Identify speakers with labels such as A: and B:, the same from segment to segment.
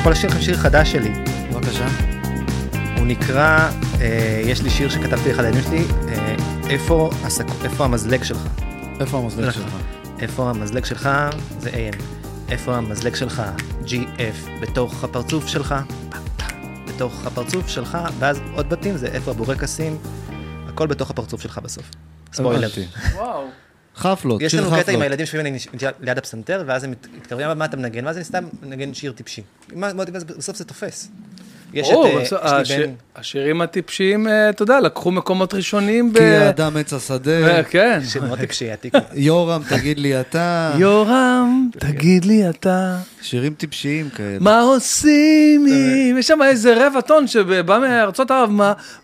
A: יכול לשיר לכם שיר חדש שלי.
B: בבקשה.
A: הוא נקרא, אה, יש לי שיר שכתבתי אחד הילדים שלי, אה, איפה, הסק... איפה המזלג שלך?
B: איפה המזלג
A: לא.
B: שלך?
A: איפה המזלג שלך? זה AM. איפה המזלג שלך? GF. בתוך הפרצוף שלך? בתוך הפרצוף שלך, ואז עוד בתים זה איפה הבורקסים, הכל בתוך הפרצוף שלך בסוף. ספוילר.
C: וואו.
B: חפלות,
A: יש
B: שיר
A: לנו קטע עם
B: חפלות.
A: הילדים שיושבים ליד- ליד הפסנתר, ואז הם מתקרבים, "אבל מה אתה מנגן? ואז אני סתם מנגן שיר טיפשי. מה- מה- ואז בסוף זה תופס. יש את,
C: ברור,
A: אה,
C: השירים הטיפשיים, אה, אתה יודע, לקחו מקומות ראשונים ב...
B: כי האדם עץ השדה,
C: אה, כן.
A: שיר מאוד טיפשי, עתיק.
B: יורם, תגיד לי אתה,
C: יורם, תגיד לי אתה,
B: שירים טיפשיים כאלה.
C: מה עושים אם... יש שם איזה רבע טון שבא מארצות ערב,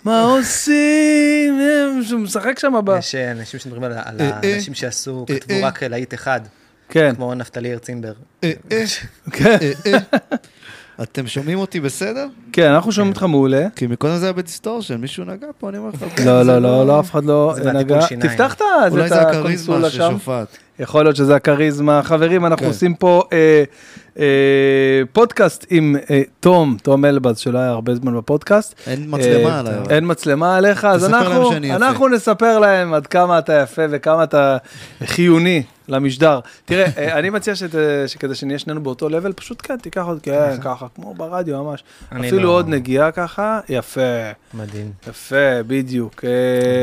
C: מה- עושים אם... שהוא משחק שם ב...
A: יש אה, אנשים שמדברים על
B: אה, אה.
A: האנשים שעשו,
B: אה,
A: כתבו
B: אה.
A: רק להיט אחד,
C: כן,
A: כמו נפתלי הרצינבר.
B: אה, אה,
C: כן,
B: אה, אה. אתם שומעים אותי בסדר?
C: כן, אנחנו שומעים אותך מעולה.
B: כי מקודם זה היה ב distortion, מישהו נגע פה, אני אומר לך. כן,
C: לא, לא, לא, לא, אף אחד לא נגע. תפתח את
B: אולי
C: את
B: זה הכריזמה
C: הקונסולה
B: של
C: שם.
B: שופט.
C: יכול להיות שזה הכריזמה. חברים, אנחנו
B: כן.
C: עושים פה אה, פודקאסט עם אה, תום, תום אלבז, שלא היה הרבה זמן בפודקאסט.
B: אין מצלמה
C: אה,
B: עליי. אבל.
C: אין מצלמה עליך, אז אנחנו, נספר להם עד כמה אתה יפה וכמה אתה חיוני למשדר. תראה, אה, אני מציע שת, שכדי שנהיה שנינו באותו לבל, פשוט כן, תיקח עוד, כן, ככה, כמו ברדיו ממש. אפילו
A: לא-
C: עוד נגיעה ככה, יפה,
A: מדהים.
C: יפה, בדיוק. אה,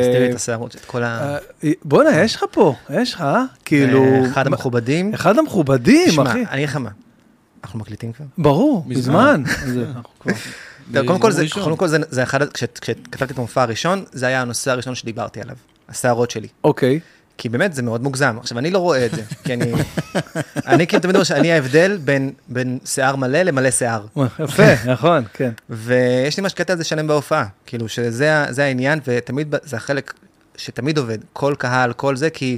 A: מסתיר את השערות, את כל ה...
C: אה, בואנה, יש לך פה, יש לך, אה? כאילו...
A: אה, אחד המכובדים.
C: אחד המכובדים, אחי.
A: אני אגיד לך מה, אנחנו מקליטים כבר?
C: ברור,
B: מזמן.
A: קודם כל, זה,
B: ראשון.
A: קודם כל זה, זה אחד, כש- כשכתבתי את המופע הראשון, זה היה הנושא הראשון שדיברתי עליו, השערות שלי.
C: אוקיי.
A: כי באמת זה מאוד מוגזם. עכשיו, אני לא רואה את זה, כי אני... אני כאילו תמיד אומר שאני ההבדל בין, בין שיער מלא למלא שיער.
C: יפה, נכון, כן.
A: ויש לי ממש קטע על זה שלם בהופעה, כאילו שזה העניין, ותמיד זה החלק שתמיד עובד, כל קהל, כל זה, כי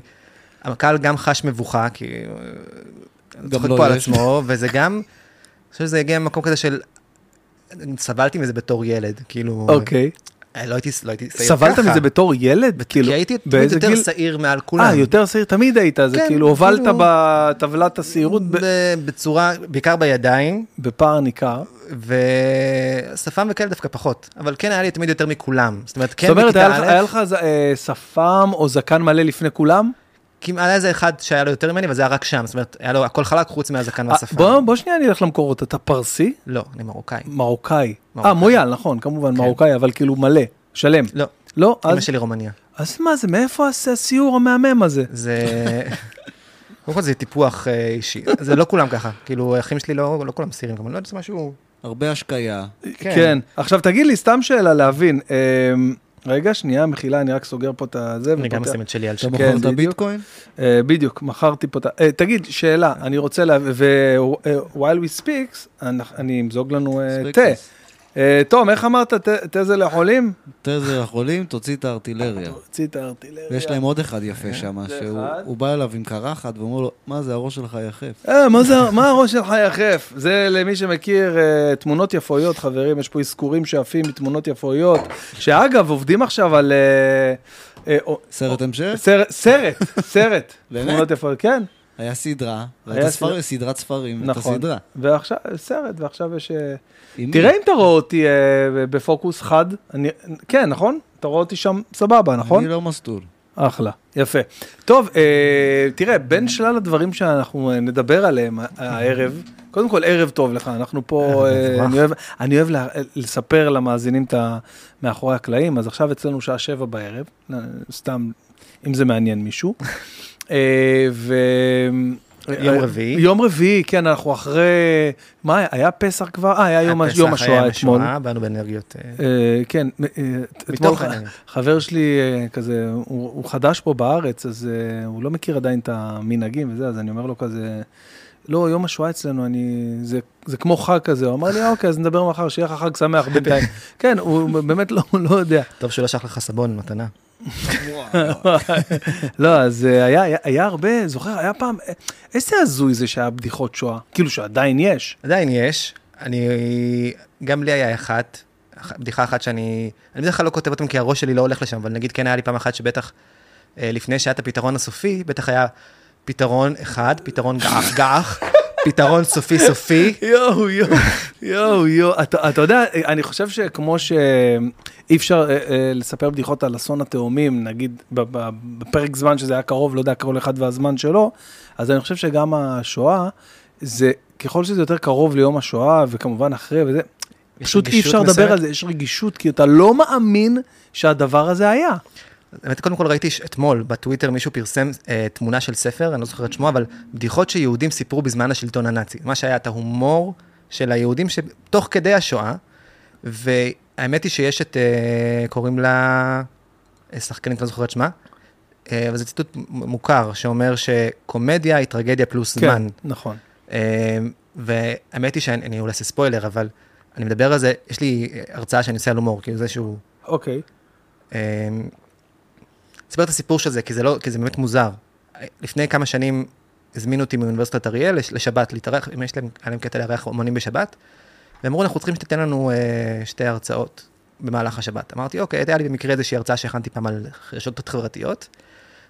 A: הקהל גם חש מבוכה, כי צוחק
B: לא
A: פה על
B: יש.
A: עצמו, וזה גם, אני חושב שזה הגיע ממקום כזה של, סבלתי מזה בתור ילד, כאילו,
C: אוקיי.
A: אה, לא הייתי, לא הייתי
C: סבלת
A: ככה,
C: מזה בתור ילד? כאילו,
A: כי הייתי תמיד יותר
C: גיל?
A: שעיר מעל כולם.
C: אה, יותר שעיר, תמיד היית, זה
A: כן,
C: כאילו הובלת
A: כאילו-
C: בטבלת השעירות ב-
A: ב- בצורה, בעיקר בידיים,
C: בפער ניכר.
A: ושפם וכאלה דווקא פחות, אבל כן היה לי תמיד יותר מכולם. זאת אומרת, כן
C: זאת אומרת,
A: בכיתה
C: היה לך-
A: א',
C: היה לך אה, שפם או זקן מלא לפני כולם?
A: כי היה איזה אחד שהיה לו יותר ממני, אבל זה היה רק שם, זאת אומרת, היה לו הכל חלק חוץ מהזקן
C: אה,
A: והשפם.
C: בוא בוא שנייה נלך למקורות, אתה פרסי?
A: לא, אני מרוקאי.
C: מרוקאי. אה, מויאל, נכון, כמובן,
A: כן.
C: מרוקאי, אבל כאילו מלא, שלם.
A: לא,
C: לא?
A: אמא
C: אז-
A: שלי רומניה.
C: אז מה זה, מאיפה הס- הסיור המהמם הזה?
A: זה... קודם כל זה טיפוח אה, אישי, זה לא כולם ככה, כאילו אחים שלי לא לא כולם סירים, גם לא יודע, זה משהו...
B: הרבה השקיה.
A: כן.
C: כן. עכשיו תגיד לי, סתם שאלה להבין. רגע, שנייה, מחילה, אני רק סוגר פה את הזה.
A: אני גם. אשים את שלי על
B: אתה
A: שם.
C: כן,
B: מכרת
C: בדיוק.
B: ביטקוין?
C: אה, בדיוק, מכרתי פה את ה... אה, תגיד, שאלה, אני רוצה להבין, ו-while we speaks, אנחנו- אני אמזוג לנו אה, תה. אה, תום, איך אמרת, תה- תה זה לחולים?
B: תזר החולים, תוציא את הארטילריה.
C: תוציא את הארטילריה.
B: ויש להם עוד אחד יפה שם,
C: זה
B: שהוא בא אליו עם קרחת ואומר לו, מה זה, הראש שלך יחף.
C: אה, מה הראש שלך יחף? זה למי שמכיר אה, תמונות יפויות, חברים, יש פה אזכורים שעפים מתמונות יפויות, שאגב, עובדים עכשיו על... אה, אה,
B: סרט המשך?
C: סרט, סרט? תמונות יפות, כן,
B: היה סדרה, והייתה. ספר- סדרת ספרים,
C: נכון.
B: הסדרה.
C: ועכשיו, סרט, ועכשיו יש... אה,
B: עם מי?
C: תראה אם אתה רואה אותי אה, בפוקוס חד, אני, כן, נכון? אתה רואה אותי שם סבבה, נכון?
B: אני לא מסטול.
C: אחלה, יפה. טוב, אה, תראה, בין שלל הדברים שאנחנו אה, נדבר עליהם ה- הערב, קודם כל ערב טוב לך, אנחנו פה, אה. אני אוהב, אני אוהב לה- לספר למאזינים את ה... מאחורי הקלעים, אז עכשיו אצלנו שעה שבע בערב, אה, סתם, אם זה מעניין מישהו. אה, ו...
A: יום רביעי.
C: יום רביעי, כן, אנחנו אחרי, מה היה, היה פסח כבר? אה, היה יום,
A: היה
C: השואה אתמול.
A: השואה, באנו באנרגיות... אה,
C: אה, כן, אה, אתמול. חבר שלי אה, כזה, הוא, הוא חדש פה בארץ, אז אה, הוא לא מכיר עדיין את המנהגים וזה, אז אני אומר לו כזה, לא, יום השואה אצלנו, אני, זה, זה כמו חג כזה, הוא אמר לי, "אה, אוקיי, אז נדבר מחר, שיהיה לך חג שמח בינתיים. כן, הוא באמת לא, לא יודע.
A: טוב שלא שלח לך סבון מתנה.
C: לא, אז אה, היה, הרבה, זוכר, היה פעם, אה, איזה הזוי זה שהיה בדיחות שואה, כאילו שעדיין יש.
A: עדיין יש, אני, גם לי היה אחת, אח- בדיחה אחת שאני, אני בדרך כלל לא כותב אותם כי הראש שלי לא הולך לשם, אבל נגיד כן היה לי פעם אחת שבטח, אה, לפני שהיה את הפתרון הסופי, בטח היה פתרון אחד, פתרון גח גח, פתרון סופי סופי.
C: יואו, יואו, יואו, יואו. אתה אתה יודע, אני חושב שכמו שאי אפשר אה, אה, לספר בדיחות על אסון התאומים, נגיד בפרק זמן שזה היה קרוב, לא יודע, כל אחד והזמן שלו, אז אני חושב שגם השואה, זה ככל שזה יותר קרוב ליום השואה, וכמובן אחרי וזה, פשוט אי אפשר לדבר. על זה, יש רגישות, כי אתה לא מאמין שהדבר הזה היה.
A: האמת, קודם כל ראיתי אתמול בטוויטר מישהו פרסם אה, תמונה של ספר, אני לא זוכר את שמו, אבל בדיחות שיהודים סיפרו בזמן השלטון הנאצי. מה שהיה את ההומור של היהודים שתוך כדי השואה, והאמת היא שיש את, אה, קוראים לה, אה, שחקנית, לא זוכר את שמה, אה, אבל זה ציטוט מוכר, שאומר שקומדיה היא טרגדיה פלוס זמן.
C: נכון.
A: אה, והאמת היא שאני אני אולי אעשה ספוילר, אבל אני מדבר על זה, יש לי אה, הרצאה שאני עושה על הומור, כאילו זה שהוא...
C: אוקיי.
A: אמ, אספר את הסיפור של זה, כי זה, לא, כי זה באמת מוזר. לפני כמה שנים הזמינו אותי מאוניברסיטת אריאל לש- לשבת להתארח, אם יש להם, היה להם קטע לארח אומנים בשבת, ואמרו, אנחנו צריכים שתיתן לנו אה, שתי הרצאות במהלך השבת. אמרתי, אוקיי, הייתה לי במקרה איזושהי הרצאה שהכנתי פעם על רשתות חברתיות.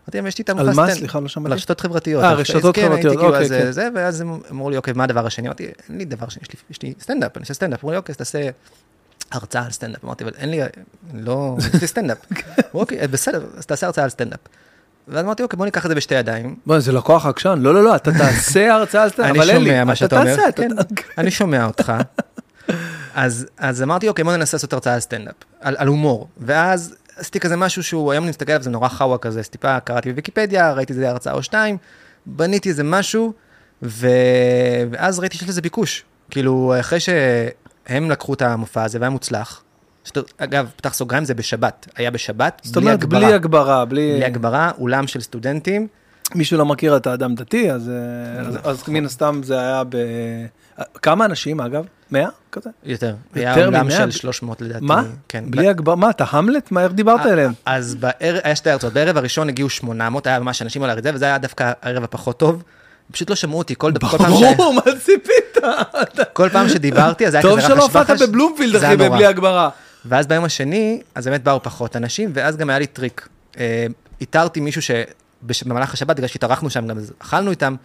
A: אמרתי להם, יש לי את
C: על
A: המופע
C: מה?
A: סטנד-
C: סליחה, לא
A: על
C: שמעתי.
A: רשתות חברתיות.
C: אה, רשתות
A: כן,
C: חברתיות,
A: כאילו
C: אוקיי, כן.
A: זה, ואז הם אמרו לי, אוקיי, מה הדבר השני? אמרתי, אין לי דבר שני, יש לי סטנדאפ, אני עושה סטנדאפ. אמרו לי, אוקיי, אז תעשה הרצאה על סטנדאפ. אמרתי, אבל אין לי, אני לא, יש לי סטנדאפ. אוקיי, בסדר, אז תעשה הרצאה על סטנדאפ. ואז אמרתי, אוקיי, בוא ניקח את זה בשתי ידיים.
C: בוא, זה לקוח עקשן. לא, לא, לא, אתה תעשה הרצאה על סטנדאפ,
A: אני
C: אבל אין לי.
A: שומע מה
C: אתה
A: שאתה אומר. כן, אני שומע אותך. אז, אמרתי, אוקיי, בוא ננסה לעשות הרצאה על סטנדאפ, על, הומור. ואז עשיתי כזה משהו שהוא, היום אני מסתכל עליו, זה נורא חאווה כזה, אז טיפה קראתי בוויקיפדיה, ראיתי איזה הרצאה או שתיים, בניתי איזה משהו. ואז ראיתי שיש לזה ביקוש. כאילו, אחרי שהם לקחו את המופע הזה והיה מוצלח, שת... אגב, פתח סוגריים, זה בשבת, היה בשבת,
C: זאת אומרת, בלי הגברה, בלי...
A: בלי הגברה, אולם של סטודנטים,
C: מישהו לא מכיר אתה אדם דתי, אז, אה, אז, אז מן הסתם זה היה ב... כמה אנשים אגב? 100 כזה?
A: יותר,
C: יותר
A: היה אולם
C: ממאה?
A: של 300 לדעתי.
C: מה?
A: כן.
C: בלי הגברה? מה, אתה המלט? מה, איך דיברת
A: אה,
C: אליהם?
A: אז בערב, היה שתי הרצאות, בערב הראשון הגיעו 800, היה ממש אנשים על הרצפה, וזה היה דווקא הערב הפחות טוב. פשוט לא שמעו אותי, כל, כל, פעם, ש...
C: ברור, מה ציפית?
A: כל פעם שדיברתי, אז היה
C: טוב
A: כזה
C: שלא
A: רחש
C: הופעת
A: בחש,
C: בבלומפילד,
A: זה
C: אחי,
A: היה נורא.
C: בלי הגברה.
A: ואז ביום השני, אז באמת באו פחות אנשים, ואז גם היה לי טריק. אה, איתרתי מישהו שבמהלך השבת, בגלל שהתארחנו שם, גם אכלנו איתם,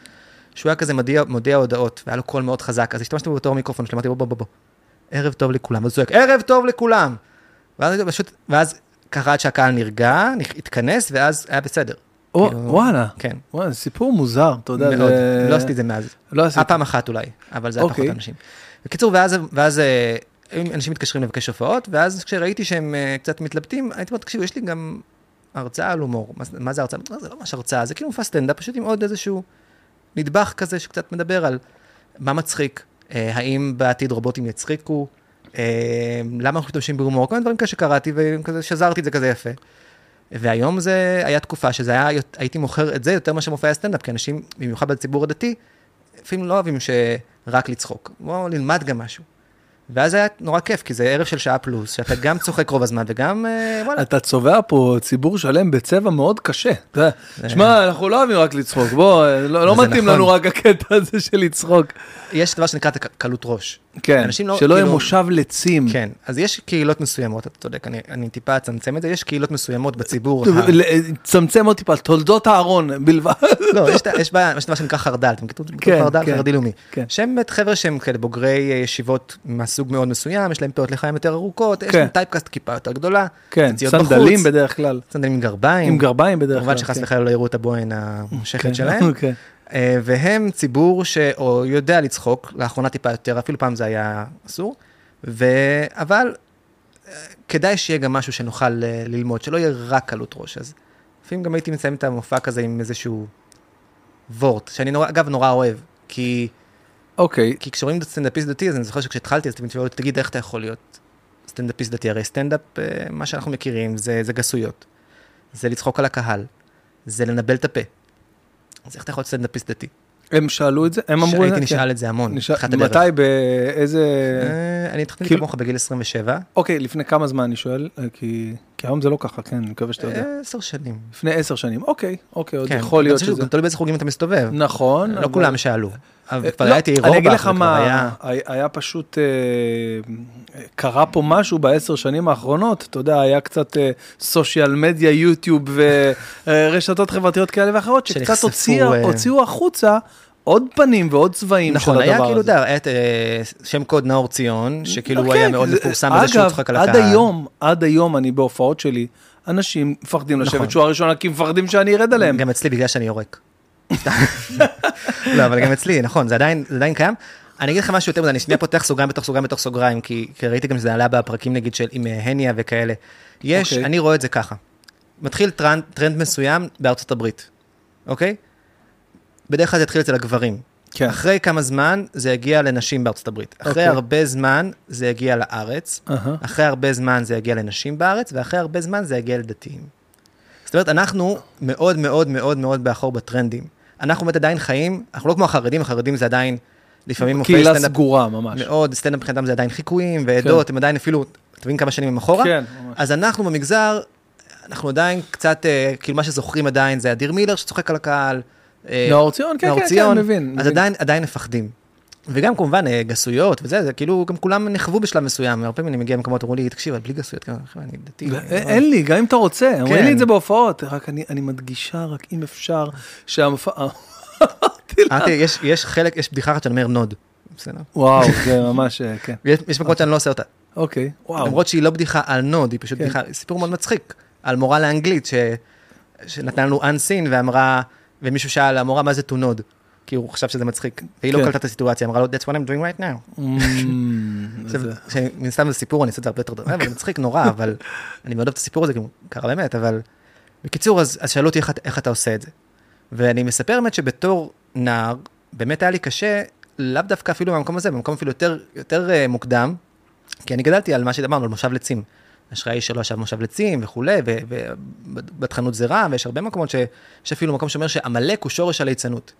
A: שהוא היה כזה מודיע, מודיע הודעות, והיה לו קול מאוד חזק, אז השתמשתי באותו מיקרופון שלי, אמרתי, בוא, בוא, בוא, בוא, ערב טוב לכולם, אז הוא צועק, ערב טוב לכולם. ואז פשוט, ואז ככה עד שהקהל נרגע, התכנס, ואז היה בסדר. כאילו,
C: וואלה.
A: כן,
C: וואלה, סיפור מוזר, אתה יודע.
A: מאוד, לא עשיתי את זה מאז.
C: לא עשית.
A: היה פעם אחת אולי, אבל זה היה
C: אוקיי.
A: פחות אנשים. בקיצור, ואז, אה, אנשים מתקשרים לבקש הופעות, ואז כשראיתי שהם אה, קצת מתלבטים, הייתי אומר, תקשיבו, יש לי גם הרצאה על הומור. מה, זה- הרצאה? לא, זה לא ממש הרצאה, זה כאילו מופע סטנדאפ, פשוט עם עוד איזשהו נדבך כזה שקצת מדבר על מה מצחיק, אה, האם בעתיד רובוטים יצחיקו, למה אנחנו משתמשים בהומור, כל מיני דברים כאלה שקראתי, וכזה שזרתי את זה כזה יפה. והיום זה היה תקופה שזה היה, הייתי מוכר את זה יותר מאשר מופעי הסטנדאפ, כי אנשים, במיוחד בציבור הדתי, לפעמים לא אוהבים שרק לצחוק, בואו נלמד גם משהו. ואז היה נורא כיף, כי זה ערב של שעה פלוס, שאתה גם צוחק רוב הזמן וגם, אה, וואלה,
C: אתה צובע פה ציבור שלם בצבע מאוד קשה. שמע, אנחנו לא אוהבים רק לצחוק, בוא, לא לא
A: זה
C: מתאים
A: נכון.
C: לנו רק הקטע הזה של לצחוק.
A: יש דבר שנקרא קלות ראש.
C: כן,
A: אנשים לא-
C: שלא יהיה
A: כאילו-
C: מושב לצים.
A: כן, אז יש קהילות מסוימות, אתה צודק, אני, אני טיפה אצמצם את זה, יש קהילות מסוימות בציבור.
C: צמצם עוד טיפה, תולדות אהרון בלבד.
A: לא, יש, יש, בעיה, יש דבר שנקרא חרד"ל, אתם מכירים
C: כן,
A: כן, חרד"ל,
C: כן,
A: חרדי לאומי.
C: כן.
A: שהם באמת חבר'ה שהם כאלה בוגרי אה, ישיבות מהסוג מאוד מסוים, יש להם פאות לחיים יותר ארוכות, יש
C: כן.
A: להם טייפקאסט כיפה יותר גדולה,
C: כן, סנדלים
A: בחוץ,
C: בדרך כלל.
A: סנדלים עם גרביים,
C: עם גרביים בדרך כלל.
A: כמובן שחס
C: כן.
A: וחלילה לא יראו את הבוהן המושכת
C: כן,
A: שלהם,
C: כן.
A: אה, והם ציבור שאו יודע לצחוק, לאחרונה טיפה יותר, אפילו פעם זה היה אסור, ו... אבל אה, כדאי שיהיה גם משהו שנוכל אה, ללמוד, שלא יהיה רק קלות ראש. אז לפעמים גם הייתי מסיים את המופע כזה עם איזשהו וורט, שאני נורא, אגב נורא אוהב, כי,
C: אוקיי,
A: כי כשרואים סטנדאפיסט דתי, אז אני זוכר שכשהתחלתי, אז תמיד אותי, תגיד, איך אתה יכול להיות סטנדאפיסט דתי? הרי סטנדאפ, אה, מה שאנחנו מכירים, זה, זה גסויות. זה לצחוק על הקהל, זה לנבל את הפה. אז איך אתה יכול להיות סטנדאפיסט דתי?
C: הם שאלו את זה? הם אמרו?
A: הייתי
C: כן.
A: נשאל את זה המון, בתחילת הדרך.
C: מתי, באיזה...
A: אה, אני התחלתי
C: כאילו-
A: כמוך בגיל 27,
C: אוקיי, לפני כמה זמן אני שואל? אה, כי כי היום זה לא ככה, כן, אני מקווה שאתה יודע.
A: עשר שנים.
C: לפני עשר שנים, אוקיי, אוקיי, עוד
A: כן.
C: יכול להיות שזה...
A: גם תלוי באיזה חוגים אתה מסתובב.
C: נכון.
A: לא
C: אבל-
A: כולם שאלו. אבל
C: אה,
A: כבר
C: לא,
A: הייתי
C: אני אגיד לך מה,
A: היה-
C: פשוט, אה, קרה פה משהו בעשר שנים האחרונות, אתה יודע, היה קצת סושיאל מדיה, יוטיוב ורשתות חברתיות כאלה ואחרות, שקצת
A: אה,
C: הוציאו החוצה עוד פנים ועוד צבעים של
A: נכון,
C: הדבר הזה.
A: היה כאילו, אתה יודע, אה, שם קוד נאור ציון, שכאילו הוא
C: כן,
A: היה מאוד
C: זה-
A: מפורסם בזה שהוא צוחק על הקהל.
C: אגב, עד היום, עד היום אני בהופעות שלי, אנשים מפחדים
A: נכון.
C: לשבת שורה ראשונה, כי מפחדים שאני ארד עליהם.
A: גם אצלי, בגלל שאני יורק. לא, אבל גם אצלי, נכון, זה עדיין, זה עדיין קיים. אני אגיד לך משהו יותר מזה, אני שנייה פותח סוגריים בתוך סוגריים בתוך סוגריים, כי, כי ראיתי גם שזה עלה בפרקים נגיד של עם אה, הניה וכאלה. יש,
C: אוקיי.
A: אני רואה את זה ככה. מתחיל טרנד, טרנד מסוים בארצות הברית, אוקיי? בדרך כלל זה יתחיל אצל הגברים.
C: כן.
A: אחרי כמה זמן זה יגיע לנשים בארצות הברית. אחרי
C: אוקיי.
A: הרבה זמן זה יגיע לארץ.
C: אהה.
A: אחרי הרבה זמן זה יגיע לנשים בארץ, ואחרי הרבה זמן זה יגיע לדתיים. זאת אומרת, אנחנו מאוד מאוד מאוד מאוד באחור בטרנדים. אנחנו באמת עדיין חיים, אנחנו לא כמו החרדים, החרדים זה עדיין, לפעמים מופעי
C: קהילה
A: סטנדאפ
C: סגורה ממש.
A: מאוד, סטנדאפ מבחינתם זה עדיין חיקויים ועדות, הם עדיין אפילו, אתה מבין כמה שנים הם אחורה?
C: כן, ממש.
A: אז אנחנו במגזר, אנחנו עדיין קצת, אה, כאילו מה שזוכרים עדיין זה אדיר מילר שצוחק על הקהל. אה,
C: נאור ציון, כן, כן, כן, מבין.
A: אז. עדיין, עדיין מפחדים. וגם כמובן אה, גסויות וזה, זה כאילו גם כולם נחוו בשלב מסוים, הרבה פעמים אני מגיע למקומות, אמרו לי, תקשיב, בלי גסויות, כן, אני דתי.
C: א-
A: אני לא-
C: אין לי, גם אם אתה רוצה, אומרים
A: כן.
C: לי את זה בהופעות, רק אני מדגישה, רק אם אפשר, שהמופע...
A: יש- חלק, יש בדיחה אחת שאני אומר נוד. בסדר.
C: וואו, זה ממש, אה, כן.
A: יש מקומות שאני לא עושה אותה.
C: אוקיי, וואו.
A: למרות שהיא לא בדיחה על נוד, היא פשוט
C: כן.
A: בדיחה, סיפור מאוד מצחיק, על מורה לאנגלית שנתנה לנו unseen ואמרה, ומישהו שאל המורה מה זה to nod, כי הוא חשב שזה מצחיק, והיא לא
C: כן.
A: קלטה את הסיטואציה, אמרה לו that's what I'm doing right now. מן סתם זה סיפור, אני אעשה את זה הרבה יותר, אבל זה מצחיק נורא, אבל אני מאוד אוהב את הסיפור הזה, כי הוא קרה באמת, אבל בקיצור, אז אז שאלו אותי איך את- איך אתה עושה את זה. ואני מספר באמת שבתור נער, באמת היה לי קשה, לאו דווקא אפילו במקום הזה, במקום אפילו יותר, יותר אה, מוקדם, כי אני גדלתי על מה שדיברנו, על מושב לצים. אשראי שלו ישב במושב לצים וכולי, ובטחנות זה רע, ויש הרבה מקומות שיש אפילו מקום שאומר שעמלק הוא שורש הליצנות.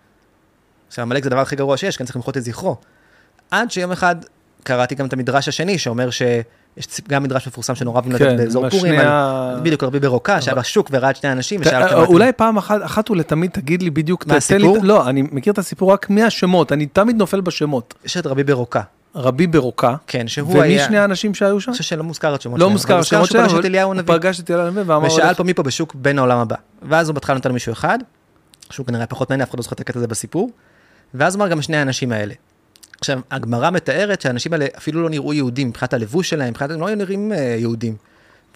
A: עכשיו, עמלק זה הדבר הכי גרוע שיש, אני צריך למחות את זכרו. עד שיום אחד קראתי גם את המדרש השני, שאומר שיש ציפ- גם מדרש מפורסם שנורא אוהבים
C: כן,
A: באזור
C: עם
A: פורים, בדיוק, רבי ברוקה, שהיה בשוק וראה את שני אנשים, ושאל
C: אה, אולי פעם אחת, אחת ולתמיד תגיד לי בדיוק,
A: מה הסיפור?
C: לא, אני מכיר את הסיפור רק מהשמות, אני תמיד נופל בשמות.
A: יש את רבי ברוקה,
C: רבי ברוקה,
A: כן, שהוא
C: ומי
A: היה,
C: שני האנשים שהיו שם?
A: אני חושב שלא מוזכר את שמות
C: לא
A: שלהם,
C: מוזכר
A: אבל
C: השמות
A: שהוא
C: שלהם,
A: את
C: אבל
A: אליהו
C: הוא פגש את אליהו הנביא ואמר,
A: ושאל פה מי פה בשוק בין העולם הבא. ואז הוא בהתחלה נתן מישהו אחד, שהוא כנראה פחות מעניין, אף אחד לא זוכר את הקטע הזה בסיפור, ואז אמר גם שני האנשים האלה. עכשיו, הגמרא מתארת שהאנשים האלה אפילו לא נראו יהודים, מבחינת הלבוש שלהם, מבחינת, הם לא היו נראים אה, יהודים.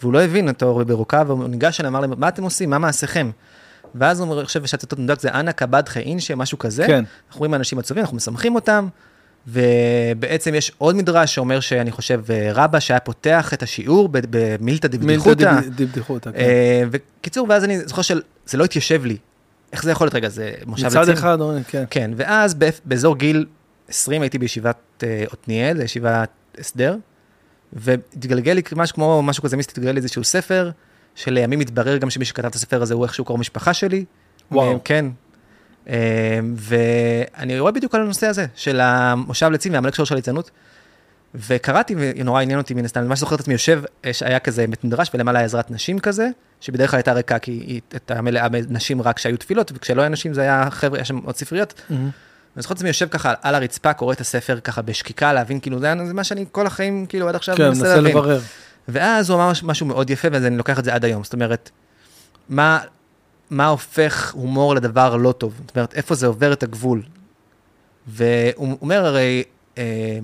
A: והוא לא הבין אותו ברוקה, והוא ניגש אליהם, אמר להם, מה אתם עושים? מה מעשיכם? ואז הוא חושב שהציטוט מדויק זה אנא כבד חאינשה, משהו כזה.
C: כן.
A: אנחנו רואים אנשים עצובים, אנחנו משמחים אותם, ובעצם יש עוד מדרש שאומר שאני חושב אה, רבא שהיה פותח את השיעור במילתא דבדיחותא.
C: מילתא דבדיחותא, כן.
A: אה, וקיצור, ואז אני זוכר שזה לא התיישב לי. איך זה יכול להיות רגע, זה מושב
C: מצד
A: עצים?
C: אחד, אומרים, כן.
A: כן, ואז באזור גיל 20 הייתי בישיבת אה, עתניאל, ישיבת הסדר, והתגלגל לי משהו כמו, משהו כזה מיסטי, התגלגל לי איזשהו ספר, שלימים התברר גם שמי שכתב את הספר הזה הוא איכשהו קרוב משפחה שלי.
C: וואו.
A: כן. אה, ואני רואה בדיוק על הנושא הזה, של המושב לצים והעמלק שלו של הליצנות. וקראתי, ונורא עניין אותי מן הסתם, אני ממש זוכר את עצמי יושב, יש- היה כזה בית מדרש ולמעלה היה עזרת נשים כזה, שבדרך כלל הייתה ריקה, כי היא הייתה מלאה בנשים רק כשהיו תפילות, וכשלא היה נשים זה היה חבר'ה, היה שם עוד ספריות.
C: מהמם.
A: אני זוכר את עצמי יושב ככה על הרצפה, קורא את הספר ככה בשקיקה, להבין, כאילו, זה זה מה שאני כל החיים, כאילו, עד עכשיו
C: כן,
A: מנסה
C: מנסה
A: להבין.
C: לברר.
A: ואז הוא אמר מש- משהו מאוד יפה, ואז אני לוקח את זה עד היום. זאת אומרת, מה, מה הופך הומור לדבר לא טוב? זאת אומרת, איפה זה עובר את הגבול? והוא אומר הרי, אה,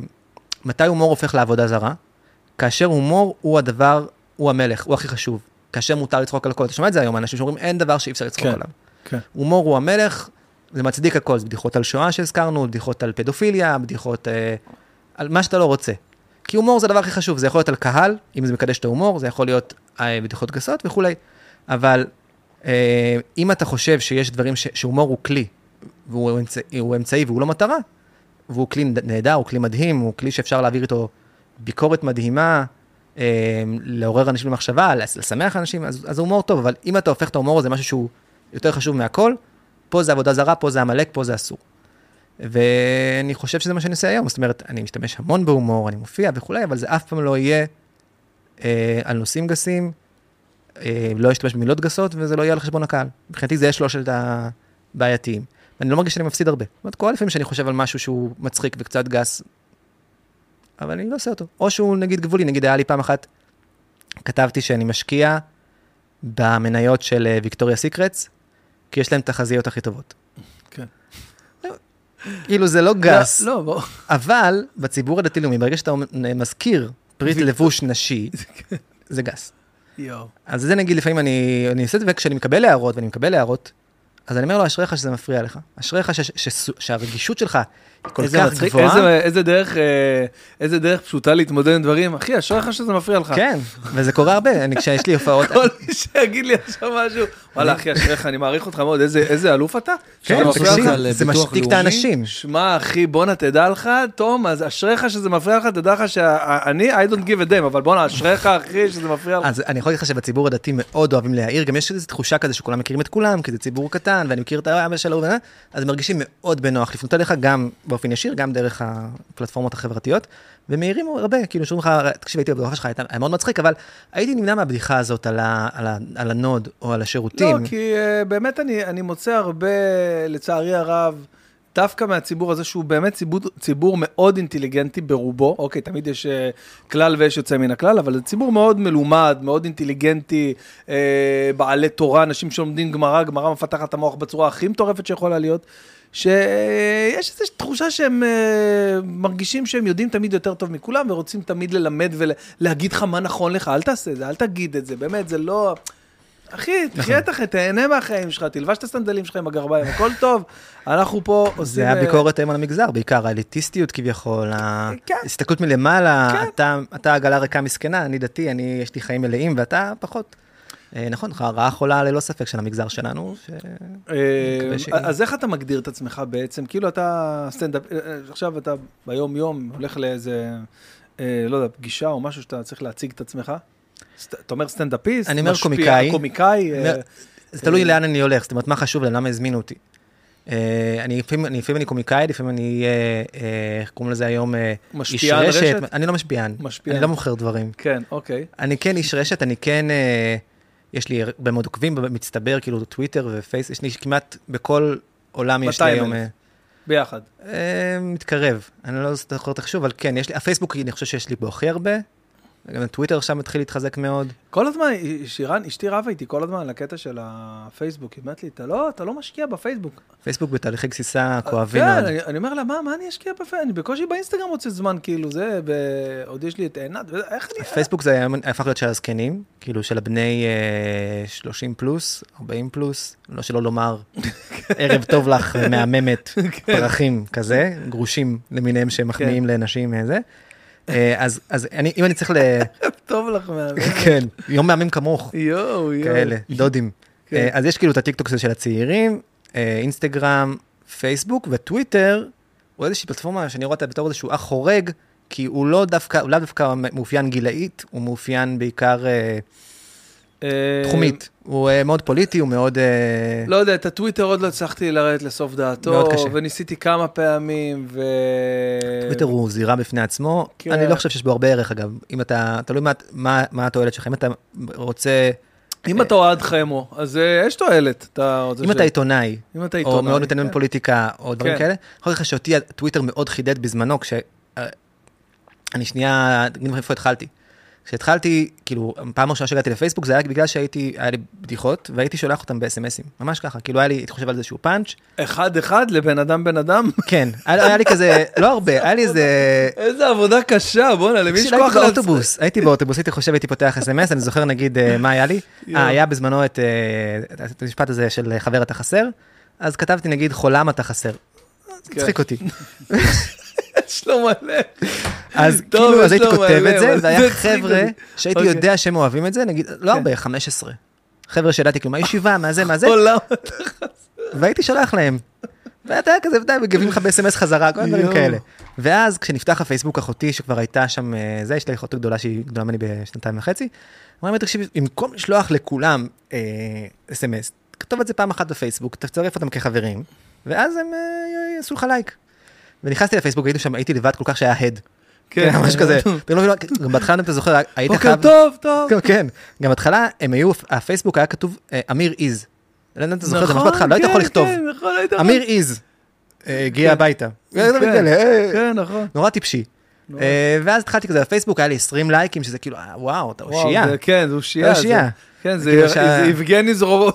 A: מתי הומור הופך לעבודה זרה? כאשר הומור הוא הדבר, הוא המלך, הוא הכי חשוב. כאשר מותר לצחוק על הכל. אתה שומע את זה היום, אנשים שאומרים, אין דבר שאי אפשר לצחוק
C: כן.
A: עליו.
C: כן.
A: הומור הוא המלך, זה מצדיק הכל, זה בדיחות על שואה שהזכרנו, בדיחות על פדופיליה, בדיחות אה, על מה שאתה לא רוצה. כי הומור זה הדבר הכי חשוב, זה יכול להיות על קהל, אם זה מקדש את ההומור, זה יכול להיות אה, בדיחות גסות וכולי, אבל אם אתה חושב שיש דברים ש, שהומור הוא כלי, והוא אמצע, הוא אמצעי והוא לא מטרה, והוא כלי נהדר, הוא כלי מדהים, הוא כלי שאפשר להעביר איתו ביקורת מדהימה, אה, לעורר אנשים למחשבה, לש- לשמח אנשים, אז, אז הומור טוב, אבל אם אתה הופך את ההומור הזה משהו שהוא יותר חשוב מהכל, פה זה עבודה זרה, פה זה עמלק, פה זה אסור. ואני חושב שזה מה שאני עושה היום, זאת אומרת, אני משתמש המון בהומור, אני מופיע וכולי, אבל זה אף פעם לא יהיה אה, על נושאים גסים, אה, לא אשתמש במילות גסות, וזה לא יהיה על חשבון הקהל. מבחינתי זה שלושת הבעייתיים. ואני לא מרגיש שאני מפסיד הרבה. זאת אומרת, קורה לפעמים שאני חושב על משהו שהוא מצחיק וקצת גס, אבל אני לא עושה אותו. או שהוא נגיד גבולי, נגיד היה לי פעם אחת, כתבתי שאני משקיע במניות של אה, ויקטוריה סיקרטס, כי יש להם תחזיות הכי טובות.
C: כן.
A: כאילו זה לא גס,
C: לא, בוא.
A: אבל בציבור הדתי-לאומי, ברגע שאתה מזכיר פריט לבוש נשי,
C: כן.
A: זה גס. אז זה נגיד לפעמים אני, אני עושה את זה, וכשאני מקבל הערות, ואני מקבל הערות, אז אני אומר לו, אשריך שזה מפריע לך. אשריך שהרגישות שלך כל
C: איזה
A: כך
C: מצחיק,
A: גבוהה.
C: איזה- איזה דרך, אה, איזה דרך פשוטה להתמודד עם דברים. אחי, אשריך שזה מפריע לך.
A: כן, וזה קורה הרבה, אני, כשיש לי הופעות,
C: כל מי שיגיד לי עכשיו משהו, וואלה, אחי, אשריך, אני מעריך אותך מאוד, איזה- איזה אלוף אתה?
A: כן, תקשיב,
C: לך?
A: זה משתיק את? האנשים.
C: שמע, אחי, בואנה, תדע לך, תום, אז אשריך שזה מפריע לך, תדע לך שאני, I don't give a damn, אבל בואנה, אשריך, אחי, שזה מפריע לך.
A: אז אני יכול להגיד לך שבציבור הדתי מאוד אוהבים להעיר, גם יש איזו תחושה כזה שכולם מכירים את כולם, כי זה ציבור קטן, ואני מכיר את האבא שלו, אז הם מרגישים מאוד בנוח לפנות אליך גם באופן ישיר, גם דרך הפלטפורמות החברתיות, ומעירים הרבה, כאילו שאומרים לך, תקשיב, הייתי בבדיחה שלך, היה מאוד מצחיק, אבל הייתי נמנע מהבדיחה הזאת על, ה, על, ה, על הנוד או על השירותים.
C: לא, כי אה, באמת אני, אני מוצא הרבה, לצערי הרב, דווקא מהציבור הזה, שהוא באמת ציבור, ציבור מאוד אינטליגנטי ברובו. אוקיי, תמיד יש אה, כלל ויש יוצא מן הכלל, אבל זה ציבור מאוד מלומד, מאוד אינטליגנטי, אה, בעלי תורה, אנשים שלומדים גמרא, גמרא מפתחת המוח בצורה הכי מטורפת שיכולה להיות. שיש איזו תחושה שהם uh, מרגישים שהם יודעים תמיד יותר טוב מכולם ורוצים תמיד ללמד ולהגיד לך מה נכון לך, אל תעשה את זה, אל תגיד את זה, באמת, זה לא... אחי, תחיה את החיים, תהנה מהחיים שלך, תלבש את הסנדלים שלך עם הגרביים, הכל טוב. אנחנו פה עושים...
A: זה
C: אה,
A: הביקורת היום על המגזר, בעיקר האליטיסטיות כביכול,
C: כן.
A: ההסתכלות מלמעלה,
C: כן.
A: אתה עגלה ריקה מסכנה, אני דתי, אני, יש לי חיים מלאים, ואתה פחות. אה, נכון, רעה חולה ללא ספק של המגזר שלנו.
C: אה, אז איך אתה מגדיר את עצמך בעצם? כאילו אתה סטנדאפ, אה, עכשיו אתה ביום-יום הולך לאיזה, לא יודע, פגישה או משהו שאתה צריך להציג את עצמך? אתה אומר סטנדאפיסט?
A: אני אומר קומיקאי.
C: קומיקאי?
A: זה תלוי לאן אני הולך, זאת אומרת, מה חשוב להם, למה הזמינו אותי. אני לפעמים אני קומיקאי, לפעמים אני, איך קוראים לזה היום,
C: משפיען רשת?
A: אני לא משפיען,
C: משפיען.
A: אני לא מוכר דברים.
C: כן, אוקיי.
A: אני כן איש רשת, אני כן, יש לי הרבה מאוד עוקבים במצטבר, כאילו טוויטר ופייס, יש לי כמעט בכל עולם יש לי
C: 200,000.
A: היום, אה,
C: ביחד.
A: אה, מתקרב, אני לא זוכר תחשוב, אבל כן, יש לי, הפייסבוק אני חושב שיש לי בו הכי הרבה, גם הטוויטר עכשיו מתחיל להתחזק מאוד.
C: כל הזמן, שירן, אשתי רבה איתי כל הזמן על הקטע של הפייסבוק, היא אומרת לי, אתה לא, אתה לא משקיע בפייסבוק.
A: פייסבוק בתהליכי גסיסה כואבים
C: כן,
A: מאוד.
C: אני, אני אומר לה, מה, מה אני אשקיע בפייסבוק? אני בקושי באינסטגרם מוצא זמן, כאילו, זה. עוד יש לי את עינת, איך אני...
A: פייסבוק זה הפך להיות של הזקנים, כאילו של הבני אה, 30 פלוס, 40 פלוס, לא שלא לומר ערב טוב לך, מהממת,
C: כן.
A: פרחים כזה, גרושים למיניהם שמחמיאים לנשים אה, זה. אה, אז, אז אני, אם אני צריך ל...
C: טוב לך מהמם.
A: כן, יום מהמם כמוך,
C: יואו, יואו.
A: כאלה, דודים.
C: כן.
A: אה, אז יש כאילו את הטיקטוק הזה של הצעירים, אה, אינסטגרם, פייסבוק וטוויטר, הוא איזושהי פלטפורמה שאני רואה אותה בתור איזשהו אח חורג, כי הוא לא דווקא, הוא לאו דווקא מאופיין גילאית, הוא מאופיין בעיקר אה, תחומית. הוא אה, מאוד פוליטי, הוא מאוד... אה,
C: לא יודע, את הטוויטר עוד לא הצלחתי לרדת לסוף דעתו,
A: מאוד קשה.
C: וניסיתי כמה פעמים, ו...
A: טוויטר הוא זירה בפני עצמו,
C: כן.
A: אני לא חושב שיש בו הרבה ערך אגב, אם אתה, תלוי מה- מה מה התועלת שלך, אם אתה רוצה,
C: אם אתה אוהד חמו, אז אה, יש תועלת. אתה רוצה
A: אם
C: ש-
A: אתה עיתונאי,
C: אם אתה עיתונאי.
A: או מאוד מתעניין
C: כן.
A: בפוליטיקה, או דברים
C: כן.
A: כאלה, אני יכול לך שאותי הטוויטר מאוד חידד בזמנו, כש... אה, אני שנייה, אגיד לך איפה התחלתי. כשהתחלתי, כאילו, פעם ראשונה שהגעתי לפייסבוק, זה היה בגלל שהייתי, היה לי בדיחות, והייתי שולח אותם ב-SMSים, ממש ככה, כאילו היה לי, הייתי חושב על איזשהו פאנץ',
C: אחד-אחד לבן אדם בן אדם?
A: כן, היה היה לי כזה, לא הרבה, היה לי איזה...
C: איזה עבודה קשה, בואנה, למי יש כוח לעצ-
A: באוטובוס, הייתי באוטובוס, הייתי חושב, הייתי פותח אס.אם.אס, אני זוכר נגיד אה, מה היה לי. אה, היה בזמנו את אה, את המשפט הזה של חבר אתה חסר, אז כתבתי נגיד חולם אתה חסר.
C: כן.
A: הצחיק אותי.
C: יש לו מלא.
A: אז כאילו, אז הייתי כותב את זה, והיה חבר'ה
C: אותי.
A: שהייתי
C: אוקיי.
A: יודע שהם אוהבים את זה, נגיד, לא הרבה, 15. חבר'ה שידעתי כאילו, מה ישיבה, מה זה, מה זה,
C: עולם.
A: והייתי שולח להם. ואתה כזה, אתה יודע, מגיבים לך ב-SMS חזרה, כל מיני דברים
C: יואו.
A: כאלה. ואז כשנפתח הפייסבוק אחותי, שכבר הייתה שם, אה, זה, יש לי אחות גדולה שהיא גדולה ממני בשנתיים וחצי, אמרה לי, תקשיב, במקום לשלוח לכולם אה, SMS, תכתוב את זה פעם אחת בפייסבוק, תצרף אותם כחברים, ואז הם אה, יעשו לך לייק. ונכנסתי לפייסבוק, הייתי שם, הייתי לבד כל כך שהיה הד. כן, ממש כזה. אתם לא גם בהתחלה, אם אתה זוכר, היית
C: בוקר
A: חייב...
C: טוב, טוב.
A: כן, כן. גם בהתחלה, הם היו, הפייסבוק היה כתוב אה, אמיר איז. לא יודע אם אתה זוכר זה, נכון, בהתחלה, לא היית יכול
C: כן,
A: לכתוב.
C: כן, נכון, היית יכול-
A: אמיר איז. אה, הגיע
C: כן.
A: הביתה.
C: כן,
A: אה,
C: כן, נכון.
A: נורא טיפשי. ואז התחלתי כזה בפייסבוק, היה לי 20 לייקים, שזה כאילו, וואו, אתה אושייה.
C: כן, זה אושייה. כן, זה
A: כאילו
C: זה יבגני זרובו-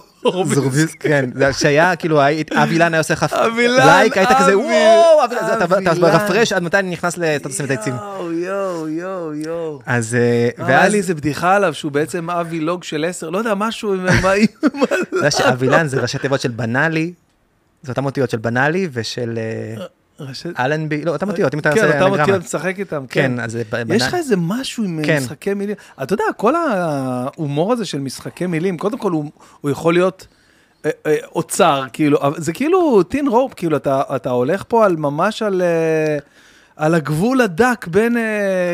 C: זורביסקי.
A: כן, זה שהיה, כאילו, אבי אילן היה עושה לך לייק, היית כזה, וואו, אתה-. מרפרש עד מתי אני נכנס לסטטוסים ודייצים.
C: יואו, יואו, יואו, יואו.
A: אז, אה,
C: היה
A: ואז,
C: לי איזה בדיחה עליו, שהוא בעצם אבי לוג של עשר, לא יודע, משהו עם מה...
A: אתה יודע שאבי זה ראשי תיבות של בנאלי, זה אותם אותיות של בנאלי ושל אה, אלנבי, לא, אותם אותיות, אם אתה
C: כן,
A: עושה
C: אותם
A: אנגרמה.
C: אותיות משחק איתם, כן.
A: כן, אז זה
C: יש. לך איזה משהו עם
A: כן.
C: משחקי מילים. אתה יודע, כל ההומור הזה של משחקי מילים, קודם כל הוא, יכול להיות אה, אה, אוצר, כאילו, זה כאילו טין רופ, כאילו, אתה, אתה הולך פה על ממש על, אה, על הגבול הדק בין אה,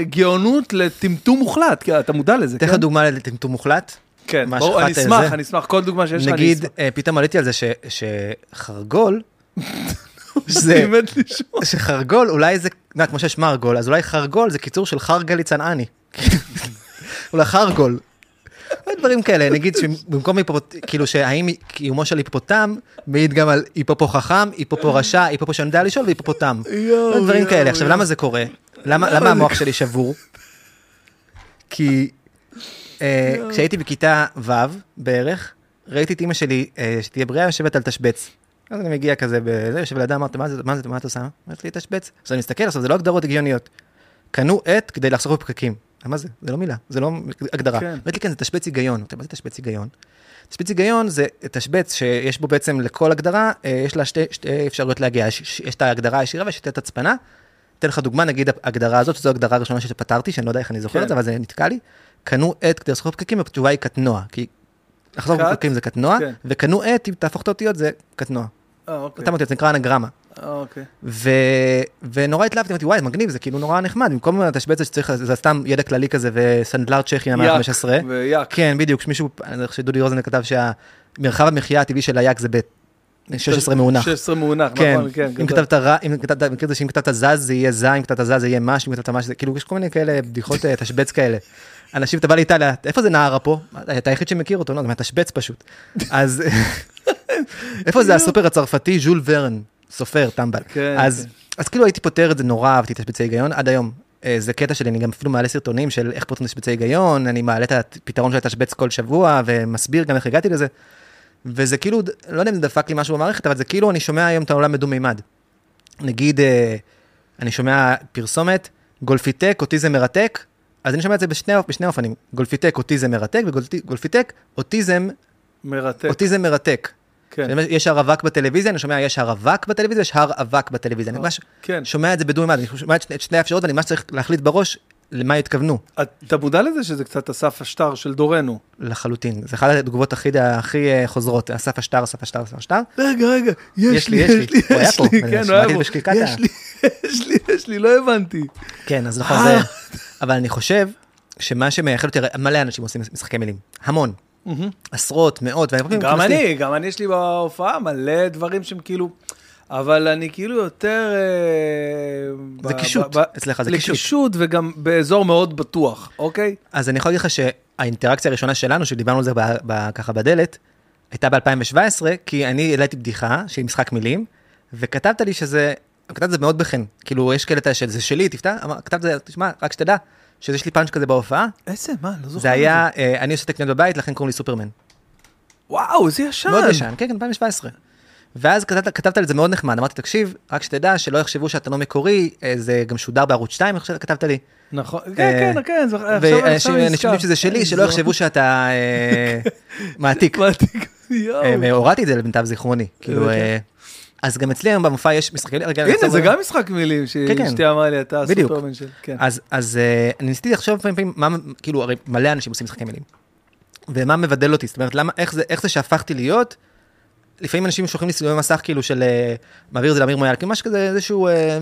C: גאונות לטמטום מוחלט, כי אתה מודע לזה,
A: אתן לך
C: כן?
A: דוגמה לטמטום מוחלט.
C: כן, ברור, אני
A: אה,
C: אשמח? אני אשמח, כל דוגמה שיש לך, אני
A: נגיד,
C: אשמח.
A: אה, פתאום עליתי על זה ש- שחרגול, שזה-. שחרגול אולי זה, יודעת, כמו שיש מרגול, אז אולי חרגול זה קיצור של חרגלי צנעני. אולי חרגול. דברים כאלה, נגיד שבמקום היפופוט... כאילו שהאם קיומו של היפופוטם מעיד גם על היפופו חכם, היפופו רשע, היפופו שאני יודע לשאול והיפופוטם. דברים כאלה. עכשיו. למה זה קורה? למה המוח שלי שבור? כי אה, כשהייתי בכיתה ו' בערך, ראיתי את אימא שלי, אה, שתהיה בריאה, יושבת על תשבץ. אז אני מגיע כזה, בזה, יושב לידה, אמרתי, מה זה, מה זה, מה את עושה? אמרת לי, תשבץ. עכשיו אני מסתכל, עכשיו זה לא הגדרות הגיוניות. קנו עט כדי לחסוך בפקקים. מה זה? זה לא מילה, זה לא הגדרה.
C: כן.
A: אמרתי לי, כן, זה תשבץ היגיון. אמרתי, מה זה תשבץ היגיון? תשבץ היגיון זה תשבץ שיש בו בעצם לכל הגדרה, אה, יש לה שתי, שתי אפשרויות להגיע. יש, יש את ההגדרה הישירה ויש את הצפנה. אתן לך דוגמה, נגיד ההגדרה הזאת, שזו ההגדרה הראשונה שפתרתי, שאני לא יודע איך אני זוכר
C: כן.
A: את זה, אבל זה נתקע לי. קנו עט כדי לחסוך בפקקים, התשובה היא קטנוע. כי לחסוך? בפקקים זה קטנוע,
C: כן.
A: וקנו עט, אם תהפוך את האותיות, זה קטנוע.
C: אה, אוקיי.
A: אותם אותיות, זה נקרא אנגרמה.
C: אה, אוקיי.
A: ו... ונורא התלהבתי, אמרתי, וואי, מגניב, זה כאילו נורא נחמד, במקום התשבץ שצריך, זה סתם ידע כללי כזה וסנדלר צ'כי המאה
C: יאק
A: ה-15.
C: ויאק.
A: כן, בדיוק, שמישהו, אני חושב שדודי רוזן כתב שהמרחב המחיה הטבעי של היאק זה ב-16 מאונח.
C: 16 מאונח,
A: כן,
C: נכון, כן.
A: אם
C: גדול.
A: כתבת רע, אם כתבת, מכיר את זה שאם כתבת זז זה יהיה ז, אם כתבת זז זה יהיה מש, אם כתבת מש זה, כאילו יש כל מיני כאלה בדיחות אה, תשבץ כאלה. אנשים, אתה בא לאיטליה, איפה זה נהרה פה? אתה היחיד שמכיר אותו, לא, זה מהתשבץ פשוט. אז איפה זה הסופר הצרפתי, ז'ול ורן, סופר, טמבל.
C: כן,
A: אז
C: כן.
A: אז כאילו הייתי פותר את זה נורא, אהבתי תשבצי היגיון, עד היום. אה, זה קטע שלי, אני גם אפילו מעלה סרטונים של איך פותרים תשבצי היגיון, אני מעלה את הפתרון של התשבץ כל שבוע, ומסביר גם איך הגעתי לזה. וזה כאילו, לא יודע אם זה דפק לי משהו במערכת, אבל זה כאילו, אני שומע היום את העולם מדו-מימד. נגיד, אה, אני שומע פרסומת, גולפיטק, אותי זה מרתק, אז אני שומע את זה בשני, בשני אופנים, גולפיטק, אותי זה מרתק, וגולפיטק, אוטיזם,
C: מרתק.
A: אוטיזם מרתק.
C: כן.
A: יש הר אבק בטלוויזיה, אני שומע יש הר אבק בטלוויזיה, יש הר אבק בטלוויזיה. אני ממש
C: כן.
A: שומע את זה בדו-מימד, אני שומע את שני- שני האפשרויות ואני ממש צריך להחליט בראש למה התכוונו,
C: אתה מודע לזה שזה קצת אסף השטר של דורנו?
A: לחלוטין. זה אחת התגובות הכי הכי אה, חוזרות, אסף השטר, אסף השטר, אסף השטר.
C: רגע, רגע, יש לי,
A: יש
C: יש
A: לי.
C: לי,
A: הוא היה
C: יש לי, כן, הוא היה פה.
A: בשקיקת
C: יש לי, יש לי, יש לי, לא הבנתי.
A: כן, אז נכון,
C: אה.
A: זה... אבל אני חושב שמה שמייחד אותי, מלא אנשים עושים משחקי מילים, המון, עשרות, מאות, ואני
C: גם אני, גם אני, יש לי בהופעה מלא דברים שהם כאילו, אבל אני כאילו יותר... אה,
A: זה קישוט, אצלך זה קישוט.
C: לקישוט וגם באזור מאוד בטוח, אוקיי?
A: אז אני יכול להגיד לך שהאינטראקציה הראשונה שלנו, שדיברנו על זה ככה בדלת, הייתה ב-2017, כי אני העליתי בדיחה שהיא משחק מילים, וכתבת לי שזה, כתבת את זה מאוד בחן, כאילו יש כאלה שזה שלי, תפתח, אמר- כתבת את זה, תשמע, רק שתדע, שיש לי פאנץ' כזה בהופעה,
C: איזה, מה, לא זוכר.
A: זה היה, אה, אני עושה את הקניות בבית, לכן קוראים לי סופרמן.
C: וואו, זה ישן.
A: מאוד ישן, כן, כן, 2017. ואז כתבת, כתבת את זה מאוד נחמד, אמרתי, תקשיב, רק שתדע שלא יחשבו שאתה לא מקורי, אה, זה גם שודר בערוץ 2, אני חושב שכתבת לי.
C: נכון,
A: אה,
C: כן, כן, כן, זה- עכשיו-
A: ואנשים
C: אני
A: אנשים
C: נזכר.
A: יודעים שזה שלי, שלא
C: זה-
A: יחשבו שאתה אה, מעתיק.
C: מעתיק, יואו.
A: אה, והורדתי את זה למיטב זיכרוני. כאילו,
C: כן.
A: אה, אז גם אצלי היום במופע יש משחקי... רגע,
C: הנה, זה גם משחק מילים
A: כן, כן.
C: שאשתי אמרה לי, אתה
A: בדיוק.
C: הסופרמן של... כן.
A: אז, אה, אני ניסיתי לחשוב פעמים, כאילו, הרי מלא אנשים עושים משחקי מילים. ומה מבדל אותי, זאת אומרת, למה, איך זה, איך זה שהפכתי להיות, לפעמים אנשים שולחים לי סיומי מסך, כאילו, של, אה, מעביר את זה לאמיר מויאל, כאילו, משהו כזה, איזשהו, אה,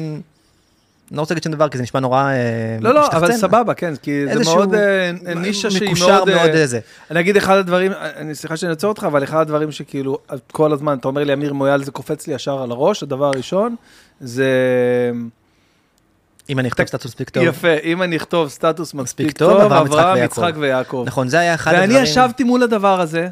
A: לא רוצה להגיד שום דבר, כי זה נשמע נורא אה,
C: לא, לא, אבל. סבבה, כן, כי זה מאוד אה, נישה שהיא
A: מקושר
C: מאוד... אה,
A: מאוד איזה.
C: אני אגיד אחד הדברים, אני סליחה שאני עוצר אותך, אבל אחד הדברים שכאילו, כל הזמן, אתה אומר לי, אמיר מויאל, זה קופץ לי ישר על הראש, הדבר הראשון, זה...
A: אם אני אכתוב סטטוס מספיק טוב.
C: יפה, אם אני אכתוב סטטוס מספיק
A: טוב, אברהם, יצחק ויעקב. נכון, זה היה אחד
C: ואני
A: הדברים...
C: ישבתי מול הדבר הזה,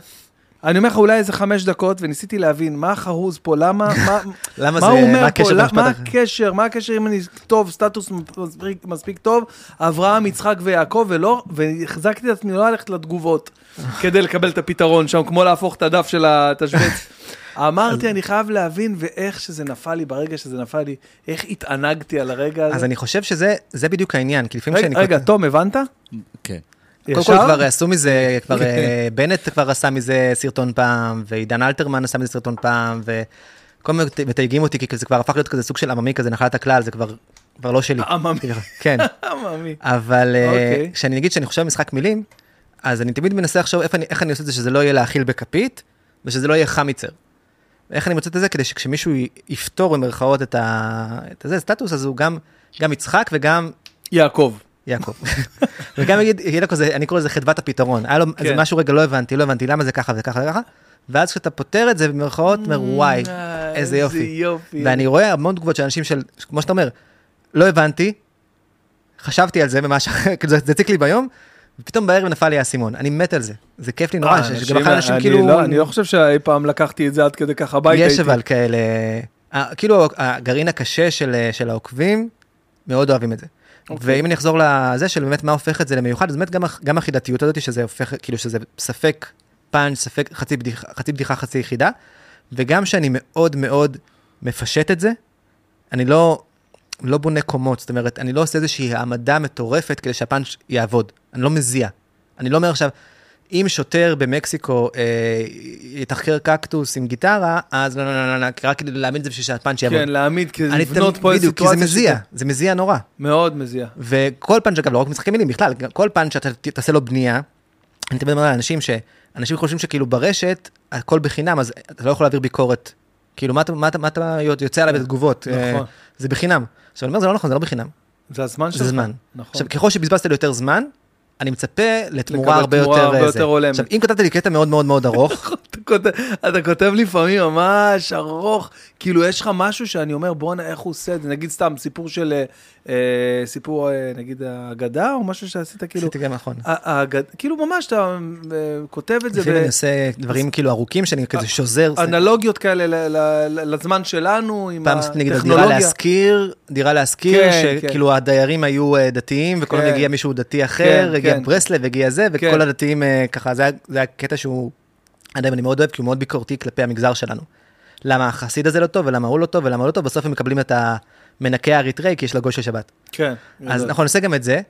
C: אני אומר לך אולי איזה חמש דקות, וניסיתי להבין מה החרוז פה, למה, מה,
A: למה
C: מה
A: זה,
C: הוא אומר
A: מה
C: פה,
A: במשפט
C: מה? הקשר, מה הקשר אם אני טוב, סטטוס מספיק, מספיק טוב, אברהם, יצחק ויעקב, ולא, והחזקתי את עצמי לא ללכת לתגובות, כדי לקבל את הפתרון שם, כמו להפוך את הדף של התשבץ. אמרתי, אני חייב להבין, ואיך שזה נפל לי, ברגע שזה נפל לי, איך התענגתי על הרגע הזה.
A: אז אני חושב שזה זה בדיוק העניין, כי לפעמים
C: רגע,
A: כשאני...
C: רגע, תום, הבנת?
B: כן.
A: קודם כל כבר עשו מזה, כבר אה, בנט כבר עשה מזה סרטון פעם, ועידן אלתרמן עשה מזה סרטון פעם, וכל מיני מתייגים אותי, כי זה כבר הפך להיות כזה סוג של עממי כזה, נחלת הכלל, זה כבר כבר לא שלי.
C: עממי.
A: כן.
C: עממי.
A: אבל אה,
C: אוקיי.
A: כשאני אגיד שאני חושב על משחק מילים, אז אני תמיד מנסה לחשוב איך אני עושה את זה שזה לא יהיה להאכיל בכפית, ושזה לא יהיה חמיצר. איך אני מוצא את זה כדי שכשמישהו יפתור במרכאות את ה- את הזה, סטטוס, אז הוא גם גם יצחק וגם
C: יעקב.
A: יעקב. וגם יגיד, יגיד לו כזה, אני קורא לזה חדוות הפתרון. היה לו איזה
C: כן.
A: משהו רגע, לא הבנתי, לא הבנתי, למה זה ככה וככה וככה, ואז כשאתה פותר את זה במרכאות, אומר, וואי,
C: אה,
A: איזה יופי.
C: יופי.
A: ואני רואה המון תגובות של אנשים של, כמו שאתה אומר, לא הבנתי, חשבתי על זה, ממש, כאילו, זה הציק לי ביום, ופתאום בערב נפל לי האסימון. אני מת על זה. זה כיף לי נורא,
C: אה,
A: שגם אחרי אנשים
C: אני
A: כאילו...
C: לא- אני לא חושב שאי פעם לקחתי את זה עד כדי כך הביתה
A: יש
C: איתי.
A: אבל כאלה, אה, כאילו הגרעין הקשה של, אה, של העוקבים, מאוד אוהבים את זה.
C: אוקיי.
A: ואם אני אחזור לזה של באמת מה הופך את זה למיוחד, אז באמת גם, גם החידתיות הזאת, שזה הופך, כאילו שזה ספק פאנץ', ספק חצי בדיחה, חצי בדיחה, חצי יחידה, וגם שאני מאוד מאוד מפשט את זה, אני לא, לא בונה קומות, זאת אומרת, אני לא עושה איזושהי העמדה מטורפת כדי שהפאנץ' יעבוד, אני לא מזיע. אני לא אומר עכשיו, אם שוטר במקסיקו אה, יתחקר קקטוס עם גיטרה, אז לא, לא, לא, לא, לא, רק כדי להעמיד את זה בשביל שהפאנץ' יעבוד.
C: כן, להעמיד, כדי לבנות פה איזו
A: בדיוק, כי זה
C: סיטואציה.
A: מזיע, זה מזיע נורא.
C: מאוד מזיע.
A: וכל פאנץ', אגב, לא רק משחקי מילים, בכלל, כל פאנץ' שאתה תעשה לו בנייה, אני תמיד אומר לאנשים שאנשים חושבים שכאילו ברשת, הכל בחינם, אז אתה לא יכול להעביר ביקורת. כאילו, מה אתה, מה אתה, מה אתה יוצא עליו בתגובות? אה,
C: נכון.
A: זה בחינם. עכשיו, אני אומר, זה לא נכון, זה לא בחינם,
C: זה הזמן שלך.
A: זה זמן.
C: נכון.
A: עכשיו, ככל שבזבזת לי יותר זמן, אני מצפה לתמורה
C: לקבל
A: הרבה
C: תמורה
A: יותר...
C: הרבה יותר. הולמת.
A: עכשיו, אם כתבת לי קטע מאוד מאוד מאוד ארוך,
C: כותב- אתה כותב לפעמים ממש ארוך, כאילו יש לך משהו שאני אומר, בואנה, איך הוא עושה את זה? נגיד סתם סיפור של, אה, אה, סיפור, אה, נגיד, האגדה, או משהו שעשית, כאילו,
A: עשיתי גם נכון.
C: האגד- כאילו ממש אתה אה, כותב את זה,
A: לפעמים אני עושה דברים כאילו ארוכים, שאני כזה שוזר.
C: באנלוגיות כאלה ל- ל- לזמן שלנו, עם
A: פעם עשיתי נגיד דירה
C: הטכנולוגיה.
A: להשכיר, דירה להשכיר,
C: כן,
A: שכאילו הדיירים היו דתיים, וכל
C: כן.
A: הגיע מישהו דתי
C: כן,
A: אחר, הגיע
C: כן.
A: ברסלב, הגיע זה,
C: כן.
A: וכל הדתיים ככה, זה היה- זה היה קטע שהוא, היום אני מאוד אוהב, כי הוא מאוד ביקורתי כלפי המגזר שלנו. למה החסיד הזה לא טוב, ולמה הוא לא טוב, ולמה הוא לא טוב, בסוף הם מקבלים את המנקה האריתראי, כי יש לו גוי של שבת.
C: כן.
A: אז. נכון, נעשה גם את זה,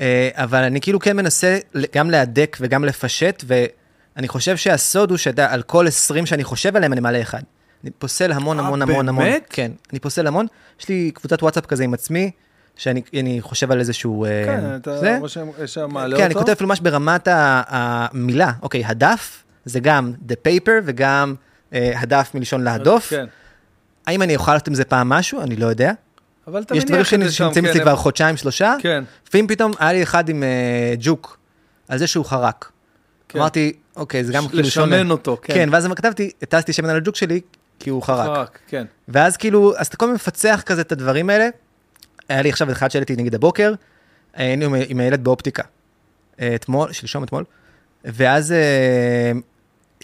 A: אה, אבל אני כאילו כן מנסה גם להדק וגם לפשט, ואני חושב שהסוד הוא שעל כל 20 שאני חושב עליהם, אני מעלה אחד. אני פוסל המון
C: אה,
A: המון המון המון.
C: באמת?
A: כן, אני פוסל המון. יש לי קבוצת וואטסאפ כזה עם עצמי, שאני אני חושב על איזשהו... אה,
C: כן, אתה. רושם, שם מעלה
A: כן, אני
C: אותו.
A: כותב אפילו ממש ברמת המילה. אוקיי, הדף זה גם the paper וגם אה, הדף מלשון להדוף.
C: כן.
A: האם אני אוכל לעשות עם זה פעם משהו? אני לא יודע.
C: אבל אתה
A: יש
C: מניח
A: דברים
C: את זה שם,
A: שנמצאים
C: כן,
A: אצלי
C: איפה-
A: כבר חודשיים, שלושה.
C: כן.
A: לפעמים פתאום היה לי אחד עם אה, ג'וק, על זה שהוא חרק.
C: כן.
A: אמרתי, אוקיי, זה גם
C: ש-
A: כאילו שונה.
C: לשמן אותו, כן.
A: כן, ואז כתבתי, הטסתי שמן על הג'וק שלי, כי הוא חרק.
C: חרק, כן.
A: ואז כאילו, אז אתה כל הזמן מפצח כזה את הדברים האלה. היה לי עכשיו אחד שהעליתי נגיד הבוקר, היינו עם- עם הילד באופטיקה. אה, אתמול, שלשום אתמול, ואז אה,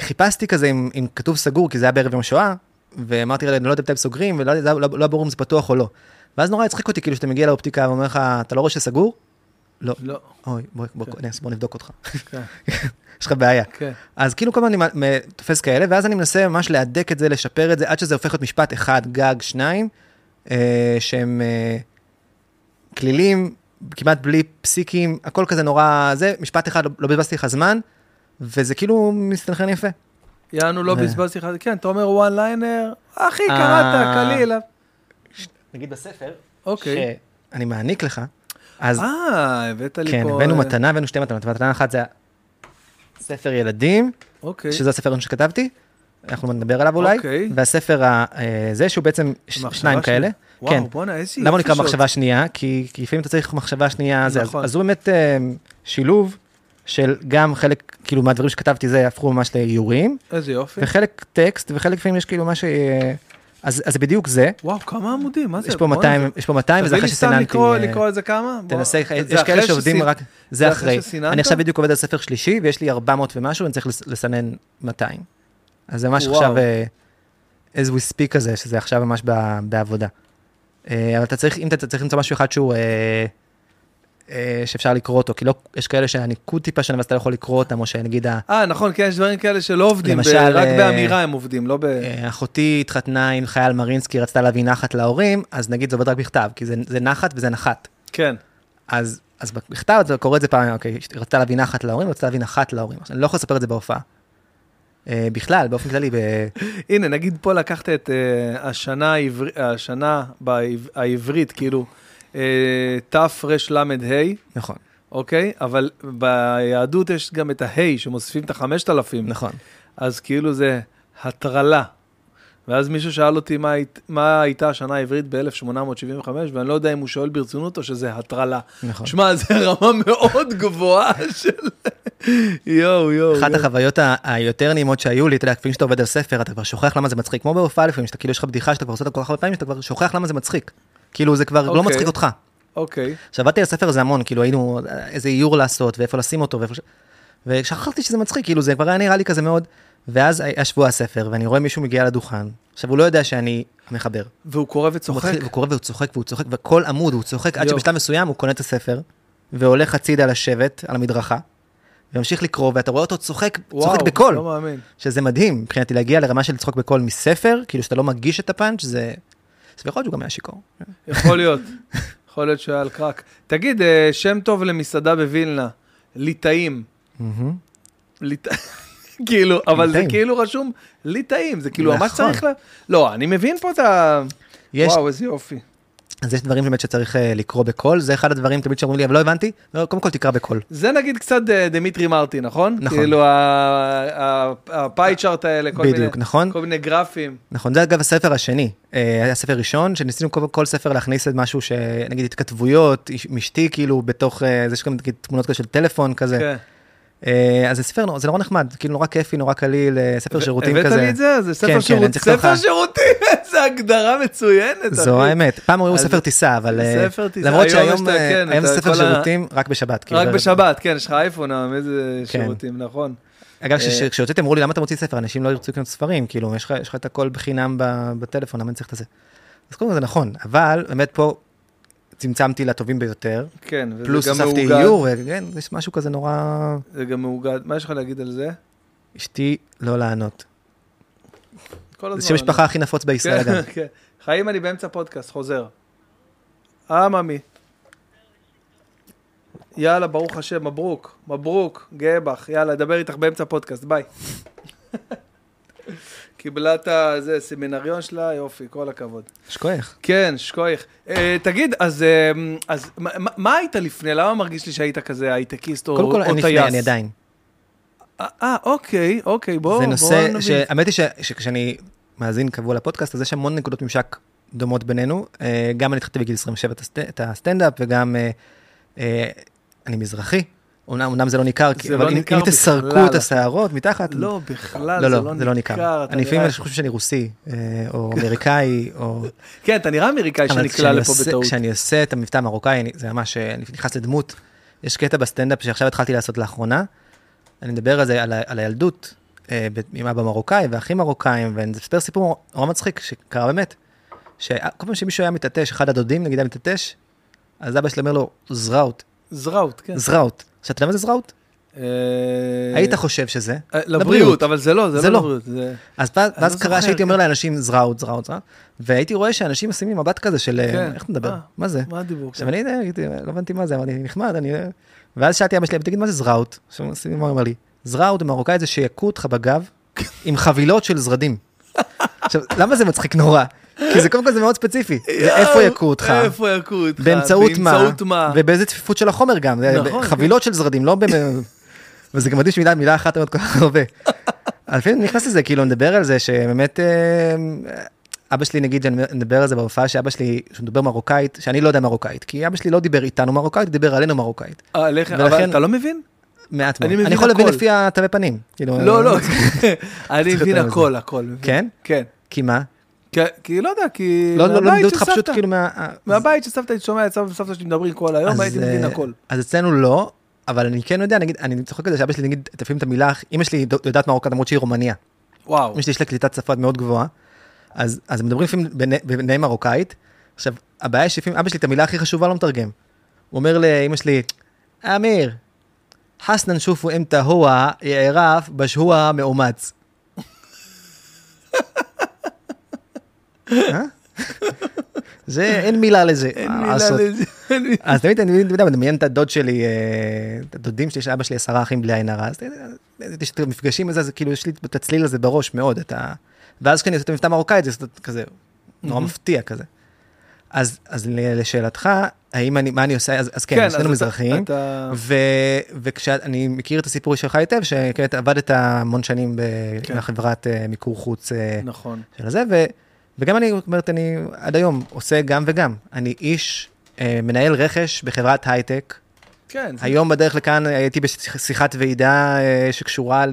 A: חיפשתי כזה עם, עם כתוב סגור, כי זה היה בערב יום שואה, ואמרתי אני לא יודע מתי הם סוגרים, ולא לא, לא היה ברור אם זה פתוח או לא. ואז נורא הצחיק אותי, כאילו, שאתה מגיע לאופטיקה ואומר לך, אתה לא רואה שסגור? לא.
C: לא.
A: אוי, בוא, בוא,
C: כן.
A: נס, בוא נבדוק אותך.
C: כן.
A: יש לך בעיה.
C: כן.
A: אז כאילו כל הזמן אני תופס כאלה, ואז אני מנסה ממש להדק את זה, לשפר את זה, עד שזה הופך להיות משפט אחד, גג, שניים, אה, שהם אה, כלילים, כמעט בלי פסיקים, הכל כזה נורא, זה, משפט אחד, לא, לא בזבזתי לך זמן, וזה כאילו מסתנכרן יפה.
C: יענו, לא
A: ו-
C: בזבזתי לך, כן, אתה אומר וואן ליינר, אחי,
A: אה.
C: קראת, קליל.
A: נגיד בספר,
C: אוקיי.
A: שאני מעניק לך, אז
C: אה, הבאת לי פה...
A: כן, הבאנו
C: אה,
A: מתנה, הבאנו שתי מתנות, מתנה אחת זה ספר ילדים,
C: אוקיי.
A: שזה הספר הראשון שכתבתי, אנחנו נדבר עליו אולי,
C: אוקיי.
A: והספר ה- אה, זה, שהוא בעצם שניים. כאלה.
C: וואו,
A: כן.
C: בואנה, איזה יופי
A: למה הוא נקרא מחשבה שנייה? כי, כי לפעמים אתה צריך מחשבה שנייה, זה,
C: נכון.
A: אז, אז הוא באמת אה, שילוב של גם חלק, כאילו מהדברים שכתבתי זה הפכו ממש לאיורים,
C: איזה יופי.
A: וחלק טקסט, וחלק לפעמים יש כאילו מה ש... אז אז זה בדיוק זה,
C: וואו, כמה עמודים, מה זה?
A: יש פה
C: בואנה,
A: 200,
C: זה-
A: יש פה 200 וזה
C: תביא
A: אחרי
C: לי סתם
A: שסיננתי.
C: לקרוא-
A: אה,
C: את זה כמה? בוא-
A: תנסה,
C: זה
A: יש כאלה שעובדים
C: שסינ-
A: רק,
C: זה
A: זה
C: אחרי?
A: אני עכשיו בדיוק עובד על ספר שלישי, ויש לי 400 ומשהו, אני צריך לס- לסנן 200. אז זה ממש
C: וואו.
A: עכשיו, אה, as we speak כזה, שזה עכשיו ממש בעבודה. אה, אבל אתה צריך, אם אתה צריך למצוא משהו אחד שהוא, אה, אה, שאפשר לקרוא אותו, כי לא, יש כאלה שהניקוד טיפה שלהם, אז אתה לא יכול לקרוא אותם, או שנגיד, ה-
C: אה, נכון, כן, יש דברים כאלה שלא עובדים, ב-
A: למשל,
C: רק
A: אה,
C: באמירה הם עובדים, לא ב...
A: אה, אחותי התחתנה עם חייל מרינסקי, רצתה להביא נחת להורים, אז נגיד זה עובד רק בכתב, כי זה, זה נחת וזה נחת.
C: כן.
A: אז, אז בכתב אתה קורא את זה פעם, אוקיי, רצתה להביא נחת להורים, רצתה להביא נחת להורים. עכשיו, אני לא יכול לספר את זה בהופעה. אה, בכלל, באופן כללי, ב...
C: הנה, נגיד פה לקחת את אה, השנה העבר- השנה בעב- העברית, כאילו, אה, תרל"ה,
A: נכון,
C: אוקיי? אבל ביהדות יש גם את הה' שמוסיפים את החמשת אלפים.
A: נכון.
C: אז כאילו זה הטרלה. ואז מישהו שאל אותי מה, היית- מה הייתה השנה העברית ב-1875, ואני לא יודע אם הוא שואל ברצינות או שזה הטרלה.
A: נכון.
C: שמע, זו רמה מאוד גבוהה של... יואו, יואו.
A: אחת
C: יואו.
A: החוויות היותר נעימות שהיו לי, אתה יודע, לפעמים שאתה עובד על ספר, אתה כבר שוכח למה זה מצחיק, כמו בהופעה לפעמים, שאתה כאילו יש לך בדיחה שאתה כבר עושה אותה כל כך הרבה פעמים, שאתה כבר שוכח למה זה מצחיק. כאילו זה כבר לא
C: אוקיי.
A: מצחיק אותך.
C: אוקיי.
A: עכשיו, עבדתי על הספר הזה המון, כאילו היינו, איזה איור לעשות, ואיפה לשים אותו, ואיפה. ושכחתי שזה מצחיק, כאילו זה כבר היה נראה לי כזה מאוד. ואז היה שבוע הספר, ואני רואה מישהו מגיע לדוכן, עכשיו הוא לא יודע שאני המחבר.
C: והוא קורא
A: הוא
C: וצוחק.
A: מתחיל- הוא קורא והוא צוחק והוא צוחק, וכל עמוד הוא צוחק, עד
C: יואו.
A: שבשלב מסוים הוא קונה את הספר, והולך הצידה לשבת על המדרכה, וממשיך לקרוא, ואתה רואה אותו צוחק, צוחק בקול,
C: לא מאמין.
A: שזה מדהים, מבחינתי להגיע לרמה של לצחוק בקול מספר, כאילו שאתה לא מגיש את הפאנץ', זה... אז יכול להיות שהוא גם היה שיכור.
C: יכול להיות. יכול להיות שהוא היה על קרק. תגיד, אה, שם טוב למסעדה בווילנה, ליטאים. ליט... כאילו, אבל זה. כאילו רשום ליטאים, זה כאילו ממש
A: נכון.
C: צריך ל... לא, אני מבין פה את ה... וואו, איזה יופי.
A: אז יש דברים באמת שצריך אה, לקרוא בקול, זה אחד הדברים תמיד שאומרים לי, אבל לא הבנתי, לא, קודם כל תקרא בקול.
C: זה נגיד קצת אה, דמיטרי מרטין, נכון?
A: נכון.
C: כאילו ה pie chart האלה, כל מיני...
A: בדיוק, נכון?
C: כל מיני גרפים.
A: נכון, זה אגב הספר השני, אה, היה ספר ראשון, שניסינו כל, כל ספר להכניס את משהו שנגיד התכתבויות, משתי כאילו בתוך, אה, זה יש גם נגיד תמונות כזה של טלפון כזה,
C: כן.
A: אה, אז זה ספר, זה נורא נחמד, כאילו נורא כיפי, נורא קליל, אה, ספר שירותים
C: הבאת
A: כזה.
C: לי את זה? זה ספר
A: כן, כן,
C: שירות-
A: אני צריך לך-
C: ספר שירותים, איזה הגדרה מצוינת.
A: זו. האמת, פעם
C: אז-
A: ספר טיסה, אבל אה,
C: ספר טיסה,
A: למרות
C: היום
A: שהיום
C: כן,
A: זה
C: ה-
A: ספר
C: כל ה-
A: שירותים רק בשבת. כאילו,
C: רק
A: בערב.
C: בשבת, כן, יש לך אייפון, איזה
A: כן.
C: שירותים, נכון.
A: אגב, כש- כשהוצאתי אמרו לי למה אתה מוציא ספר, אנשים לא ירצו לקנות ספרים, כאילו יש לך את הכל בחינם בטלפון, למה אני צריך את זה? אז קודם כל זה נכון, אבל באמת פה צמצמתי לטובים ביותר,
C: כן, וזה
A: פלוס
C: גם
A: הוספתי
C: מאוגד.
A: איור, וכן, יש משהו כזה נורא...
C: זה גם מאוגד. מה יש לך להגיד על זה?
A: אשתי לא לענות.
C: כל הזמן.
A: זה שם משפחה הכי נפוץ בישראל,
C: כן,
A: אגב.
C: כן. חיים, אני באמצע פודקאסט, חוזר. אה, ממי. יאללה, ברוך השם, מברוק, מברוק, גאה בך, יאללה, אדבר איתך באמצע פודקאסט, ביי. קיבלה את הזה, סמינריון שלה, יופי, כל הכבוד.
A: שכוייח.
C: כן, שכוייח. אה, תגיד, אז, אה, אז מה, היית לפני? למה מרגיש לי שהיית כזה הייטקיסט או,
A: קודם כל, אני
C: טייס?
A: לפני, אני עדיין.
C: אה, אה, אוקיי, אוקיי, בוא,
A: זה
C: בוא
A: נושא. שהאמת היא שכשאני מאזין קבוע לפודקאסט, אז יש המון נקודות ממשק דומות בינינו. גם אני התחלתי בגיל 27 את הסט- את הסטנדאפ, וגם אני מזרחי. אומנם אומנם זה לא ניכר,
C: זה
A: אבל
C: לא
A: אם
C: ניכר
A: אם תסרקו. את השערות מתחת,
C: לא, בכלל,
A: לא,
C: זה
A: לא, זה לא ניכר. אני לפעמים
C: נראה-
A: חושב שאני רוסי, אה, או אמריקאי, או...
C: כן, אתה נראה אמריקאי שנקלע לפה
A: עושה-
C: בטעות.
A: כשאני עושה את המבטא המרוקאי, אני- זה ממש, אה, אני נכנס לדמות. יש קטע בסטנדאפ שעכשיו התחלתי לעשות לאחרונה, אני מדבר על זה, על, על הילדות, אה, עם אבא מרוקאי ואחים מרוקאים, ואני אספר סיפור נורא מצחיק, שקרה באמת, שכל פעם שמישהו היה מתעטש, אחד הדודים נגיד היה מתעטש, אז אבא שלי אומר לו, זראוט,
C: זראוט, כן.
A: זראוט. עכשיו, אתה יודע מה זה זראוט?
C: אה,
A: היית חושב שזה?
C: אה, לבריאות, אבל זה לא, זה לא
A: לא.
C: לבריאות.
A: אז ואז
C: לא
A: קרה שהייתי. אומר לאנשים זראוט, זראוט, זראוט, והייתי רואה שאנשים עושים לי מבט כזה של, אה,
C: כן.
A: איך אתה מדבר? מה זה?
C: מה הדיבור?
A: עכשיו אני לא הבנתי מה זה, אמרתי, נחמד, אני... ואז שאלתי אבא שלי, תגיד, מה זה זראוט? עכשיו הוא אומר לי, זראוט במרוקאית זה שיכו אותך בגב עם חבילות של זרדים. עכשיו, למה זה מצחיק נורא? כי זה קודם כל זה מאוד ספציפי. זה איפה יכו אותך,
C: איפה יכו אותך?
A: באמצעות מה? ובאיזה צפיפות של החומר גם.
C: נכון,
A: חבילות של זרדים, לא. וזה גם מדהים שמילה מילה אחת אומרת כל כך הרבה. לפעמים אני נכנס לזה, כאילו, נדבר על זה שבאמת... אה, אבא שלי, נגיד, אני נדבר על זה בהופעה שאבא שלי, שהוא מדבר מרוקאית, שאני לא יודע מרוקאית, כי אבא שלי לא דיבר איתנו מרוקאית, הוא דיבר עלינו מרוקאית.
C: אה, עליך, אבל אתה לא מבין?
A: מעט
C: אני
A: מאוד.
C: מבין
A: אני יכול להבין
C: הכל.
A: לפי התווי פנים.
C: לא,
A: אה,
C: לא, אני
A: צריך
C: מבין. הכל, הכל.
A: כן?
C: כן.
A: כי מה?
C: כי- כי לא יודע, כי...
A: לא לא- לא לימדו אותך פשוט. כאילו מה...
C: מהבית של סבתא הייתי שומע את סבתא וסבתא שלי מדברים כל היום, הייתי מבין
A: אה,
C: הכל.
A: אז אצלנו לא, אבל אני כן יודע, נגיד, אני צוחק על זה שאבא שלי, נגיד, לפעמים את המילה, אמא שלי יודעת מרוקאית למרות שהיא רומניה.
C: וואו.
A: אמא שלי יש לה קליטת שפה מאוד גבוהה, אז, אז מדברים לפעמים בני מרוקאית. עכשיו, הבעיה היא שלפעמים אבא שלי את המילה הכי חשובה לא מתרגם. הוא אומר לאמא שלי, אמיר, חסנן שופו אמתא הואה יערף בשהוע מאומץ. אה? זה, אין מילה לזה.
C: אין
A: מה
C: מילה? לזה.
A: אז תמיד אני מדמיין את הדוד שלי, אה, את הדודים שלי, שאבא שלי עשרה אחים בלי עין הרע, אז יש את המפגשים הזה, זה כאילו, יש לי את הצליל הזה בראש מאוד, את ה... ואז כשאני עושה את המבטא המרוקאית, זה כזה נורא מפתיע כזה. אז, אז לשאלתך, האם אני, מה אני עושה, אז, אז כן,
C: אז
A: שנינו מזרחיים,
C: אתה-
A: ו, וכשאני מכיר את הסיפור שלך היטב, שכעת עבדת המון שנים
C: כן.
A: בחברת אה, מיקור חוץ אה,
C: נכון.
A: של הזה, ו, וגם אני, זאת אומרת, אני עד היום עושה גם וגם. אני איש, אה, מנהל רכש בחברת הייטק.
C: כן. זה-
A: היום בדרך לכאן הייתי בשיחת ועידה אה, שקשורה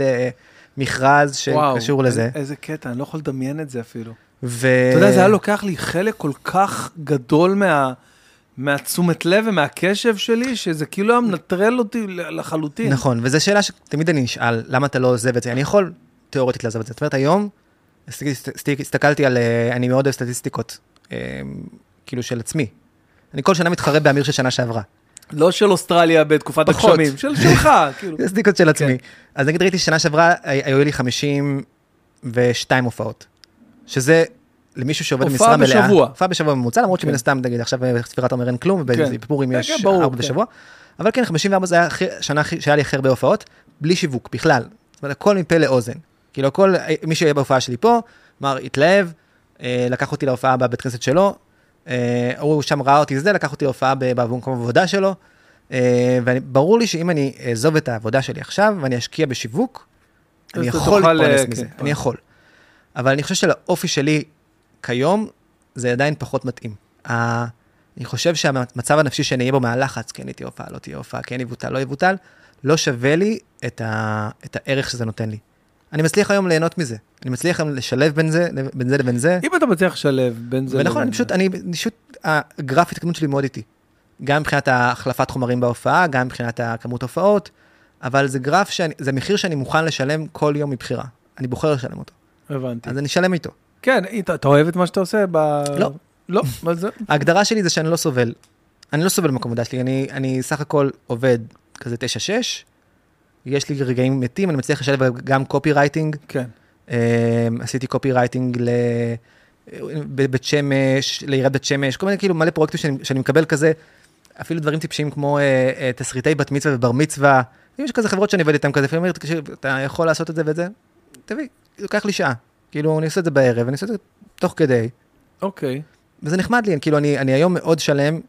A: למכרז
C: וואו,
A: שקשור לזה.
C: איזה קטע, אני לא יכול לדמיין את זה אפילו.
A: ו...
C: אתה יודע, זה היה לוקח לי חלק כל כך גדול מה... מהתשומת לב ומהקשב שלי, שזה כאילו היה מנטרל אותי לחלוטין.
A: נכון, וזו שאלה שתמיד אני נשאל, למה אתה לא עוזב את זה? אני יכול תיאורטית לעזוב את זה. זאת אומרת, היום, הסתכלתי על, אה, אני מאוד אוהב סטטיסטיקות, אה, כאילו של עצמי. אני כל שנה מתחרה באמיר של שנה שעברה.
C: לא של אוסטרליה בתקופת. הגשמים, של שלך, כאילו.
A: סטטיסטיקות של עצמי. אז נגיד ראיתי שנה שעברה, הי- היו לי 52 הופעות. שזה למישהו שעובד
C: הופעה
A: במשרה מלאה.
C: בשבוע.
A: הופעה בשבוע ממוצע, למרות שמן
C: כן.
A: הסתם, נגיד, עכשיו בספירת עומר אין כלום,
C: כן.
A: ובפורים
C: כן,
A: יש
C: כן,
A: ארבע
C: כן.
A: בשבוע. אבל כן, 54 זה היה השנה הכי- שהיה לי הכי הרבה הופעות, בלי שיווק בכלל. זאת אומרת, הכל מפה לאוזן. כאילו, הכל, מי שהיה בהופעה שלי פה, אמר, התלהב, אה, לקח אותי להופעה בבית כנסת שלו, אה, הוא שם ראה אותי זה, לקח אותי להופעה במקום העבודה שלו, אה, וברור לי שאם אני אעזוב את העבודה שלי עכשיו, ואני אשקיע בשיווק, אני יכול להתפרנס
C: אה,
A: מזה,
C: כן.
A: אני יכול. אבל אני חושב שלאופי שלי כיום, זה עדיין פחות מתאים. אני חושב שהמצב הנפשי שאני אהיה בו מהלחץ, כן תהיה הופעה, לא תהיה הופעה, כן יבוטל, לא יבוטל, לא שווה לי את, ה, את הערך שזה נותן לי. אני מצליח היום ליהנות מזה. אני מצליח היום לשלב בין זה, בין זה לבין זה.
C: אם אתה מצליח לשלב בין זה
A: ונכון, אני
C: לבין
A: פשוט,
C: זה.
A: אני פשוט, הגרף התקדמות שלי מאוד איטי. גם מבחינת החלפת חומרים בהופעה, גם מבחינת הכמות הופעות, אבל זה גרף, שאני, זה מחיר שאני מוכן לשלם כל יום מבחירה. אני בוחר לשלם אותו.
C: הבנתי.
A: אז אני אשלם איתו.
C: כן, אתה אתה אוהב את מה שאתה עושה? ב-
A: לא.
C: לא, מה זה?
A: ההגדרה שלי זה שאני לא סובל. אני לא סובל במקום עבודה שלי, אני, אני סך הכל עובד כזה 9-6, יש לי רגעים מתים, אני מצליח לשלב גם קופירייטינג,
C: כן.
A: עשיתי קופירייטינג לבית שמש, לעיריית בית שמש, כל מיני כאילו מלא פרויקטים שאני, שאני מקבל כזה, אפילו דברים טיפשיים כמו אה, אה, תסריטי בת מצווה ובר מצווה, יש כזה חברות שאני עובד איתן כזה, לפעמים אומרים, אתה יכול לעשות את זה ואת זה, תביא, לוקח לי שעה, כאילו אני עושה את זה בערב, אני עושה את זה תוך כדי,
C: אוקיי.
A: וזה נחמד לי, כאילו אני, אני היום מאוד שלם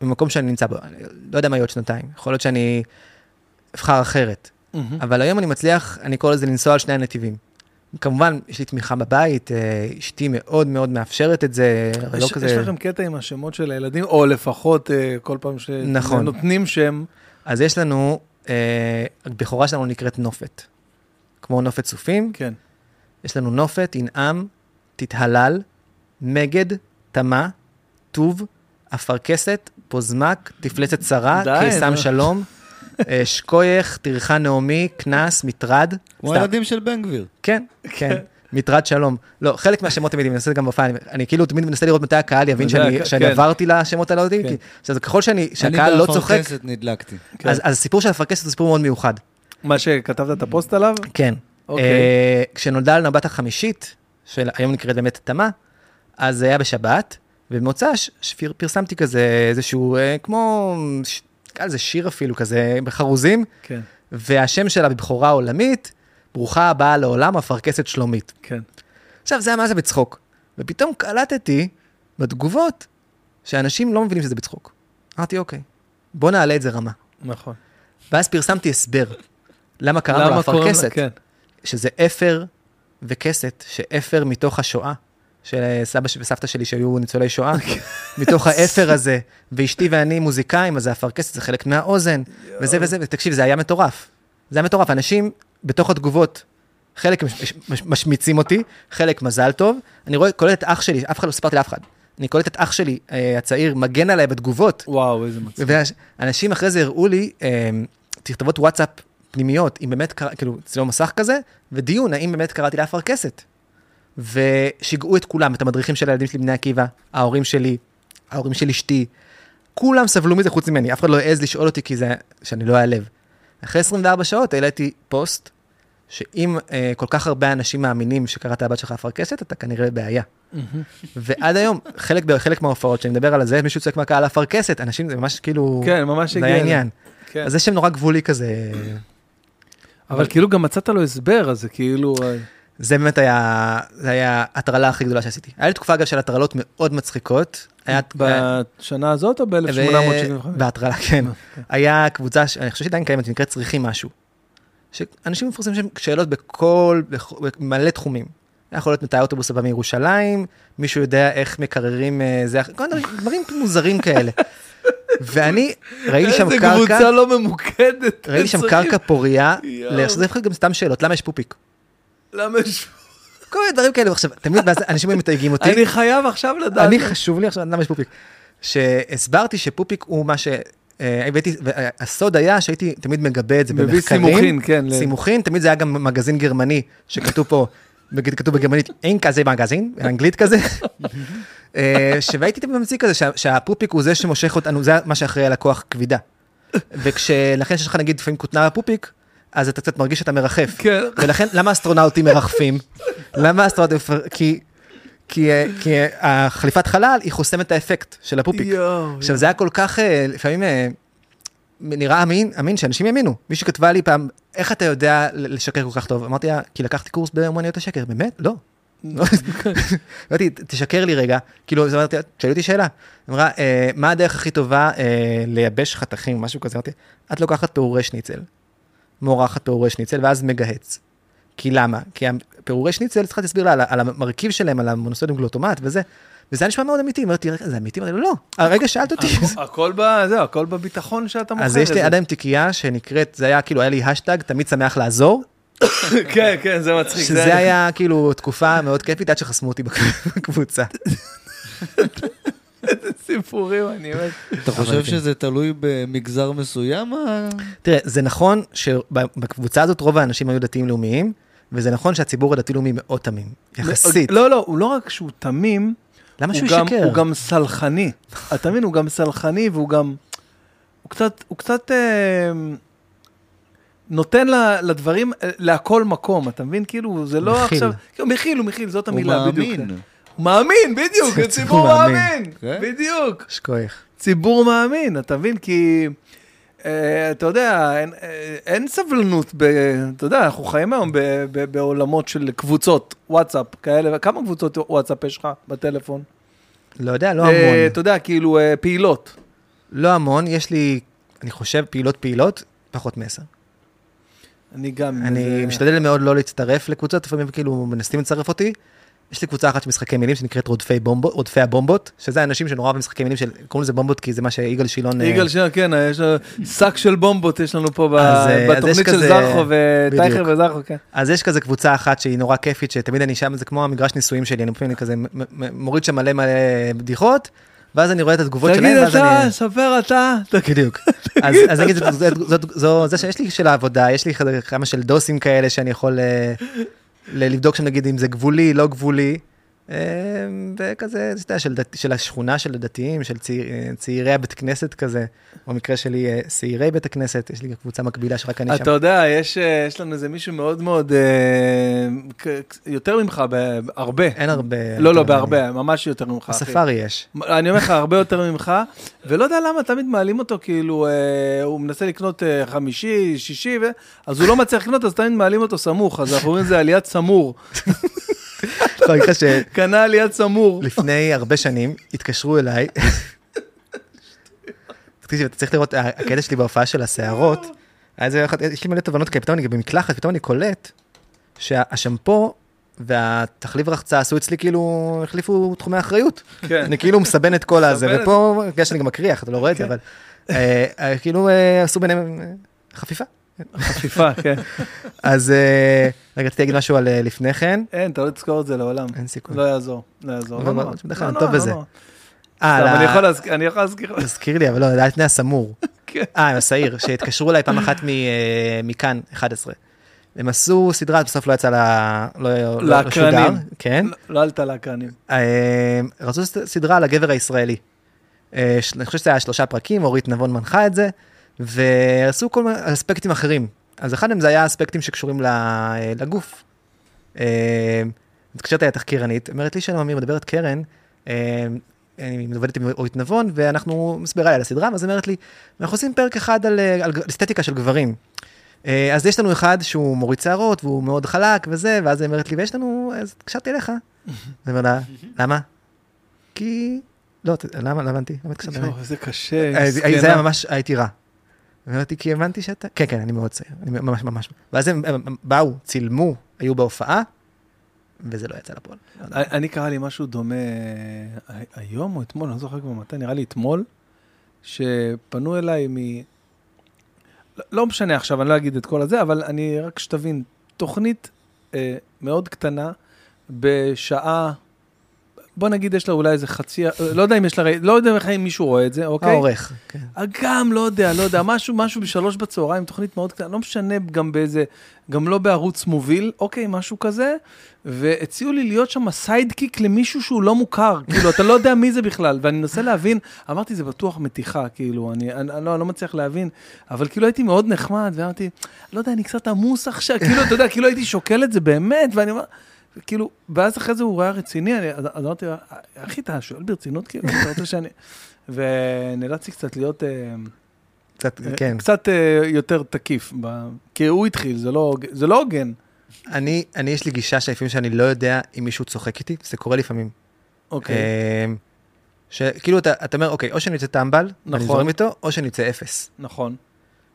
A: במקום שאני נמצא בו, אני לא יודע מה יהיה עוד שנתיים, יכול להיות שאני אבחר אחרת,
C: מהמם.
A: אבל היום אני מצליח, אני קורא לזה לנסוע על שני הנתיבים. כמובן, יש לי תמיכה בבית, אה, אשתי מאוד מאוד מאפשרת את זה, לא
C: יש, יש
A: כזה...
C: לכם קטע עם השמות של הילדים, או לפחות אה, כל פעם
A: נכון.
C: שנותנים שם.
A: אז יש לנו, אה, הבכורה שלנו נקראת נופת. כמו נופת צופים,
C: כן.
A: יש לנו נופת, ינעם, תתהלל, מגד, תמה, טוב, אפרכסת, פוזמק, תפלצת צרה, קיסם. שלום, שקוייך, טרחה נעמי, קנס, מטרד.
B: כמו. הילדים של בן גביר.
A: כן, כן, מטרד שלום. לא, חלק מהשמות תמיד, אני מנסה גם בהופעה, אני, אני כאילו תמיד מנסה לראות מתי הקהל יבין שאני,
C: כן,
A: שאני
C: כן.
A: עברתי לשמות הלא יודעים,
C: כן.
A: כי עכשיו, ככל שאני, שהקהל לא צוחק,
B: אני באפרכסת נדלקתי.
C: כן.
A: אז, אז הסיפור של הפרקסת הוא סיפור מאוד מיוחד.
C: מה שכתבת את הפוסט עליו?
A: כן.
C: אוקיי.
A: אה, כשנולדה לנו הבת החמישית, שהיום נקראת באמת תמה, אז זה היה בשבת, ובמוצ"ש שפיר- פרסמתי כזה איזשהו, אה, כמו, נקרא לזה שיר אפילו כזה, בחרוזים,
C: כן,
A: והשם שלה בבכורה עולמית, ברוכה הבאה לעולם, אפרכסת שלומית.
C: כן.
A: עכשיו, זה היה מה זה בצחוק. ופתאום קלטתי בתגובות שאנשים לא מבינים שזה בצחוק. אמרתי, אוקיי, בוא נעלה את זה רמה.
C: נכון.
A: ואז פרסמתי הסבר. למה קראנו לה- אפרכסת?
C: כן.
A: שזה אפר וכסת, שאפר מתוך השואה, של סבא ש- וסבתא שלי שהיו ניצולי שואה, מתוך האפר הזה, ואשתי ואני מוזיקאים, אז זה אפרכסת, זה חלק מהאוזן, וזה וזה, ותקשיב, זה היה מטורף. זה היה מטורף, אנשים בתוך התגובות חלק מש, מש, משמיצים אותי, חלק מזל טוב. אני רואה, קולט את אח שלי, אף אחד לא סיפרתי לאף אחד. אני קולט את אח שלי אה, הצעיר, מגן עליי בתגובות.
C: וואו, איזה מצחיק.
A: ואנשים אחרי זה הראו לי אה, תכתובות וואטסאפ פנימיות, אם באמת קרא, כאילו, צילום מסך כזה, ודיון, האם באמת קראתי לאפרכסת. ושיגעו את כולם, את המדריכים של הילדים שלי בני עקיבא, ההורים שלי, ההורים של אשתי, כולם סבלו מזה חוץ ממני, אף אחד לא העז לשאול אותי כי זה, שאני לא אעלב. אחרי 24 שעות העליתי פוסט, שאם אה, כל כך הרבה אנשים מאמינים שקראת הבת שלך אפרכסת, אתה כנראה בבעיה. ועד היום, חלק, חלק מההופעות, שאני מדבר על זה, מישהו צועק מהקהל אפרכסת, אנשים, זה ממש כאילו,
C: כן, ממש
A: זה
C: הגיע.
A: היה
C: לזה.
A: עניין.
C: כן.
A: אז זה שם נורא גבולי כזה,
C: אבל כאילו גם מצאת לו הסבר, אז זה כאילו... אה,
A: זה באמת היה, זה היה הטרלה הכי גדולה שעשיתי. היה לי תקופה אגב של הטרלות מאוד מצחיקות. היה,
C: בשנה הזאת או ב-1875?
A: בהטרלה, כן. היה קבוצה, ש- אני חושב שעדיין קיימת, נקראת צריכים משהו. שאנשים מפרסמים שם שאלות בכל, בכ- במלא תחומים. יכול להיות מתי האוטובוס הבא מירושלים, מישהו יודע איך מקררים אה, זה, כל מיני דברים- מוזרים כאלה. ואני ראיתי שם
C: איזה
A: קרקע,
C: קבוצה לא ממוקדת.
A: ראיתי שם קרקע. לעשות זה גם סתם שאלות, למה יש פופיק?
C: למה יש...
A: כל מיני דברים כאלה, עכשיו, תמיד אנשים מתייגים אותי.
C: אני חייב עכשיו לדעת.
A: אני חשוב לי עכשיו למה יש פופיק. שהסברתי שפופיק הוא מה ש... אה, הבאתי, והסוד היה שהייתי תמיד מגבה את זה
C: מביא
A: במחקרים.
C: סימוכין, כן.
A: סימוכין, תמיד זה היה גם מגזין גרמני, שכתוב פה, כתוב בגרמנית, אין כזה מגזין, באנגלית כזה. אה, והייתי תמיד ממציא כזה, שה- שהפופיק הוא זה שמושך אותנו, זה מה שאחראי על הכוח כבידה. וכשלכן שיש לך נגיד לפעמים כותנה בפופיק, אז אתה קצת מרגיש שאתה מרחף.
C: כן.
A: ולכן, למה אסטרונאוטים מרחפים? למה אסטרונאוטים... כי... כי, כי החליפת חלל היא חוסמת את האפקט של הפופיק.
C: יואו.
A: עכשיו זה היה כל כך, אה, לפעמים אה, נראה אמין, אמין שאנשים יאמינו. מישהי כתבה לי פעם, איך אתה יודע לשקר כל כך טוב? אמרתי לה, כי לקחתי קורס באמניות השקר. באמת? לא. אמרתי, תשקר לי רגע. כאילו, אז אמרתי, שאלו אותי שאלה. אמרה, "אה, מה הדרך הכי טובה לייבש חתכים, משהו כזה? אמרתי, את לוקחת פירורי שניצל, מורחת פירורי שניצל, ואז מגהץ. כי למה? כי הפירורי שניצל, צריכה להסביר לה על, על המרכיב שלהם, על המונוסודיום גלוטומט וזה. וזה היה נשמע מאוד אמיתי, אמרתי, רגע, זה אמיתי? אמרתי לא, הרגע שאלת אותי.
C: הכל ב... זהו, הכל בביטחון שאתה מוכר
A: אז. יש לי עד היום תיקייה שנקראת, זה היה כאילו, היה לי השטג, תמיד שמח לעזור,
C: כן, כן, זה מצחיק.
A: שזה היה כאילו תקופה מאוד כיפית עד שחסמו אותי בקבוצה.
C: סיפורים, אני מת.
B: אתה חושב
A: כן.
B: שזה תלוי במגזר מסוים?
A: תראה, זה נכון שבקבוצה הזאת רוב האנשים היו דתיים לאומיים, וזה נכון שהציבור הדתי-לאומי מאוד תמים, יחסית.
C: לא, לא, הוא לא רק שהוא תמים,
A: למה
C: הוא
A: שהוא ישקר?
C: הוא גם סלחני. אתה מבין? הוא גם סלחני והוא גם... הוא קצת, הוא קצת אה, נותן ל- לדברים, אה, להכל מקום, אתה מבין? כאילו, זה לא
A: מכיל.
C: עכשיו... כאילו, מכיל, הוא מכיל, זאת
B: הוא
C: המילה, בדיוק.
B: מאמין.
C: הוא מאמין, בדיוק,
A: זה
C: הציבור
A: ציבור מאמין.
C: מאמין.
B: כן?
C: בדיוק.
A: שכוח.
C: ציבור מאמין, אתה מבין? כי, אה, אתה יודע, אין, אה, אין סבלנות, ב, אתה יודע, אנחנו חיים היום ב, ב, בעולמות של קבוצות וואטסאפ כאלה, כמה קבוצות וואטסאפ יש לך בטלפון?
A: לא יודע, לא
C: אה,
A: המון.
C: אתה יודע, כאילו, פעילות.
A: לא המון, יש לי, אני חושב, פעילות פעילות, פחות מעשר.
C: אני גם...
A: אני משתדל מאוד לא להצטרף לקבוצות, לפעמים כאילו מנסים לצרף אותי. יש לי קבוצה אחת של משחקי מילים שנקראת רודפי בומבות, רודפי הבומבות, שזה אנשים שנורא אוהבים משחקי מילים של, קוראים לזה בומבות כי זה מה שיגאל שילון... אה,
C: יגאל שיר, כן, יש שק של בומבות, יש לנו פה
A: אז, אה, אז
C: בתוכנית של
A: כזה-
C: זרחו וטייכר. וזרחו, כן.
A: אז יש כזה קבוצה אחת שהיא נורא כיפית, שתמיד אני שם, זה כמו המגרש ניסויים שלי, אני לפעמים כזה מוריד שם מלא מלא בדיחות, ואז אני רואה את התגובות שלהם,
C: תגיד
A: ואז
C: אתה,
A: אני...
C: ספר אתה.
A: בדיוק. אז אז נגיד, זו- זה שיש לי של העבודה, יש לי כמה של דוסים כאלה שאני יכול אה, לבדוק שם נגיד אם זה גבולי, לא גבולי. אה, וכזה, אתה יודע, של, דת- של השכונה של הדתיים, של צעיר, אה, צעירי הבית כנסת כזה, במקרה שלי אה, שעירי בית הכנסת, יש לי קבוצה מקבילה שרק אני שם.
C: אתה יודע, יש, אה, יש לנו איזה מישהו מאוד מאוד, יותר ממך, ב- הרבה.
A: אין הרבה.
C: לא, לא, בהרבה, ממש יותר ממך. אחי.
A: בספארי יש.
C: אני אומר לך, הרבה יותר ממך, ולא יודע למה תמיד מעלים אותו, כאילו, הוא מנסה לקנות חמישי, שישי, ו... אז הוא לא מצליח לקנות, אז תמיד מעלים אותו סמוך, אז אנחנו את זה עליית סמור.
A: אני אגיד לך שלפני
C: קנה עליית סמור.
A: הרבה שנים התקשרו אליי. תקשיב, אתה צריך לראות, הקטע שלי בהופעה של אחת- יש לי מלא תובנות כאלה, פתאום אני במקלחת, פתאום אני קולט שהשמפו והתחליף רחצה עשו אצלי כאילו, החליפו תחומי אחריות.
C: כן.
A: אני כאילו מסבן את כל הזה, ופה, בגלל שאני גם מקריח, אתה לא רואה את זה, אבל אה, אה, כאילו אה, עשו ביניהם חפיפה.
C: חפיפה, כן.
A: אז אה, רגע, רציתי להגיד משהו על אה, לפני כן.
C: אין, אתה לא תזכור את זה לעולם.
A: אין סיכוי.
C: לא יעזור, לא יעזור. לא נורא.
A: בדרך כלל
C: לא
A: אני
C: נורא,
A: טוב
C: לא
A: בזה.
C: נורא.
A: אה,
C: אני יכול להזכיר-. לך.
A: תזכיר לי, אבל לא, זה היה לפני הסמור.
C: כן.
A: אה, עם השעיר, שהתקשרו אליי פעם אחת מכאן 11. הם עשו סדרה, בסוף לא יצא לה... לא- לא- לא
C: לאקרנים.
A: כן.
C: לא- לא עלתה לאקרנים.
A: רצו סדרה על הגבר הישראלי. אני חושב שזה היה שלושה פרקים, אורית נבון מנחה את זה, ועשו כל מיני אספקטים אחרים. אז אחד מהם זה היה אספקטים שקשורים אה, לגוף. אה, מתקשרת אליי התחקירנית, אומרת לי שלום אמיר, מדברת קרן, אה, אני עובדת עם אורית נבון, ואנחנו מסבירה לי על הסדרה, ואז אומרת לי, אנחנו עושים פרק אחד על, אה, על אסתטיקה של גברים. אה, אז יש לנו אחד שהוא מוריד שערות, והוא מאוד חלק וזה, ואז היא אומרת לי, ויש לנו, אז התקשרתי אליך. אני אומר לה, למה? כי... לא, למה? לא הבנתי. למה התקשרת אליי?
C: קשה.
A: אה, זה
C: מסכנה.
A: זה היה ממש, הייתי רע. אמרתי, כי הבנתי שאתה... כן, כן, אני מאוד צעיר, אני ממש ממש... ואז הם הם- הם באו, צילמו, היו בהופעה, וזה לא יצא לפועל.
C: אני קרה לי משהו דומה אה, היום או אתמול, אני לא זוכר כבר מתי, נראה לי אתמול, שפנו אליי מ... לא משנה עכשיו, אני לא אגיד את כל הזה, אבל אני רק שתבין, תוכנית אה, מאוד קטנה, בשעה, בוא נגיד יש לה אולי איזה חצי, אה, לא יודע אם יש לה, לא יודע אם מישהו רואה את זה, אוקיי?
A: העורך, כן.
C: גם, לא יודע, לא יודע, משהו, משהו בשלוש בצהריים, תוכנית מאוד קטנה, לא משנה גם באיזה, גם לא בערוץ מוביל, אוקיי, משהו כזה, והציעו לי להיות שם סיידקיק למישהו שהוא לא מוכר, כאילו, אתה לא יודע מי זה בכלל, ואני מנסה להבין, אמרתי, זה בטוח מתיחה, כאילו, אני, אני, אני, לא, אני לא מצליח להבין, אבל כאילו הייתי מאוד נחמד, ואמרתי, לא יודע, אני קצת עמוס עכשיו, כאילו, אתה יודע, כאילו הייתי שוקל את זה באמת, ואני אומר, כאילו, ואז אחרי זה הוא ראה רציני, אני, אז, אז אמרתי, אחי, אתה שואל ברצינות, כאילו, אתה רוצה שאני... ונאלצתי קצת להיות... אה,
A: קצת, כן.
C: קצת אה, יותר תקיף, ב... כי הוא התחיל, זה לא, זה לא הוגן.
A: אני, אני, יש לי גישה שלפעמים שאני לא יודע אם מישהו צוחק איתי, זה קורה לפעמים.
C: אוקיי.
A: אמ, שכאילו אתה, אתה אומר, אוקיי, או שאני יוצא טמבל,
C: נכון.
A: זורם איתו, או שאני יוצא אפס.
C: נכון.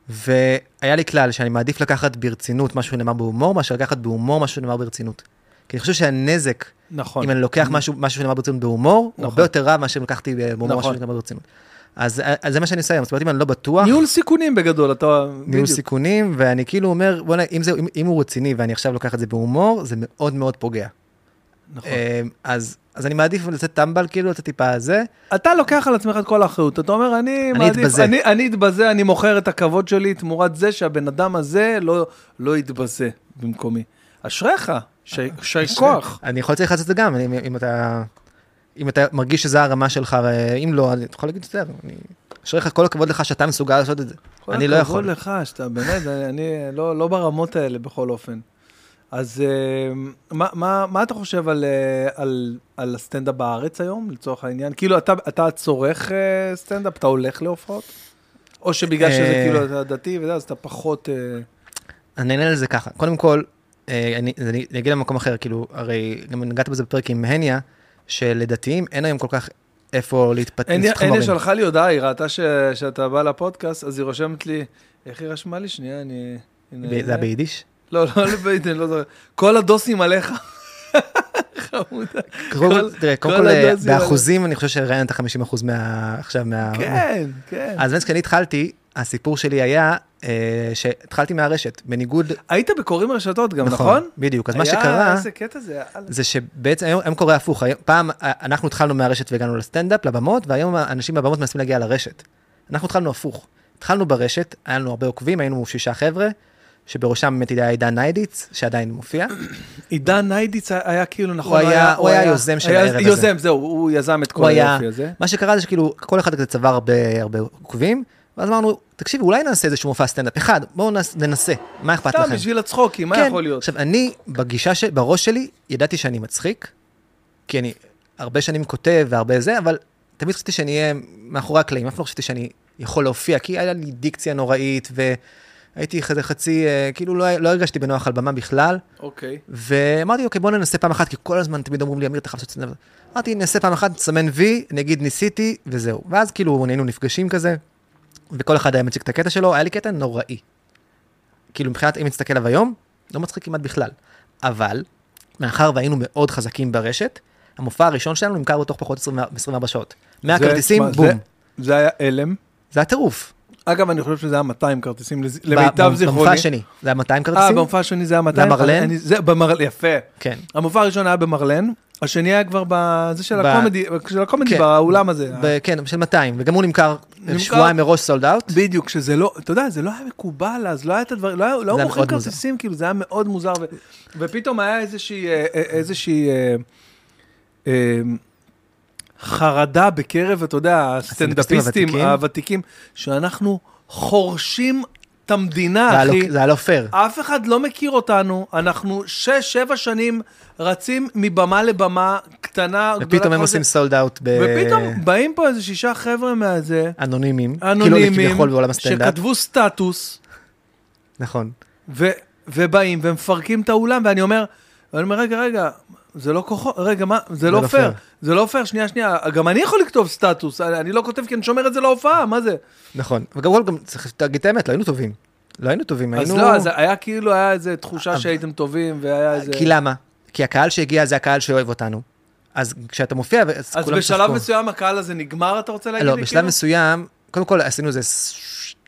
A: והיה לי כלל שאני מעדיף לקחת ברצינות משהו שנאמר בהומור, מאשר לקחת בהומור משהו שנאמר ברצינות. כי אני חושב שהנזק,
C: נכון.
A: אם אני לוקח משהו, משהו שנאמר ברצינות בהומור, הוא
C: נכון.
A: הרבה יותר רע מאשר אם לקחתי בהומור
C: נכון.
A: משהו שנאמר ברצינות. אז, אז זה מה שאני עושה היום, זאת אומרת, אם אני לא בטוח,
C: ניהול סיכונים בגדול, אתה...
A: ניהול
C: בדיוק.
A: סיכונים, ואני כאילו אומר, בוא'נה, אם, זה- אם, אם הוא רציני ואני עכשיו לוקח את זה בהומור, זה מאוד מאוד פוגע.
C: נכון.
A: אמ, אז, אז אני מעדיף לצאת טמבל, כאילו, לצאת טיפה זה,
C: אתה לוקח על עצמך את כל האחריות, אתה אומר, אני מעדיף,
A: אתבזה.
C: אני, אני אתבזה, אני מוכר את הכבוד שלי תמורת זה שהבן אדם הזה לא, לא יתבזה במקומי. אשריך, שי, שי כוח.
A: אני יכול לך לעשות את זה גם, אם, אם אתה... אם אתה מרגיש שזו הרמה שלך, ואם לא, אני יכול להגיד, בסדר, אני... אשריך, כל הכבוד לך שאתה מסוגל לעשות את זה. אני לא יכול.
C: כל הכבוד לך, שאתה באמת, אני, אני לא, לא ברמות האלה בכל אופן. אז אה, מה, מה, מה אתה חושב על, אה, על, על הסטנדאפ בארץ היום, לצורך העניין? כאילו, אתה, אתה צורך אה, סטנדאפ, אתה הולך להופעות? או שבגלל שזה
A: אה.
C: כאילו אתה דתי וזה, אז אתה פחות... אה,
A: אני אענה על זה ככה. קודם כל, אה, אני, אז אני, אני אגיד למקום אחר, כאילו, הרי גם נגעת בזה בפרק עם הניה, שלדתיים אין היום כל כך איפה להתפתח.
C: הניה הניה שלחה לי הודעה, היא ראתה ש, שאתה בא לפודקאסט, אז היא רושמת לי, איך היא רשמה לי? שנייה, אני... הנה,
A: זה היה ביידיש?
C: לא, לא לבית, אני לא זוכר. כל הדוסים עליך. חמודה.
A: תראה, קודם כל, אה. באחוזים אני חושב שראיינת 50% מה... עכשיו מה...
C: כן, כן.
A: אז באמת כשאני התחלתי, הסיפור שלי היה אה, שהתחלתי מהרשת, בניגוד...
C: היית בקוראים רשתות גם, נכון?
A: בדיוק, אז מה
C: היה-
A: שקרה...
C: איזה קטע זה, יאללה.
A: זה שבעצם היום, היום קורה הפוך, היום, פעם אה, אנחנו התחלנו מהרשת והגענו לסטנדאפ, לבמות, והיום האנשים בבמות מנסים להגיע לרשת. אנחנו התחלנו הפוך. התחלנו ברשת, היה לנו הרבה עוקבים, היינו שישה חבר'ה, שבראשם באמת היה עידן ניידיץ, שעדיין מופיע.
C: עידן ניידיץ היה כאילו, נכון,
A: הוא היה- הוא היה יוזם של
C: היה
A: הערב הזה.
C: יוזם, זהו, הוא יזם את כל
A: היה-
C: היופי הזה.
A: מה שקרה זה שכאילו, כל אחד כזה צבר הרבה, הרבה עוקבים, ואז אמרנו, תקשיבו, אולי נעשה איזשהו מופע סטנדאפ. אחד, בואו נס- ננסה, מה אכפת לכם?
C: סתם בשביל הצחוקים, מה
A: כן.
C: יכול להיות?
A: עכשיו, אני, בגישה, ש... בראש שלי, ידעתי שאני מצחיק, כי אני הרבה שנים כותב והרבה זה, אבל תמיד חשבתי שאני אהיה מאחורי הקלעים, אף לא חשבתי שאני יכול להופיע, כי היה לי דיקציה נוראית, והייתי כזה חצי, אה, כאילו לא, לא הרגשתי בנוח על במה בכלל,
C: אוקיי.
A: ואמרתי, אוקיי, בוא ננסה פעם אחת, כי כל הזמן תמיד אומרים לי, אמיר, אתה חייב לעשות סטנדאפ. אמרתי, ננסה פעם אחת, נסמן וי, נגיד ניסיתי, וזהו. ואז כאילו היינו נפגשים כזה, וכל אחד היה מציג את הקטע שלו, היה לי קטע נוראי. כאילו מבחינת, אם נסתכל עליו היום, לא מצחיק כמעט בכלל. אבל, מאחר והיינו מאוד חזקים ברשת, המופע הראשון שלנו נמכר בתוך פחות 24 שעות. 100
C: זה-
A: כרטיסים,
C: תשמע,
A: בום.
C: זה- זה היה הלם.
A: זה היה טירוף.
C: אגב, אני חושב שזה היה 200 כרטיסים, למיטב זיכרוני.
A: במופע השני, זה היה 200
C: אה,
A: כרטיסים?
C: במופע השני זה היה 200.
A: במרלן?
C: אני- זה במרלן, יפה.
A: כן.
C: המופע הראשון היה במרלן, השני היה כבר בזה של
A: ב-
C: הקומדי, של הקומדי,
A: כן.
C: באולם הזה.
A: ב- כן, של 200, וגם הוא נמכר
C: נמכר-
A: שבועיים מראש סולד אאוט.
C: בדיוק, שזה לא, אתה יודע, זה לא היה מקובל אז, לא היה את הדברים, לא היה- לא היו מוכרים
A: מאוד מוזר.
C: כרטיסים, כאילו, זה היה מאוד מוזר, ו- ופתאום היה איזושהי, אה, אה, איזושהי אה, אה, חרדה בקרב, אתה יודע, הסטנדאפיסטים
A: הוותיקים.
C: שאנחנו חורשים את המדינה, אחי.
A: זה היה לא פייר.
C: אף אחד לא מכיר אותנו, אנחנו שש, שבע שנים רצים מבמה לבמה, קטנה, גדולה.
A: ופתאום הם עושים. sold out
C: ופתאום באים פה איזה שישה חבר'ה מהזה,
A: באנונימים. כאילו
C: אנונימים,
A: כביכול בעולם הסטנדאפ.
C: שכתבו סטטוס,
A: נכון.
C: ו, ובאים ומפרקים את האולם, ואני אומר, ואני אומר, רגע, רגע, זה לא כוחות, רגע, מה, זה לא
A: לא
C: פייר. זה לא פייר, שנייה, שנייה, גם אני יכול לכתוב סטטוס, אני לא כותב כי אני שומר את זה להופעה, מה זה?
A: נכון. וגם גם צריך להגיד את האמת, לא היינו טובים. לא היינו טובים,
C: אז
A: היינו...
C: לא, אז היה כאילו, היה איזה תחושה שהייתם טובים, והיה איזה...
A: כי למה? כי הקהל שהגיע זה הקהל שאוהב אותנו. אז כשאתה מופיע, אז
C: אז
A: כולם
C: בשלב
A: צחקו.
C: מסוים הקהל הזה נגמר, אתה רוצה להגיד
A: לא,
C: לי?
A: בשלב
C: כאילו?
A: מסוים, קודם כל עשינו איזה,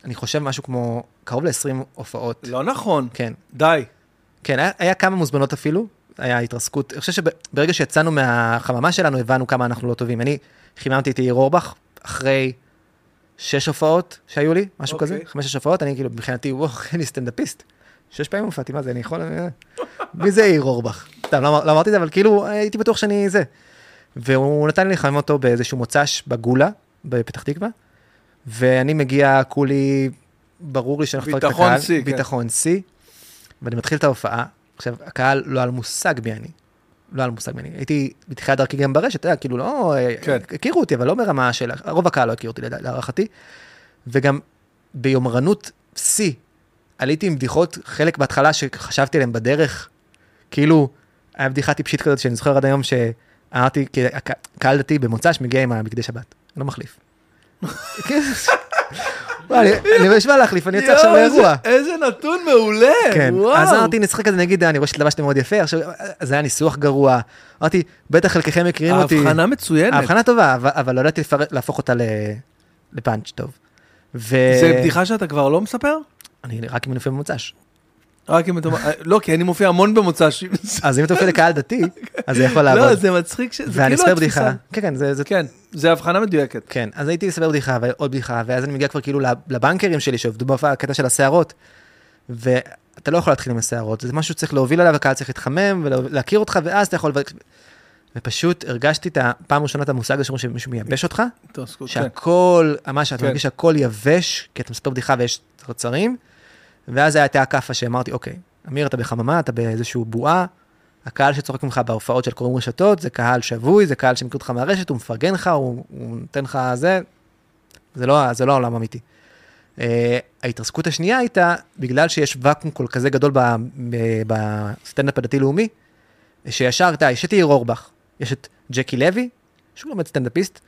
A: אני חושב משהו כמו קרוב ל-20 הופעות.
C: לא נכון,
A: כן.
C: די.
A: כן, היה כמה מוזמנות אפילו, היה התרסקות. אני חושב שברגע שיצאנו מהחממה שלנו, הבנו כמה אנחנו לא טובים. אני חיממתי את יאיר אורבך אחרי שש הופעות שהיו לי, משהו
C: אוקיי.
A: כזה, חמש-שש הופעות, אני כאילו, מבחינתי, וואו, אני סטנדאפיסט. שש פעמים הופעתי, מה זה, אני יכול... מי זה יאיר אורבך? סתם, לא, לא אמרתי את זה, אבל כאילו, הייתי בטוח שאני זה. והוא נתן לי לחמם אותו באיזשהו מוצ"ש בגולה, בפתח תקווה, ואני מגיע כולי, ברור לי שאני הולך לפרק את
C: ביטחון. שיא, כן.
A: ביטחון שיא. ואני מתחיל את ההופעה, עכשיו, הקהל לא היה לו מושג מי אני. לא היה לו מושג מי אני. הייתי בתחילת דרכי גם ברשת, אתה יודע, כאילו, לא...
C: כן.
A: הכירו אותי, אבל לא ברמה של... רוב הקהל לא הכיר אותי, להערכתי. וגם ביומרנות שיא, עליתי עם בדיחות, חלק בהתחלה שחשבתי עליהן בדרך, כאילו, היה בדיחה טיפשית כזאת, שאני זוכר עד היום שאמרתי, כי הק- קהל דתי במוצ"ש מגיע עם הבגדי שבת, לא מחליף. אני אני משמע להחליף, אני יוצא עכשיו לאירוע.
C: איזה נתון מעולה,
A: כן,
C: וואו.
A: אז אמרתי, נשחק כזה, נגיד, אני רואה שהתלבשתם מאוד יפה, עכשיו, אז היה ניסוח גרוע. אמרתי, בטח חלקכם מכירים אותי.
C: ההבחנה מצוינת.
A: ההבחנה טובה, אבל- לא ידעתי להפוך אותה לפאנץ' טוב.
C: זה בדיחה שאתה כבר לא מספר?
A: אני רק אם אני מופיע במוצ"ש.
C: רק אם אתה... לא, כי אני מופיע המון במוצ"ש.
A: אז אם אתה מופיע לקהל דתי, אז זה יכול
C: לא,
A: לעבוד.
C: זה מצחיק ש...
A: ואני
C: כאילו
A: אספר. בדיחה. כן, כן, זה...
C: כן, זה הבחנה מדויקת.
A: כן, אז הייתי לספר בדיחה ועוד בדיחה, ואז אני מגיע כבר כאילו לבנקרים שלי שעובדו בהופעה, הקטע של השערות. ואתה לא יכול להתחיל עם השערות, זה משהו שצריך להוביל עליו, הקהל צריך להתחמם ולהכיר אותך, ואז אתה יכול... ופשוט הרגשתי את הפעם הראשונה את המושג הזה שמישהו מייבש אותך,
C: כן.
A: שהכל, ממש, אתה
C: כן.
A: מרגיש שהכל יבש, כי אתה מספר בדיחה ויש תוצרים, ואז הייתה הכאפה שאמרתי, אוקיי, אמיר, אתה בחממה, אתה באיזשהו בועה, הקהל שצוחק ממך בהופעות של קוראים רשתות, זה קהל שבוי, זה קהל שמכיר אותך מהרשת, הוא מפרגן לך, הוא, הוא נותן לך זה, זה לא, זה לא העולם האמיתי. אה, ההתרסקות השנייה הייתה, בגלל שיש ואקום כל כזה גדול בסטנדאפ הדתי-לאומי, שישר, יודע, יש את יאיר אורבך, יש את ג'קי לוי, שהוא באמת סטנדאפיסט,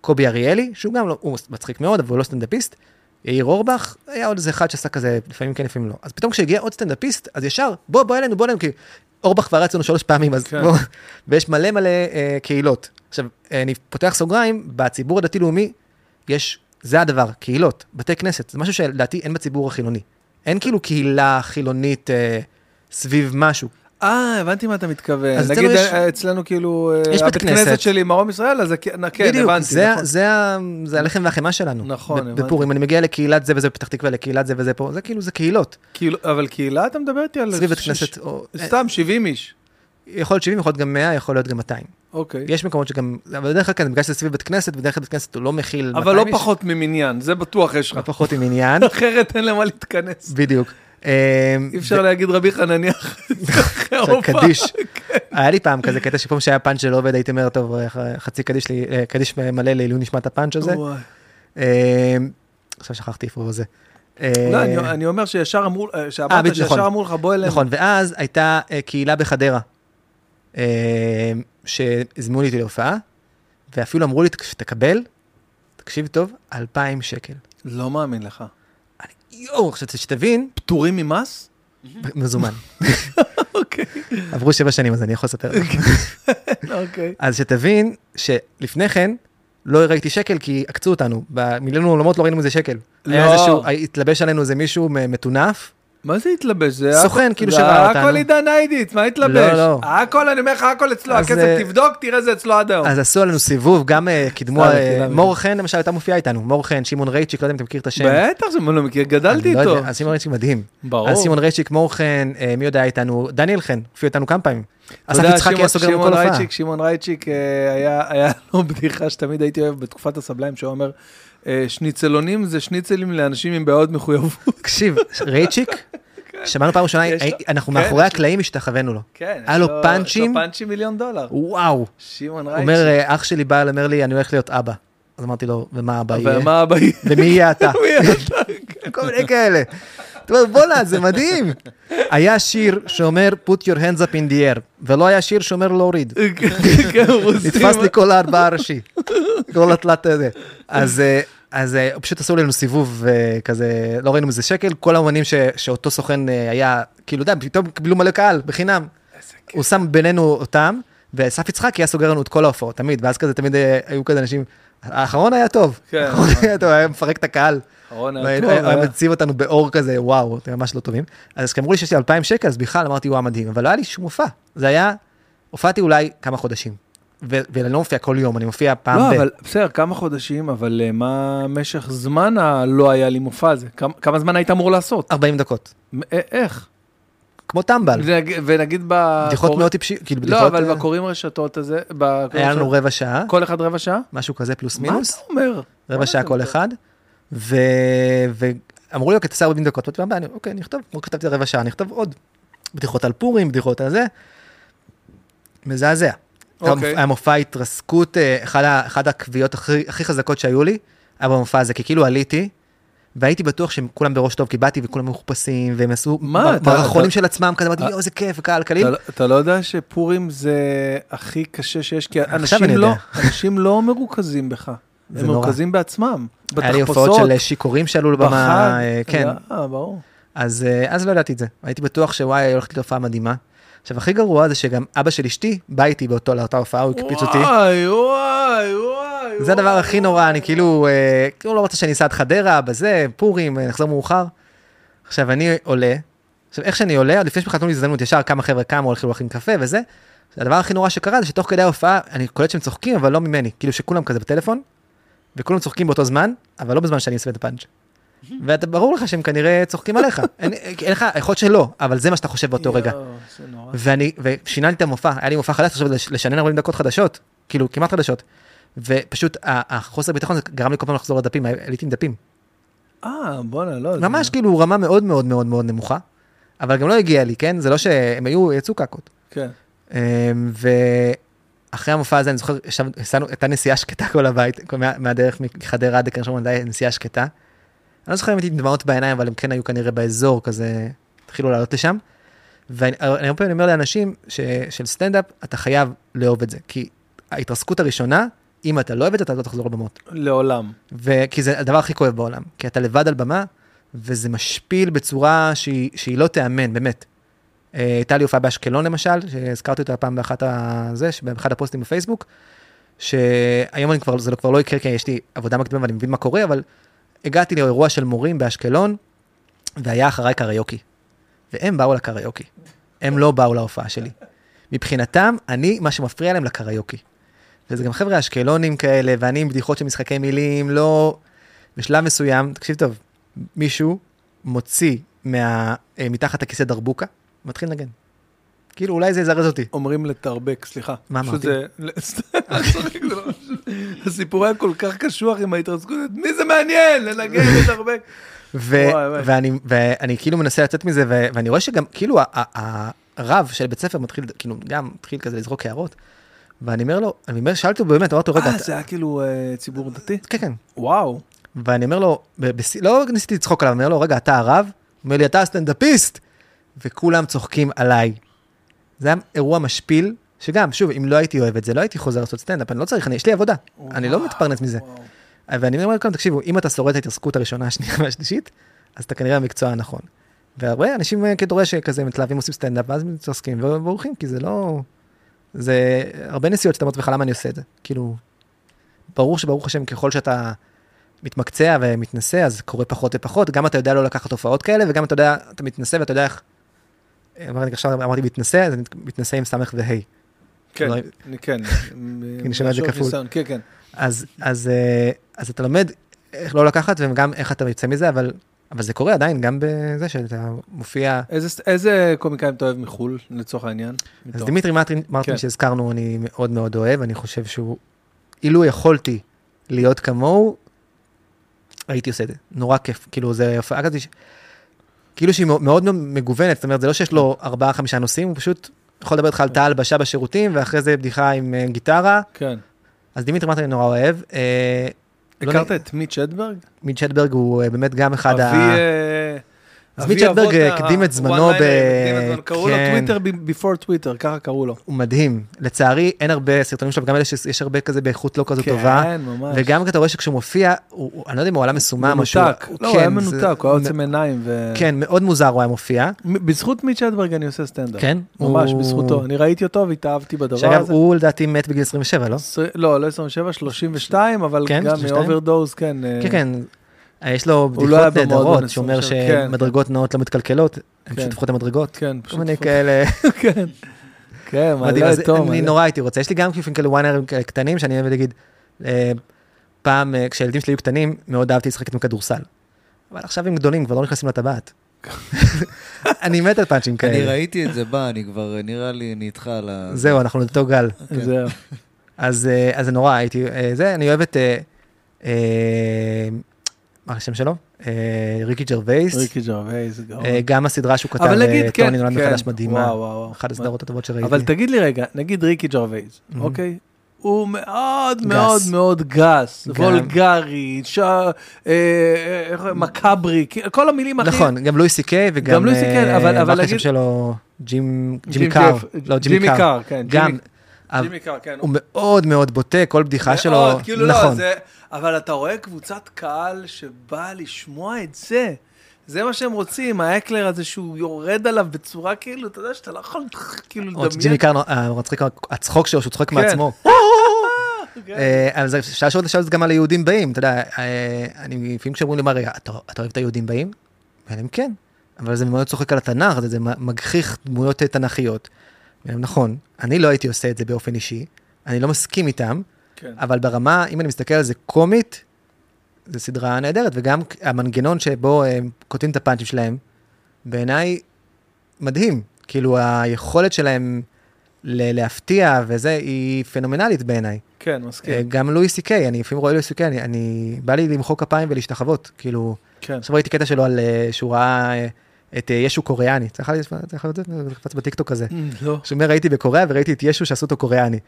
A: קובי אריאלי, שהוא גם לא, הוא מצחיק מאוד, אבל הוא לא סטנדאפיסט, יאיר אורבך, היה עוד איזה אחד שעשה כזה, לפעמים כן, לפעמים לא. אז פתאום כשהגיע עוד סטנדאפיסט, אז ישר, בוא, בוא אלינו, בוא אלינו, כי אורבך כבר רץ לנו שלוש פעמים, אז
C: כן.
A: בוא, ויש מלא מלא אה, קהילות. עכשיו, אה, אני פותח סוגריים, בציבור הדתי-לאומי יש, זה הדבר, קהילות, בתי כנסת, זה משהו שלדעתי אין בציבור החילוני. אין כאילו קהילה חילונית אה, סביב משהו.
C: אה, הבנתי מה אתה מתכוון.
A: אז
C: נגיד
A: אצלנו יש-
C: אה, אצלנו כאילו, אה,
A: יש בית
C: הבית כנסת
A: כנסת.
C: שלי, מרום ישראל, אז כן,
A: בדיוק,
C: הבנתי,
A: זה,
C: נכון.
A: זה, זה הלחם והחמאה שלנו.
C: נכון, הבנתי.
A: בפורים, אני מגיע לקהילת זה וזה בפתח תקווה, לקהילת זה וזה פה, זה כאילו, זה קהילות.
C: כאילו, אבל קהילה אתה מדבר איתי על...
A: סביב בית כנסת, או-
C: סתם 70 איש.
A: יכול להיות 70, יכול להיות גם 100, יכול להיות גם 200.
C: אוקיי.
A: יש מקומות שגם, אבל בדרך כלל כן, בגלל שזה סביב בית כנסת, בדרך כלל בית כנסת הוא לא מכיל 200 איש.
C: אבל לא פחות ממניין, זה בטוח יש
A: לא
C: לך.
A: פחות עם עניין,
C: אחרת אין למה להתכנס.
A: בדיוק. אמ,
C: אי אפשר להגיד רבי חנניה אחרי ההופעה.
A: קדיש. היה לי פעם כזה קטע שפעם שהיה פאנץ' שלא עובד, הייתי אומר, טוב, אה, חצי קדיש לי, אה, קדיש מלא לעילוי נשמת הפאנץ' הזה. אמ, עכשיו שכחתי איפה זה.
C: לא,
A: אה,
C: אני- אני אומר שישר אמרו, שאמרת שישר
A: נכון.
C: אמרו לך בוא אלינו.
A: נכון, ואז הייתה קהילה בחדרה, אה, שהזמינו לי להופעה, ואפילו אמרו לי, שתקבל, תקשיב טוב, 2,000 שקל.
C: לא מאמין לך.
A: יואו, עכשיו שתבין,
C: פטורים ממס?
A: מזומן.
C: אוקיי.
A: עברו שבע שנים, אז אני יכול לספר לך.
C: אוקיי.
A: אז שתבין שלפני כן, לא ראיתי שקל כי עקצו אותנו. במילאנו עולמות לא ראינו מזה שקל. היה
C: לא.
A: איזשהו, התלבש עלינו איזה מישהו מטונף,
C: מה זה התלבש? זה
A: סוכן, כאילו
C: זה
A: שראה אותנו.
C: הכל עידן היידיץ, מה התלבש?
A: לא, לא.
C: הכל, אני אומר לך, הכל אצלו, הכסף,
A: אה,
C: תבדוק, תראה זה אצלו עד היום.
A: אז עשו עלינו סיבוב, גם אה, קידמו, אה,
C: סתם.
A: מור חן למשל הייתה מופיעה איתנו, מור חן, שמעון רייצ'יק, לא יודע אם אתה מכיר את השם.
C: בטח שאני לא מכיר, גדלתי
A: לא
C: איתו.
A: אז שמעון רייצ'יק מדהים.
C: ברור.
A: אז שמעון רייצ'יק, מור חן, מי יודע איתנו, דניאל חן, הופיע איתנו כמה פעמים. אסף יצחקי היה סוגר לנו
C: שמעון
A: כל הופעה.
C: שמעון רייצ'יק, היה לו בדיחה שתמיד הייתי אוהב בתקופת הסבליים, שהוא אומר, שניצלונים זה שניצלים לאנשים עם בעיות מחויבות.
A: תקשיב, רייצ'יק, שמענו פעם ראשונה,
C: יש
A: אה, אנחנו
C: כן,
A: מאחורי
C: יש
A: הקלעים השתחווינו לו.
C: כן.
A: היה
C: יש
A: לו
C: יש
A: פאנצ'ים.
C: לו פאנצ'ים מיליון דולר.
A: וואו.
C: שמעון
A: הוא אומר,
C: רייצ'יק.
A: אה, אח שלי בא, אומר לי, אני הולך להיות אבא. אז אמרתי לו, ומה אבא יהיה?
C: ומה הבא יהיה?
A: ומי יהיה אתה?
C: מי אתה?
A: כל מיני כאלה. אתה אומר, בואנה, זה מדהים. היה שיר שאומר, put your hands up in the air, ולא היה שיר שאומר להוריד.
C: כן, רוסים.
A: נתפס לי כל הארבעה הראשי. כל התלת הזה. אז... אה, אז אה, פשוט עשו לנו סיבוב אה, כזה, לא ראינו מזה שקל, כל האומנים שאותו סוכן היה, כאילו, אתה יודע, פתאום קיבלו מלא קהל, בחינם. הוא שם בינינו אותם, ואסף יצחקי היה סוגר לנו את כל ההופעות, תמיד, ואז כזה תמיד אה, היו כזה אנשים, האחרון היה טוב,
C: כן.
A: האחרון היה טוב, היה מפרק את הקהל,
C: אחרון
A: היה
C: טוב,
A: היה
C: היה-
A: מציב אותנו באור כזה, וואו, אתם ממש לא טובים. אז כשאמרו לי שיש לי 2,000 שקל, אז בכלל אמרתי, וואו, מדהים, אבל לא היה לי שום מופע, זה היה, הופעתי אולי כמה חודשים, ואני לא מופיע כל יום, אני מופיע פעם
C: לא,
A: ב...
C: אבל בסדר, כמה חודשים, אבל אה, מה משך זמן הלא היה לי מופע הזה? כמה- זמן היית אמור לעשות?
A: 40 דקות,
C: אה, איך?
A: כמו טמבל,
C: ונג- ונגיד ב...
A: בדיחות מאוד טיפשי, כאילו
C: לא,
A: בדיחות,
C: אבל
A: אה,
C: בקוראים רשתות הזה,
A: היה לנו רבע שעה,
C: כל אחד רבע שעה?
A: משהו כזה פלוס
C: מה
A: מינוס.
C: אתה אומר?
A: רבע
C: מה
A: שעה? כל אחד. ואמרו לי, אוקיי, תעשה 40 דקות, אמרתי, "מה הבעיה?" אני, אוקיי, אני אכתוב, כמו כתבתי רבע שעה, אני אכתוב עוד. בדיחות על פורים, בדיחות על זה. מזעזע.
C: אוקיי.
A: היה מופע התרסקות, אה, אחד, ה- אחד הקביעות הכי, הכי חזקות שהיו לי, היה במופע הזה, כי כאילו עליתי, והייתי בטוח שהם כולם בראש טוב, כי באתי וכולם מחופשים, והם עשו
C: מה,
A: מ-
C: אתה-
A: מערכונים
C: אתה-
A: של עצמם, כזה אמרתי,
C: אה,
A: יואו, איזה כיף, וקהל קליל.
C: אתה לא- אתה לא יודע שפורים זה הכי קשה שיש, כי אנשים לא. אנשים לא מרוכזים בך. הם. מרוכזים בעצמם.
A: היה לי
C: בתחפושות,
A: הופעות של שיכורים שעלו לבמה. אה, כן,
C: אה, ברור.
A: אז, אה, אז לא ידעתי את זה. הייתי בטוח שוואי, הולכת להיות הופעה מדהימה. עכשיו, הכי גרוע זה שגם אבא של אשתי בא איתי באותו, לאותה הופעה, הוא הקפיץ אותי.
C: וואי, וואי.
A: זה הדבר הכי נורא, אני כאילו, אה, כאילו לא רוצה שאני אסע עד חדרה, בזה, פורים, אה, נחזור מאוחר. עכשיו, אני עולה, עכשיו, איך שאני עולה, עוד לפני שבכלל נתנו לי הזדמנות, ישר כמה חבר'ה קמו, הולכים להכין קפה וזה. הדבר הכי נורא שקרה זה שתוך כדי ההופעה, אני קולט שהם צוחקים, אבל לא ממני. כאילו שכולם כזה בטלפון, וכולם צוחקים באותו זמן, אבל לא בזמן שאני עושה את הפאנץ'. ואתה ברור לך שהם כנראה צוחקים עליך. אין אין לך, יכול להיות שלא, אבל זה מה שאתה חושב באותו רגע. ואני, ושיננתי את המופע, היה לי מופע חדש עכשיו לש- לשנן 40 דקות חדשות, כאילו כמעט חדשות. ופשוט החוסר ביטחון זה גרם לי כל פעם לחזור לדפים, עליתי עם דפים.
C: אה, בואנה, לא. זה-
A: ממש כאילו רמה מאוד מאוד מאוד מאוד נמוכה, אבל גם לא הגיע לי, כן? זה לא שהם היו, יצאו קקות.
C: כן.
A: אמ, ואחרי המופע הזה אני זוכר, ישב- עשינו- הייתה נסיעה שקטה כל הבית, מה- מהדרך מחדרה עד לקרן שמונה, הייתה נסיעה שקטה. אני לא זוכר אם הייתי עם דמעות בעיניים, אבל הם כן היו כנראה באזור כזה, התחילו לעלות לשם. ואני אני הרבה פעמים אומר לאנשים ש, של סטנדאפ, אתה חייב לאהוב את זה, כי ההתרסקות הראשונה, אם אתה לא אוהב את זה, אתה לא תחזור לבמות.
C: לעולם.
A: וכי זה הדבר הכי כואב בעולם, כי אתה לבד על במה, וזה משפיל בצורה שהיא, שהיא לא תיאמן, באמת. אה, הייתה לי הופעה באשקלון למשל, שהזכרתי אותה פעם באחת הזה, באחד הפוסטים בפייסבוק, שהיום אני כבר, זה לא- כבר לא יקרה, כי יש לי עבודה מקדימה ואני מבין מה קורה, אבל הגעתי לאירוע של מורים באשקלון, והיה אחריי קריוקי. והם באו לקריוקי. הם לא באו להופעה שלי. מבחינתם, אני, מה שמפריע להם לקריוקי. וזה גם חבר'ה אשקלונים כאלה, ואני עם בדיחות של משחקי מילים, לא... בשלב מסוים, תקשיב טוב, מישהו מוציא מה... אה, מתחת הכיסא דרבוקה, מתחיל לנגן. כאילו, אולי זה יזרז אותי.
C: אומרים לתרבק, סליחה.
A: מה אמרתי?
C: לא. הסיפור היה כל כך קשוח עם ההתרסקות, מי זה מעניין לנגן לתרבק.
A: ואני, כאילו מנסה לצאת מזה, ואני רואה שגם, כאילו, הרב של בית ספר מתחיל, כאילו, גם מתחיל כזה לזרוק הערות. ואני אומר לו, אני אומר, שאלתי אותו באמת, אמרתי לו, רגע,
C: אה, זה היה כאילו אה, ציבור דתי?
A: כן, כן.
C: וואו.
A: ואני אומר לו, לא ניסיתי לצחוק עליו, אני אומר לו, רגע, אתה הרב? הוא אומר לי, אתה הסטנדאפיסט! וכולם צוחקים עליי. זה היה אירוע משפיל, שגם, שוב, אם לא הייתי אוהב את זה, לא הייתי חוזר לעשות סטנדאפ, אני לא צריך, אני, יש לי עבודה, אני לא מתפרנס מזה.
C: וואו.
A: ואני אומר לכם, תקשיבו, אם אתה שורד את ההתרסקות הראשונה, השנייה והשלישית, אז אתה כנראה המקצוע הנכון. והרבה אנשים אה, כדורש שכזה מתלהבים עושים סטנדאפ, ואז מתרסקים ובורחים, כי זה לא... זה הרבה נסיעות שאתה אומר לעצמך, למה אני עושה את זה? כאילו, ברור שברוך השם, ככל שאתה מתמקצע ומתנסה, אז קורה פחות ופחות, גם אתה יודע לא לקחת הופעות כאלה, וגם אתה יודע, אתה מתנסה ואתה יודע איך... אמרתי, עכשיו אמרתי מתנסה, אז אני מתנסה עם סמך וה'.
C: כן,
A: לא-
C: אני- כן.
A: אני שומע את זה כפול.
C: כן, כן.
A: אה, אז אתה לומד איך לא לקחת וגם איך אתה יוצא מזה, אבל, אבל זה קורה עדיין, גם בזה שאתה מופיע.
C: איזה- איזה קומיקאים אתה אוהב מחו"ל, לצורך העניין?
A: אז
C: מתוך-
A: דימיטרי מרטין, מרטין
C: כן.
A: שהזכרנו, אני מאוד מאוד אוהב, אני חושב שהוא, אילו יכולתי להיות כמוהו, הייתי עושה את זה. נורא כיף, כאילו זה הופעה כזאת, ש- כאילו שהיא מאוד מגוונת, זאת אומרת, זה לא שיש לו ארבעה, חמישה נושאים, הוא פשוט יכול לדבר איתך על תא הלבשה בשירותים, ואחרי זה בדיחה עם אה, גיטרה,
C: כן.
A: אז דימיטרי מרטין אני נורא אוהב. לא
C: הכרת
A: נ-
C: את מיץ' אדברג?
A: מיד שטברג הוא אה, באמת גם אחד
C: אבי...
A: ה...
C: אה,
A: אז אה,
C: ה-
A: הקדים את זמנו ב-
C: זמנו. קראו לו
A: כן.
C: טוויטר before טוויטר, ככה קראו לו.
A: הוא מדהים. לצערי, אין הרבה סרטונים שלו, וגם אלה שיש הרבה כזה באיכות לא כזו טובה.
C: כן, ממש.
A: וגם אתה רואה שכשהוא מופיע, אני לא יודע אם הוא עלה מסומם או שהוא...
C: מנותק. לא, הוא
A: כן,
C: היה
A: זה-
C: מנותק, הוא היה עוצם עיניים. ו-
A: כן, מאוד מוזר הוא היה מופיע.
C: בזכות מיץ' הדברג אני עושה סטנדאפ.
A: כן?
C: ממש, בזכותו. אני ראיתי אותו והתאהבתי בדבר
A: שאגב,
C: הזה.
A: הוא לדעתי מת בגיל 27, לא?
C: עשרה- לא, לא 27, 32, אבל
A: כן,
C: גם
A: 32?
C: מאוברדוז, כן. אה,
A: כן, כן. אה, יש לו
C: לא
A: בדיחות
C: במועדון
A: נהדרות, שאומר
C: 27, כן,
A: שמדרגות נאות לא מתקלקלות, הם
C: כן.
A: פשוט הפכו את המדרגות.
C: כן,
A: כל
C: פשוט...
A: מיני
C: פחות-
A: כאלה.
C: כן. כן,
A: אז
C: אותו.
A: אני
C: מעלה.
A: נורא הייתי רוצה. יש לי גם כיפים כאלה וויינרים קטנים, שאני אוהב להגיד, אה, פעם אה, כשהילדים שלי היו קטנים, מאוד אהבתי לשחק איתם כדורסל. אבל עכשיו הם גדולים, כבר לא נכנסים לטבעת. אני מת על פאנצ'ים
B: אני
A: כאלה.
B: ראיתי את זה בא, אני כבר, נראה לי, אני איתך על ה...
A: זהו, אנחנו לאותו גל.
C: זהו.
A: אז אה, אז זה נורא, הייתי, אה, זה, אני אוהב את, אה, אה, מה השם שלו? אה, ריקי ג'רווייס.
C: ריקי ג'רווייס.
A: אה, גם הסדרה שהוא כתב,
C: נגיד, כן,
A: טוני נולד
C: כן.
A: מחדש מדהימה.
C: וואו, וואו.
A: אחת הסדרות הטובות שראיתי.
C: אבל תגיד לי רגע, נגיד ריקי ג'רווייס. אוקיי? הוא מאוד. מאוד מאוד גס. וולגרי, ש- אה, מקאברי, כל המילים הכי...
A: נכון, גם לואי סי קיי וגם...
C: גם לואי סי קיי, אבל- אבל
A: מה השם
C: להגיד-
A: שלו? ג'ים קאר. לא, ג'ימי קאר.
C: כן.
A: גם.
C: ג'ימי- קאר, כן.
A: הוא מאוד מאוד בוטה, כל בדיחה שלו.
C: מאוד, כאילו לא,
A: נכון.
C: זה... אבל אתה רואה קבוצת קהל שבאה לשמוע את זה. זה מה שהם רוצים, האקלר הזה שהוא יורד עליו בצורה כאילו, אתה יודע שאתה לא יכול כאילו לדמיין.
A: ג'ימי קאר, אה, מצחיק, הצחוק שלו, שהוא צוחק
C: כן.
A: מעצמו.
C: כן.
A: אה, אז אפשר לשאול את זה גם על היהודים באים, אתה יודע, אה, אני לפעמים כשאומרים לי, מה רגע, אתה אוהב את היהודים באים? ואני כן, אבל זה מאוד צוחק על התנ"ך, זה- מגחיך דמויות אה, תנ"כיות. אומר, נכון, אני לא הייתי עושה את זה באופן אישי, אני לא מסכים איתם,
C: כן.
A: אבל ברמה, אם אני מסתכל על זה קומית, זו סדרה נהדרת, וגם המנגנון שבו הם כותבים את הפאנצ'ים שלהם, בעיניי מדהים. כאילו, היכולת שלהם ל- להפתיע וזה, היא פנומנלית בעיניי.
C: כן,
A: אה,
C: מסכים.
A: גם לואי סי קיי, אני לפעמים רואה לואי סי קיי, אני, אני, בא לי למחוא כפיים ולהשתחוות, כאילו,
C: כן.
A: עכשיו ראיתי קטע שלו על, אה, שהוא ראה אה, את אה, ישו קוריאני, צריך לך צריך את זה, קפץ בטיקטוק הזה.
C: לא.
A: שהוא אומר, הייתי בקוריאה וראיתי את ישו שעשו אותו קוריאני.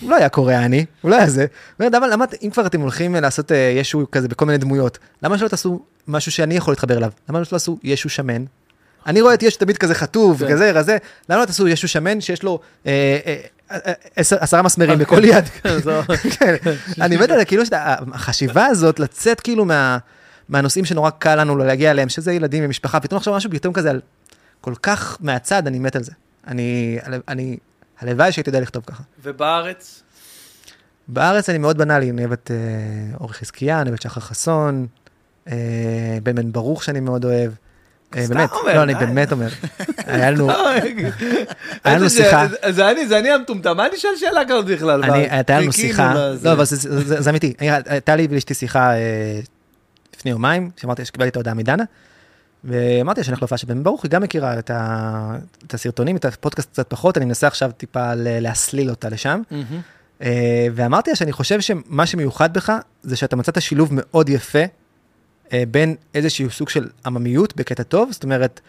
A: הוא לא היה קוריאני, הוא לא היה זה. למה, אם כבר אתם הולכים לעשות אה, ישו כזה בכל מיני דמויות, למה שלא תעשו משהו שאני יכול להתחבר אליו? למה שלא תעשו ישו שמן? אני רואה את ישו תמיד כזה חטוב,
C: כן.
A: כזה, רזה, למה לא תעשו ישו שמן שיש לו אה, אה, אה, עשר- עשרה מסמרים בכל יד? כן, אני מת על כאילו, החשיבה הזאת, לצאת כאילו מה- מהנושאים שנורא קל לנו לא להגיע אליהם, שזה ילדים ומשפחה, פתאום עכשיו משהו פתאום כזה על כל כך מהצד, אני מת על זה. אני, אני, הלוואי שהייתי יודע לכתוב ככה.
C: ובארץ?
A: בארץ אני מאוד בנאלי, אני אוהב את אה, אורי חזקיה, אני אוהב את שחר חסון, אה, בן בן ברוך שאני מאוד אוהב. אה, באמת, לא, אני
C: די.
A: באמת אומר. היה לנו, היה לנו שיחה.
C: זה- אני, זה אני המטומטם, מה אני שואל שאלה כזאת בכלל?
A: הייתה לנו שיחה. לא, אבל זה- אמיתי, הייתה לי ולאשתי שיחה אה, לפני יומיים, שאמרתי שקיבלתי את ההודעה מדנה, ואמרתי שאני להופעה של בן ברוך, היא גם מכירה את ה- את הסרטונים, את הפודקאסט קצת פחות, אני מנסה עכשיו טיפה להסליל אותה לשם. אה, ואמרתי לה שאני חושב שמה שמיוחד בך, זה שאתה מצאת שילוב מאוד יפה אה, בין איזשהו סוג של עממיות בקטע טוב, זאת אומרת,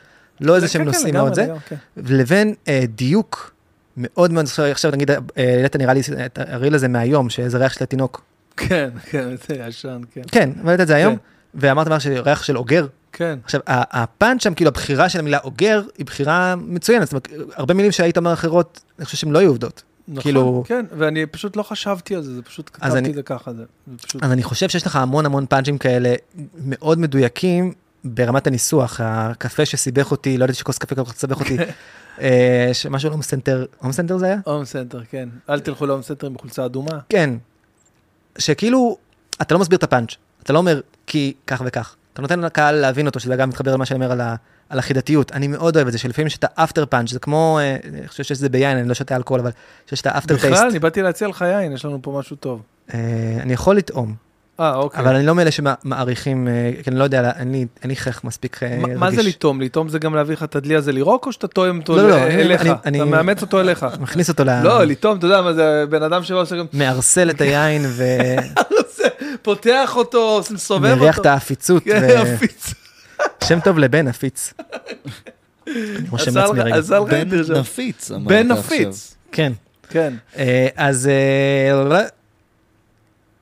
A: לא איזה שהם
C: כן, כן,
A: נושאים מאוד זה,
C: כן.
A: לבין אה, דיוק מאוד מאוד, עכשיו- עכשיו נגיד, העלית נראה לי את הריל הזה מהיום, שאיזה ריח של התינוק.
C: כן, כן, זה ישן, כן.
A: כן, העלית את זה היום,
C: כן.
A: ואמרת דבר של ריח של אוגר.
C: כן.
A: עכשיו, הפאנץ' שם, כאילו הבחירה של המילה אוגר, היא בחירה מצוינת, זאת אומרת, הרבה מילים שהיית אומר אחרות, אני חושב שהן לא היו עובדות.
C: נכון,
A: כאילו-
C: כן, ואני פשוט לא חשבתי על זה, זה פשוט כתבתי
A: אני-
C: את זה ככה, זה זה פשוט...
A: אז אני חושב שיש לך המון המון פאנצ'ים כאלה מאוד מדויקים ברמת הניסוח, הקפה שסיבך אותי, לא ידעתי שכוס קפה כל כך סיבך אותי, אה, שמשהו לא מסנטר, הום סנטר זה היה?
C: הום סנטר, כן. אל תלכו להום סנטר עם חולצה אדומה.
A: כן. שכאילו, אתה לא מסביר את הפאנץ'. אתה לא אומר כי כך וכך. אתה נותן לקהל להבין אותו, שזה גם מתחבר למה שאני אומר על, ה, על החידתיות. אני מאוד אוהב את זה, שלפעמים יש את ה after punch, זה כמו, אה, אני חושב שזה ביין, אני לא שותה אלכוהול, אבל שיש את ה after taste.
C: בכלל, אני באתי להציע לך יין, יש לנו פה משהו טוב.
A: אה, אני יכול לטעום,
C: אה, אוקיי.
A: אבל אני לא מאלה שמעריכים, אה, כי אני לא יודע, אין לי- אין לי חך מספיק
C: מה-
A: רגיש.
C: מה זה לטום? לטום זה גם להביא לך את הדלי הזה לירוק, או שאתה תואם אותו
A: לא, לא,
C: ל-
A: אני-
C: אליך?
A: אני-
C: אתה
A: אני-
C: מאמץ אותו אליך.
A: מכניס אותו ל...
C: לא, לטום, אתה יודע מה זה, בן אדם שבא עושה גם...
A: מערסל את היין
C: פותח אותו, מסובב אותו.
A: ומריח את העפיצות,
C: כן, עפיץ.
A: ושם טוב לבן עפיץ.
B: בן. נפיץ, אמרת
C: בן. נפיץ.
A: כן.
C: כן.
A: אה, אז... אה,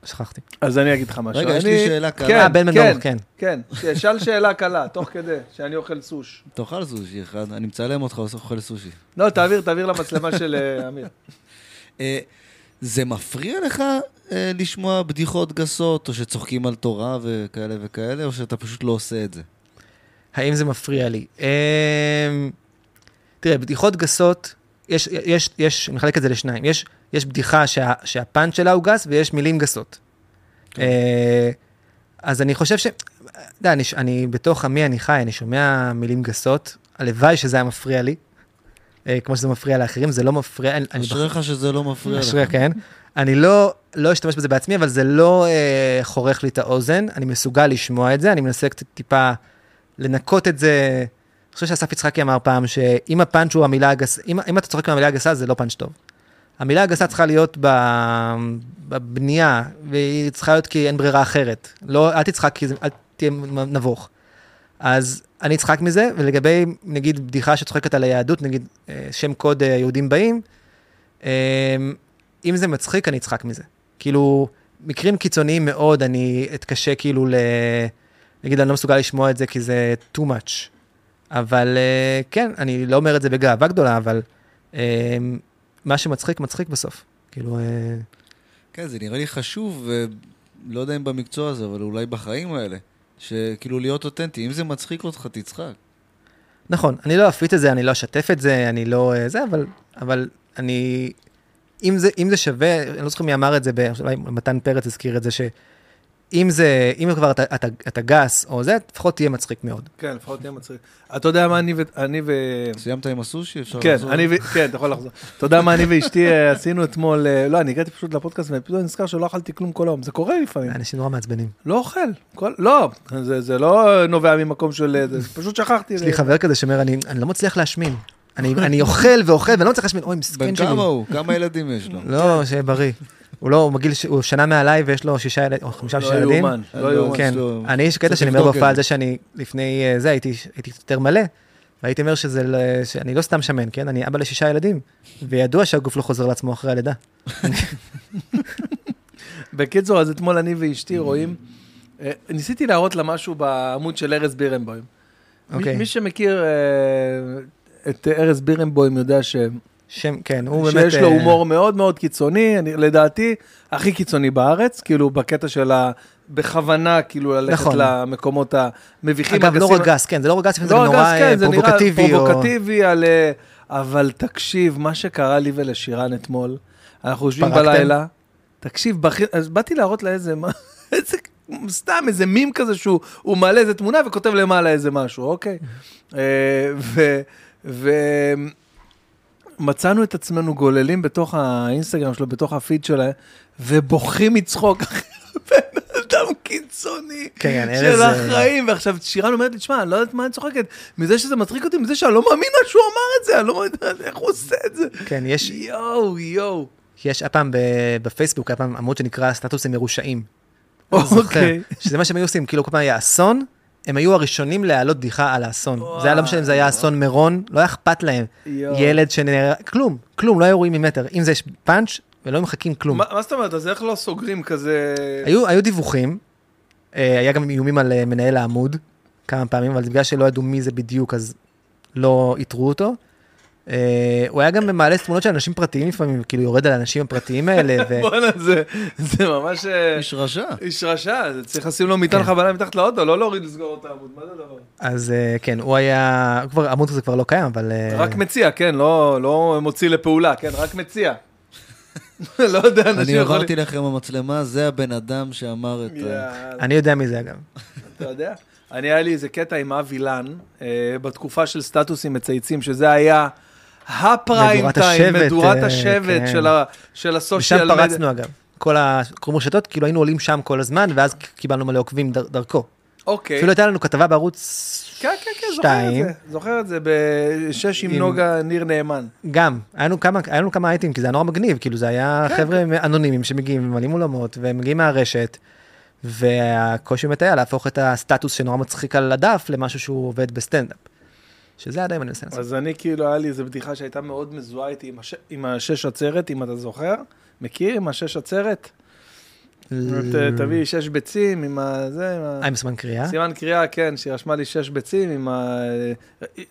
A: שכחתי.
C: אז אני אגיד לך משהו.
B: רגע, יש לי שאלה קלה.
C: כן,
A: אה, בן
C: כן,
A: דור, כן.
C: כן. שאל שאלה קלה, תוך כדי, שאני אוכל סוש.
B: תאכל סושי אחד, אני מצלם אותך אוכל סושי.
C: לא, תעביר, תעביר למצלמה של אמיר.
B: אה, זה מפריע לך אה, לשמוע בדיחות גסות, או שצוחקים על תורה וכאלה וכאלה, או שאתה פשוט לא עושה את זה?
A: האם זה מפריע לי? אמ, תראה, בדיחות גסות, יש, יש, יש, אני מחלק את זה לשניים. יש, יש בדיחה שה, שהפאנץ' שלה הוא גס, ויש מילים גסות.
B: כן.
A: אה, אז אני חושב ש... אתה יודע, אני, אני בתוך עמי אני חי, אני שומע מילים גסות, הלוואי שזה היה מפריע לי, אה, כמו שזה מפריע לאחרים, זה לא מפריע,
B: אשריך שזה לא מפריע לך.
A: אשריך, כן. אני לא, לא אשתמש בזה בעצמי, אבל זה לא אה, חורך לי את האוזן, אני מסוגל לשמוע את זה, אני מנסה קצת טיפה לנקות את זה. אני חושב שאסף יצחקי אמר פעם, שאם הפאנץ' הוא המילה הגסה, אם, אם אתה צוחק עם המילה הגסה, זה לא פאנץ' טוב. המילה הגסה צריכה להיות בבנייה, והיא צריכה להיות כי אין ברירה אחרת. לא, אל תצחק, כי זה, אל תהיה נבוך. אז אני אצחק מזה, ולגבי, נגיד, בדיחה שצוחקת על היהדות, נגיד, אה, שם קוד אה, יהודים באים, אה, אם זה מצחיק, אני אצחק מזה. כאילו, מקרים קיצוניים מאוד, אני אתקשה כאילו ל... נגיד, אני לא מסוגל לשמוע את זה כי זה too much. אבל אה, כן, אני לא אומר את זה בגאווה גדולה, אבל אה, מה שמצחיק, מצחיק בסוף. כאילו,
B: כן, זה נראה לי חשוב, ולא יודע אם במקצוע הזה, אבל אולי בחיים האלה. שכאילו להיות אותנטי, אם זה מצחיק אותך, תצחק.
A: נכון, אני לא אפיץ את זה, אני לא אשתף את זה, אני לא... אה, זה, אבל, אבל אני... אם זה, אם זה שווה, אני לא זוכר מי אמר את זה, אולי מתן פרץ הזכיר את זה, שאם זה, אם כבר אתה, אתה, אתה גס או זה, לפחות תהיה מצחיק מאוד.
C: כן, לפחות תהיה מצחיק. אתה יודע מה אני ו... אני ו...
B: סיימת עם הסושי? אפשר
C: כן,
B: לחזור?
C: אני ו... כן, אתה יכול לחזור. אתה יודע מה אני ואשתי אה, עשינו אתמול, אה, לא, אני הגעתי פשוט לפודקאסט ופתאום אני נזכר שלא אכלתי כלום כל היום, זה קורה לפעמים.
A: אנשים נורא מעצבנים.
C: לא אוכל, כל- לא, זה זה לא נובע ממקום של... אה, זה פשוט שכחתי.
A: יש לי חבר כזה שאומר, אני, אני לא מצליח להשמין. אני, אני אוכל ואוכל ואני לא מצליח להשמין, אוי, מסכן
B: בן
A: שלי.
B: כמה הוא? כמה ילדים יש לו?
A: לא, שיהיה בריא. הוא לא, הוא מגיל, ש- הוא שנה מעליי ויש לו שישה ילדים, או חמישה שישה
C: לא
A: ילדים.
C: יאומן, לא יאומן.
A: כן, אני יש קטע שאני אומר בהופעה על
B: זה.
A: שאני לפני אה, זה הייתי יותר מלא, והייתי אומר שזה, לא- שאני לא סתם שמן, כן? אני אבא לשישה ילדים, וידוע שהגוף לא חוזר לעצמו אחרי הלידה.
C: בקיצור, אז אתמול אני ואשתי רואים, אה, ניסיתי להראות לה משהו בעמוד של ארז בירנבוים. מי-
A: אוקיי.
C: מי שמכיר אה, את ארז בירנבוים יודע ש...
A: שם, כן, הוא באמת...
C: שיש לו
A: אה,
C: הומור מאוד מאוד קיצוני, אני, לדעתי, הכי קיצוני בארץ, כאילו בקטע של ה... בכוונה, כאילו ללכת
A: נכון.
C: למקומות המביכים.
A: אגב, לא
C: הגסים.
A: רק גס, כן, זה לא רק גס, זה
C: לא
A: גם
C: רק
A: נורא
C: כן,
A: אה,
C: זה נראה
A: פרובוקטיבי. או-
C: פרובוקטיבי על... אה, אבל תקשיב, מה שקרה לי ולשירן אתמול, אנחנו יושבים? בלילה, תקשיב, בכי- אז באתי להראות לה איזה, איזה, סתם איזה מים כזה שהוא הוא מעלה איזה תמונה וכותב למעלה איזה משהו, אוקיי? ו... ו... מצאנו את עצמנו גוללים בתוך האינסטגרם שלו, בתוך הפיד שלהם, ובוכים מצחוק. בן אדם קיצוני
A: כן, ארז,
C: של
A: אה,
C: החיים, ועכשיו שירן אומרת לי, תשמע, אני לא יודעת מה אני צוחקת, מזה שזה מצחיק אותי, מזה שאני לא מאמינה שהוא אמר את זה, אני לא יודעת איך הוא עושה את זה.
A: כן, יש,
C: יואו, יואו.
A: יש הפעם בפייסבוק, היה פעם עמוד שנקרא סטטוסים מרושעים.
C: אוקיי.
A: שזה מה שהם היו עושים, כאילו כל פעם היה אסון, הם היו הראשונים להעלות בדיחה על האסון. זה היה לא משנה אם זה היה אסון מירון, לא היה אכפת להם. ילד שנראה, כלום, כלום, לא היו רואים ממטר. אם זה יש פאנץ' ולא מחכים כלום.
C: מה מה זאת אומרת, אז איך לא סוגרים כזה...
A: היו, היו דיווחים, אה, היה גם איומים על אה, מנהל העמוד כמה פעמים, אבל בגלל שלא ידעו מי זה בדיוק, אז לא איתרו אותו. אה, הוא היה גם מעלה תמונות של אנשים פרטיים לפעמים, כאילו יורד על האנשים הפרטיים האלה, ו...
C: בואנה, זה- זה ממש... אה,
B: איש רשע.
C: איש רשע, צריך לשים לו מטען
A: כן.
C: חבלה מתחת לאוטו, לא להוריד לסגור את העמוד, מה זה הדבר?
A: אז אה, כן, הוא היה, כבר, עמוד הזה כבר לא קיים, אבל...
C: רק מציע, כן, לא לא מוציא לפעולה, כן, רק מציע. לא יודע, אנשים
B: אני
C: יכולים...
B: עברתי לכם במצלמה, זה הבן אדם שאמר את ה...
A: אני יודע מי זה אגב.
C: אתה יודע? אני, היה לי איזה קטע עם אבי לן, בתקופה של סטטוסים מצייצים, שזה היה הפריים טיים, מדורת
A: אה,
C: השבט
A: כן.
C: של, ה, של הסושיאל
A: ושם
C: מדיה.
A: פרצנו אגב. כל הקרום רשתות, כאילו היינו עולים שם כל הזמן, ואז קיבלנו מלא עוקבים דר- דרכו.
C: אוקיי.
A: אפילו הייתה לנו כתבה בערוץ
C: כן, כן, כן, זוכר את
A: שתיים.
C: זה. זוכר את זה בשש
A: עם
C: נוגה ניר נאמן.
A: גם, היה לנו כמה, היה לנו כמה אייטים, כי זה היה נורא מגניב, כאילו זה היה
C: כן,
A: חבר'ה אנונימיים שמגיעים וממלאים אולמות, והם מגיעים מהרשת, והקושי באמת היה להפוך את הסטטוס שנורא מצחיק על הדף למשהו שהוא עובד בסטנדאפ. שזה עד היום אני מנסה לעשות.
C: אז אני כאילו, היה לי איזו בדיחה שהייתה מאוד מזוהה איתי עם, הש... עם השש עצרת, אם אתה זוכר. מכיר? עם השש עצרת? ת- תביא שש ביצים עם ה... זה, עם ה...
A: אה, עם סימן קריאה?
C: סימן קריאה, כן, שהיא רשמה לי שש ביצים עם ה...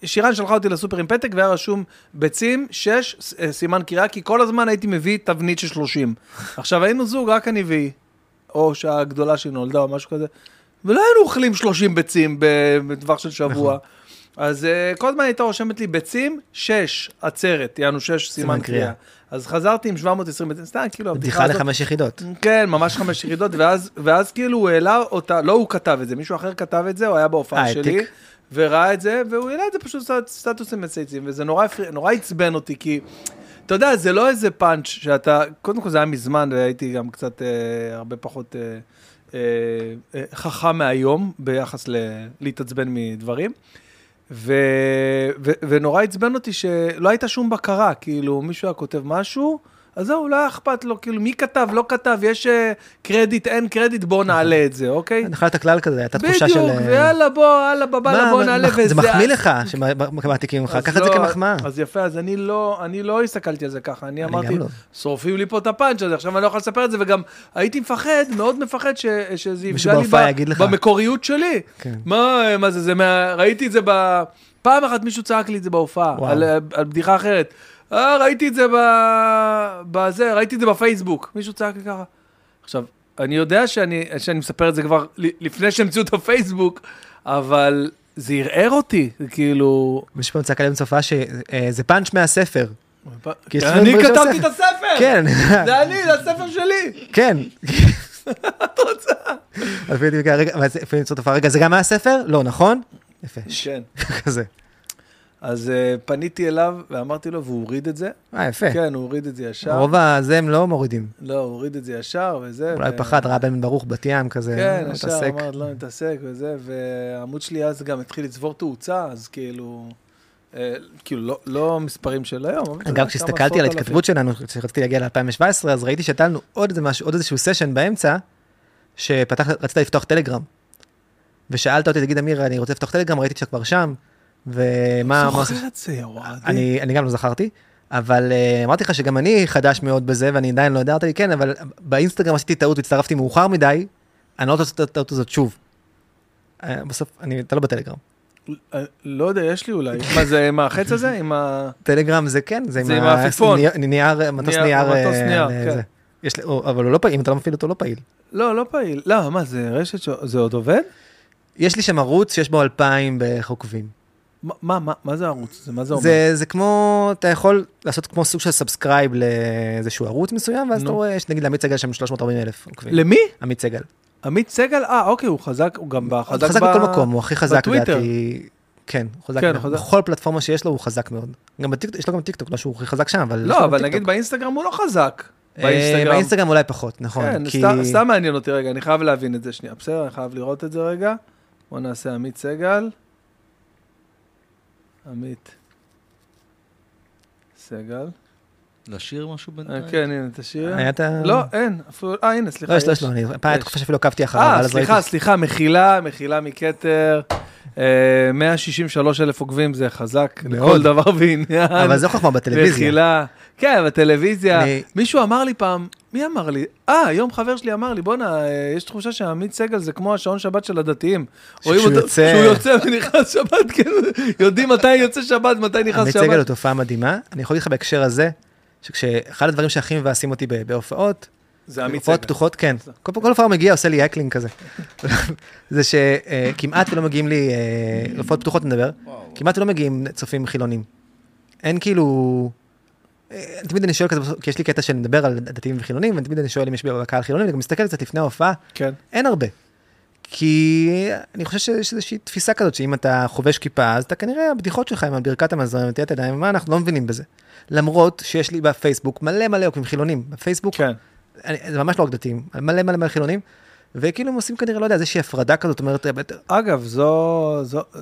C: שירן שלחה אותי לסופר עם פתק והיה רשום ביצים, שש, אה, סימן קריאה, כי כל הזמן הייתי מביא תבנית של 30. עכשיו, היינו זוג, רק אני והיא, או שהגדולה שלי נולדה או משהו כזה, ולא היינו אוכלים 30 ביצים בטווח של שבוע. אז uh, כל הזמן הייתה רושמת לי ביצים, שש עצרת, יענו שש סימן
A: קריאה.
C: קריאה. אז חזרתי עם 720 ביצים, סתם, כאילו, הבדיחה
A: בדיחה
C: הזאת...
A: לחמש יחידות.
C: כן, ממש חמש ירידות, ואז, ואז כאילו הוא העלה אותה, לא הוא כתב את זה, מישהו אחר כתב את זה, הוא היה בהופעה
A: אה,
C: שלי,
A: העתיק.
C: וראה את זה, והוא העלה את זה פשוט סט- סטטוסים מצייצים, וזה נורא, נורא עצבן אותי, כי, אתה יודע, זה לא איזה פאנץ' שאתה, קודם כל זה היה מזמן, והייתי גם קצת אה, הרבה פחות אה, אה, אה, חכם מהיום, ביחס ל- להתעצבן מדברים. ו, ו, ונורא עצבן אותי שלא הייתה שום בקרה, כאילו מישהו היה כותב משהו, אז זהו, לא היה אכפת לו, כאילו מי כתב, לא כתב, יש אה, קרדיט, אין קרדיט, בוא נעלה את זה, אוקיי?
A: נחלת נכון. הכלל כזה, הייתה תחושה של...
C: בדיוק,
A: אה,
C: ויאללה בוא, יאללה בבאללה בוא נעלה,
A: מח- זה מחמיא לך שמעתיקים ממך, קח את זה
C: לא,
A: כמחמאה.
C: אז יפה, אז אני לא, אני לא הסתכלתי על זה ככה, אני אמרתי,
A: לא.
C: שורפים לי פה את הפאנץ' הזה, עכשיו אני לא יכול לספר את זה, וגם הייתי מפחד, מאוד מפחד שזה יפגע לי. במקוריות שלי.
A: כן.
C: מה, מה זה. ראיתי את זה ב... פעם אחת מישהו צעק לי את זה בהופעה, על בדיחה אחרת. אה, ראיתי את זה ב... בזה, ראיתי את זה בפייסבוק. מישהו צעק לי ככה. עכשיו, אני יודע שאני, שאני מספר את זה כבר לפני שהמציאו את הפייסבוק, אבל זה ערער אותי, זה כאילו...
A: מישהו פעם צעק עליהם צופה שזה פאנץ' מהספר.
C: אני כתבתי את. הספר!
A: כן,
C: זה אני, זה הספר שלי!
A: כן. את רוצה? לפעמים למצוא תופעה, רגע, זה גם מהספר? לא, נכון? יפה,
C: כן.
A: כזה.
C: אז uh, פניתי אליו ואמרתי לו, והוא הוריד את זה.
A: אה, יפה.
C: כן, הוא הוריד את זה ישר.
A: רוב הזה הם לא מורידים.
C: לא, הוא הוריד את זה ישר וזה.
A: אולי
C: ו-
A: פחד, ראה בן ברוך בת ים כזה,
C: כן,
A: לא
C: ישר
A: מתעסק.
C: אמרת, לא נתעסק וזה, והעמוד שלי אז גם התחיל לצבור תאוצה, אז כאילו, אה, כאילו, לא- לא מספרים של היום.
A: אגב, כשהסתכלתי על ההתכתבות שלנו, כשרציתי להגיע ל-2017, אז ראיתי שהייתה לנו עוד עוד איזשהו סשן באמצע, שפתח, רצית לפתוח טלגרם. ושאלת אותי, תגיד, אמיר, אני רוצה לפתוח טלגרם, ראיתי שאתה כבר שם, ומה... עושה-
C: זוכר את זה, וואדי.
A: אני, אני גם לא זכרתי, אבל uh, אמרתי לך שגם אני חדש מאוד בזה, ואני עדיין לא ידעת לי, כן, אבל באינסטגרם עשיתי טעות, הצטרפתי מאוחר מדי, אני לא רוצה לעשות את הטעות הזאת שוב. אה, בסוף, אני, אתה לא בטלגרם.
C: אה, לא יודע, יש לי אולי. מה זה, עם החץ הזה? עם ה...
A: טלגרם זה כן, זה,
C: עם העפיפון.
A: נייר, מטוס
C: נייר- מטוס
A: אה,
C: נייר,
A: אה,
C: כן.
A: אבל הוא לא פעיל, אם אתה לא מפעיל אותו, לא פעיל.
C: לא, לא פעיל. לא, מה, זה רשת. זה עוד עובד?
A: יש לי שם ערוץ שיש בו אלפיים בערך עוקבים.
C: מה- מה, מה- זה הערוץ? הזה? מה זה אומר?
A: זה, זה כמו, אתה יכול לעשות כמו סוג של subscribe לאיזשהו ערוץ מסוים, ואז
C: נו.
A: אתה רואה, נגיד לעמית סגל שם 340 אלף עוקבים.
C: למי?
A: עמית סגל.
C: עמית סגל? אה, אוקיי, הוא חזק, הוא גם
A: הוא
C: חזק
A: חזק
C: ב-
A: בכל מקום, הוא הכי חזק. לדעתי. כן, הוא חזק
C: כן,
A: מאוד.
C: חזק.
A: בכל פלטפורמה שיש לו הוא חזק מאוד. גם בטיקטוק, יש לו גם טיקטוק, לא שהוא הכי חזק שם, אבל...
C: לא, אבל. נגיד באינסטגרם הוא לא חזק.
A: אה,
C: באינסטגרם.
A: באינסטגרם אולי פחות, נכון.
C: כן,
A: כי-
C: סתם- סתם מעניין אותי רגע, אני חייב להבין את זה שנייה. בסדר, אני חייב לראות את זה רגע. בוא נעשה עמית סגל. עמית סגל.
B: לשיר משהו
C: אה,
B: בינתיים?
C: כן, הנה, תשאיר.
A: היה את ה...
C: לא, אין, אפילו, אה, הנה, סליחה.
A: לא, יש לו,
C: יש.
A: לו, אני- פעם הייתה תקופה שאפילו עקבתי אחריו,
C: אה, סליחה. סליחה, מחילה, מחילה מכת"ר. אה, 163 אלף עוקבים זה חזק. לכל דבר ועניין.
A: אבל זה חוכמה בטלוויזיה.
C: מחילה. כן, בטלוויזיה.
A: אני-
C: מישהו אמר לי פעם, מי אמר לי? אה, היום חבר שלי אמר לי, בואנה, אה, יש תחושה שעמית סגל זה כמו השעון שבת של הדתיים. רואים אותו-
A: יוצא-
C: כשהוא יוצא ונכנס שבת, כן, יודעים מתי יוצא שבת, מתי נכנס
A: עמית סגל הוא
C: שבת.
A: תופעה מדהימה. אני יכול להגיד לך בהקשר הזה, שכשאחד הדברים שהכי מבאסים אותי בהופעות,
C: זה עמית
A: הופעות
C: סגל.
A: פתוחות, כן. כל הופעה מגיע, עושה לי heckling כזה. זה שכמעט ולא מגיעים לי, אה, הופעות פתוחות נדבר, כמעט ולא מגיעים צופים חילונים. אין כאילו, תמיד אני שואל כזה, כי יש לי קטע שאני מדבר על דתיים וחילונים, ותמיד אני שואל אם יש בקהל חילונים, אני גם מסתכל קצת לפני ההופעה,
C: כן.
A: אין הרבה. כי אני חושב שיש איזושהי תפיסה כזאת, שאם אתה חובש כיפה, אז אתה כנראה, הבדיחות שלך עם ברכת המזון, נטילת ידיים, מה אנחנו לא מבינים בזה. למרות שיש לי בפייסבוק מלא מלא עוקבים חילונים, בפייסבוק,
C: כן.
A: אני, זה ממש לא רק דתיים, מלא מלא מלא חילונים, וכאילו הם עושים כנראה, לא יודע, איזושהי הפרדה כזאת, אומרת,
C: אגב, זו, זו, אה,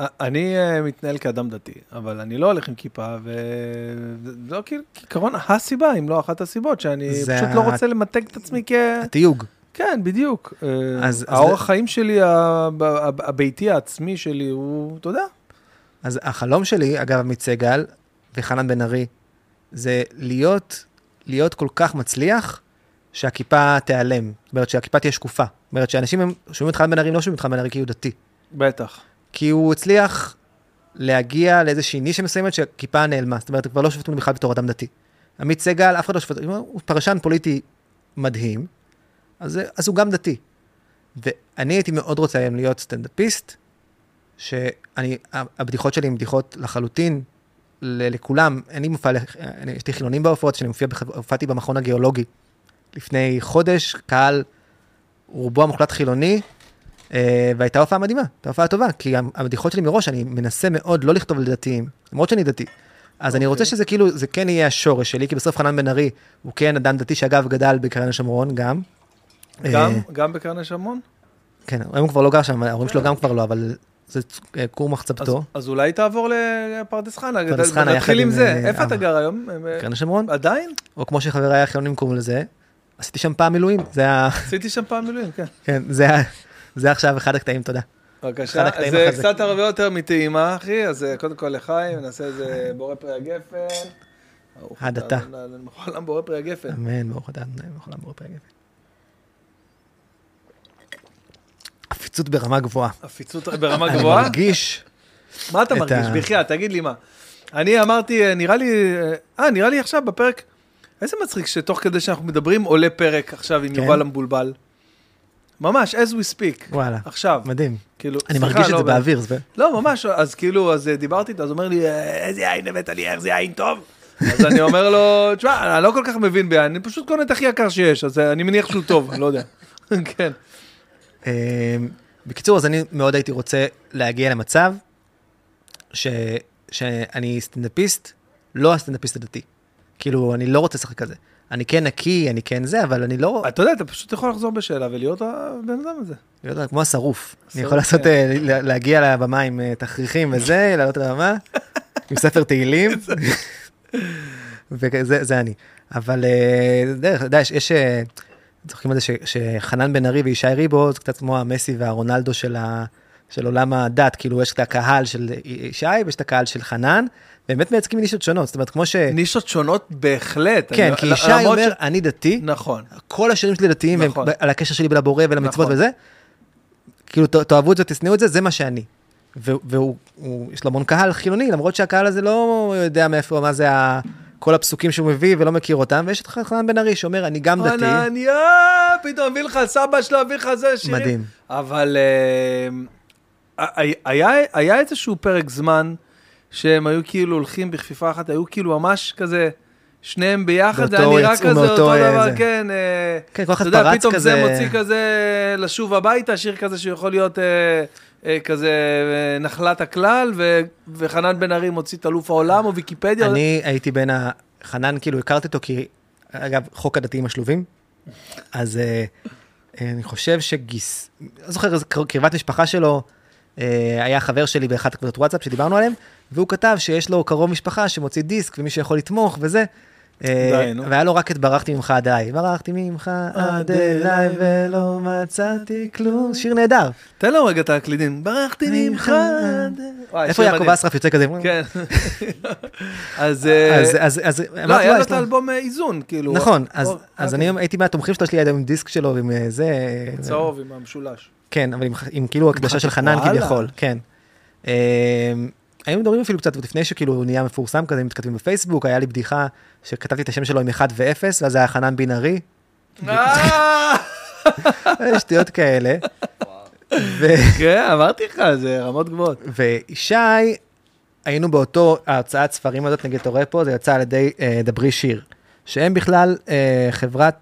C: אני אה, מתנהל כאדם דתי, אבל אני לא הולך עם כיפה, וזו כאילו, כעיקרון הסיבה, אם לא אחת הסיבות, שאני פשוט לא רוצה למתג את עצמי כ...
A: התיוג.
C: כן, בדיוק. אה,
A: אז-
C: האורח חיים שלי, הב- הב- הביתי העצמי שלי, הוא, אתה יודע,
A: אז החלום שלי, אגב, עמית סגל וחנן בן ארי, זה להיות, להיות כל כך מצליח, שהכיפה תיעלם. זאת אומרת, שהכיפה תהיה שקופה. זאת אומרת, שאנשים שומעים את חנן בן ארי, לא שומעים את חנן בן ארי כי הוא דתי.
C: בטח.
A: כי הוא הצליח להגיע לאיזושהי נישה מסוימת שהכיפה נעלמה. זאת אומרת, כבר לא שופטים בכלל בתור אדם דתי. עמית סגל, אף אחד לא שופט, הוא פרשן פוליטי מדהים, אז, אז הוא גם דתי. ואני הייתי מאוד רוצה היום להיות סטנדאפיסט, שאני, הבדיחות שלי הן בדיחות לחלוטין, ל- לכולם, לי מופע, אני- יש לי חילונים בהופעות, שאני מופיע, הופעתי במכון הגיאולוגי לפני חודש, קהל רובו המוחלט חילוני, והייתה הופעה מדהימה, הייתה הופעה טובה, כי הבדיחות שלי מראש, אני מנסה מאוד לא לכתוב לדתיים, למרות שאני דתי. אז אני רוצה
C: אוקיי.
A: שזה כאילו, זה כן יהיה השורש שלי, כי בסוף חנן בן ארי הוא כן אדם דתי שאגב גדל בקרן השומרון גם.
C: גם,
A: אה,
C: גם בקרני שמון?
A: כן, היום הוא כבר לא גר שם, ההורים שלו גם כבר לא, אבל זה אה, כור
C: אז,
A: מחצבתו.
C: אז אולי תעבור לפרדס חנה,
A: פרדס חנה
C: נתחיל עם זה.
A: אה,
C: איפה אתה. גר היום? אה,
A: קרן השומרון,
C: עדיין?
A: או כמו שחבריי החילונים קוראים לזה, עשיתי שם פעם מילואים, זה ה...
C: עשיתי שם פעם מילואים, כן.
A: כן, זה ה... זה עכשיו אחד הקטעים, תודה.
C: בבקשה, זה. קצת הרבה יותר מטעימה, אחי, אז אה, קודם כל לחיים, נעשה איזה בורא פרי הגפן.
A: הדתה.
C: מלך העולם בורא פרי הגפן.
A: אמן, ברוך אתה אדוני, ברוך העולם, ברוך פרק גפן. עפיצות ברמה גבוהה.
C: עפיצות ברמה
A: אני
C: גבוהה?
A: מרגיש,
C: מה אתה
A: את
C: מרגיש?
A: ה-
C: בחייאת, תגיד לי מה. אני אמרתי, אה, נראה לי, אה, אה, נראה לי עכשיו בפרק, איזה מצחיק שתוך כדי שאנחנו מדברים עולה פרק עכשיו עם
A: כן?
C: יובל המבולבל. ממש, as we speak.
A: וואלה,
C: עכשיו,
A: מדהים.
C: כאילו,
A: אני
C: סליחה,
A: מרגיש את
C: לא,
A: זה
C: ב-
A: באוויר, זה...
C: לא, ממש, אז כאילו, אז אה, דיברתי איתו, אז אומר לי, "אה, איזה יין הבאת לי, איך זה יין טוב? אז אני אומר לו, תשמע, אני לא כל כך מבין ביין, אני פשוט קונה את הכי יקר שיש, אז אה, אני מניח שהוא טוב, אני לא יודע. כן.
A: בקיצור, אז אני מאוד הייתי רוצה להגיע למצב ש... שאני סטנדאפיסט, לא הסטנדאפיסט הדתי. כאילו, אני לא רוצה לשחק כזה. אני כן נקי, אני כן זה, אבל אני לא...
C: אתה יודע, אתה פשוט יכול לחזור בשאלה ולהיות הבן אדם הזה.
A: להיות כמו השרוף. אני יכול לעשות,
C: כן.
A: אה, לה- להגיע לבמה עם אה, תכריכים וזה, לעלות על הבמה, עם ספר תהילים, וזה זה אני. אבל אה, אתה יודע, יש- צוחקים על זה שחנן בן ארי וישי ריבו, זה קצת כמו המסי והרונלדו של עולם הדת, כאילו יש את הקהל של ישי ויש את הקהל של חנן, באמת מייצגים נישות שונות, זאת אומרת, כמו ש...
C: נישות שונות בהחלט.
A: כן,
C: אני-
A: כי ישי אומר, אני דתי,
C: ש- נכון.
A: כל השירים שלי דתיים,
C: נכון.
A: והם על הקשר שלי לבורא ולמצוות
C: נכון.
A: וזה, כאילו תאהבו את זה, תשנאו את זה, זה מה שאני. והוא, הוא- יש לו המון קהל חילוני, למרות שהקהל הזה לא יודע מאיפה, מה זה ה... כל הפסוקים שהוא מביא ולא מכיר אותם, ויש את חנן בן ארי שאומר, אני גם דתי.
C: ענניה, פתאום מביא לך סבא שלו, מביא לך זה שירים.
A: מדהים.
C: אבל אה, היה- היה היה איזשהו פרק זמן שהם היו כאילו הולכים בכפיפה אחת, היו כאילו ממש כזה, שניהם ביחד, זה היה נראה כזה אותו
A: אה,
C: דבר,
A: זה.
C: כן. אה,
A: כן, כל אחד
C: אתה יודע,
A: פרץ
C: פתאום זה
A: כזה.
C: מוציא כזה לשוב הביתה, שיר כזה שיכול להיות אה, אה, כזה אה, נחלת הכלל, ו- וחנן בן ארי מוציא את אלוף העולם או ויקיפדיה.
A: אני הייתי בין ה... חנן, כאילו, הכרתי אותו כי, אגב, חוק הדתיים השלובים, אז אה, אה, אני חושב שגיס... לא זוכר, קרבת משפחה שלו, אה, היה חבר שלי באחת הקבוצות וואטסאפ שדיברנו עליהם, והוא כתב שיש לו קרוב משפחה שמוציא דיסק ומי שיכול לתמוך וזה. אה,
C: די, נו.
A: והיה לו רק את ברחתי ממך עד אליי. ברחתי ממך עד אליי ולא מצאתי כלום. שיר נהדר.
C: תן לנו רגע את הקלידים. ברחתי ממך. וואי,
A: איפה
C: שיר
A: יעקב. אסרף יוצא כזה?
C: כן. אז... אה,
A: אז, אז,
C: לא, היה
A: לו,
C: לו את האלבום אה, איזון, כאילו.
A: נכון, אז,
C: או,
A: אז
C: אוקיי.
A: אני הייתי מהתומכים שלו, יש לי עם דיסק שלו אה, זה. אה,
C: צהוב עם המשולש.
A: כן, אבל עם, עם כאילו הקדשה של חנן. כביכול, כן. אה, היו מדברים אפילו קצת, לפני שכאילו הוא נהיה מפורסם כזה, מתכתבים בפייסבוק, היה לי בדיחה שכתבתי את השם שלו עם 1 ו-0, ואז היה חנן בן ארי,
C: אה,
A: אה, שטויות כאלה. ו-
C: כן, אמרתי לך, זה רמות גבוהות.
A: וישי, היינו באותו ההוצאת ספרים הזאת, נגיד, אתה רואה פה, זה יצא על ידי אה, דברי שיר, שהם בכלל אה, חברת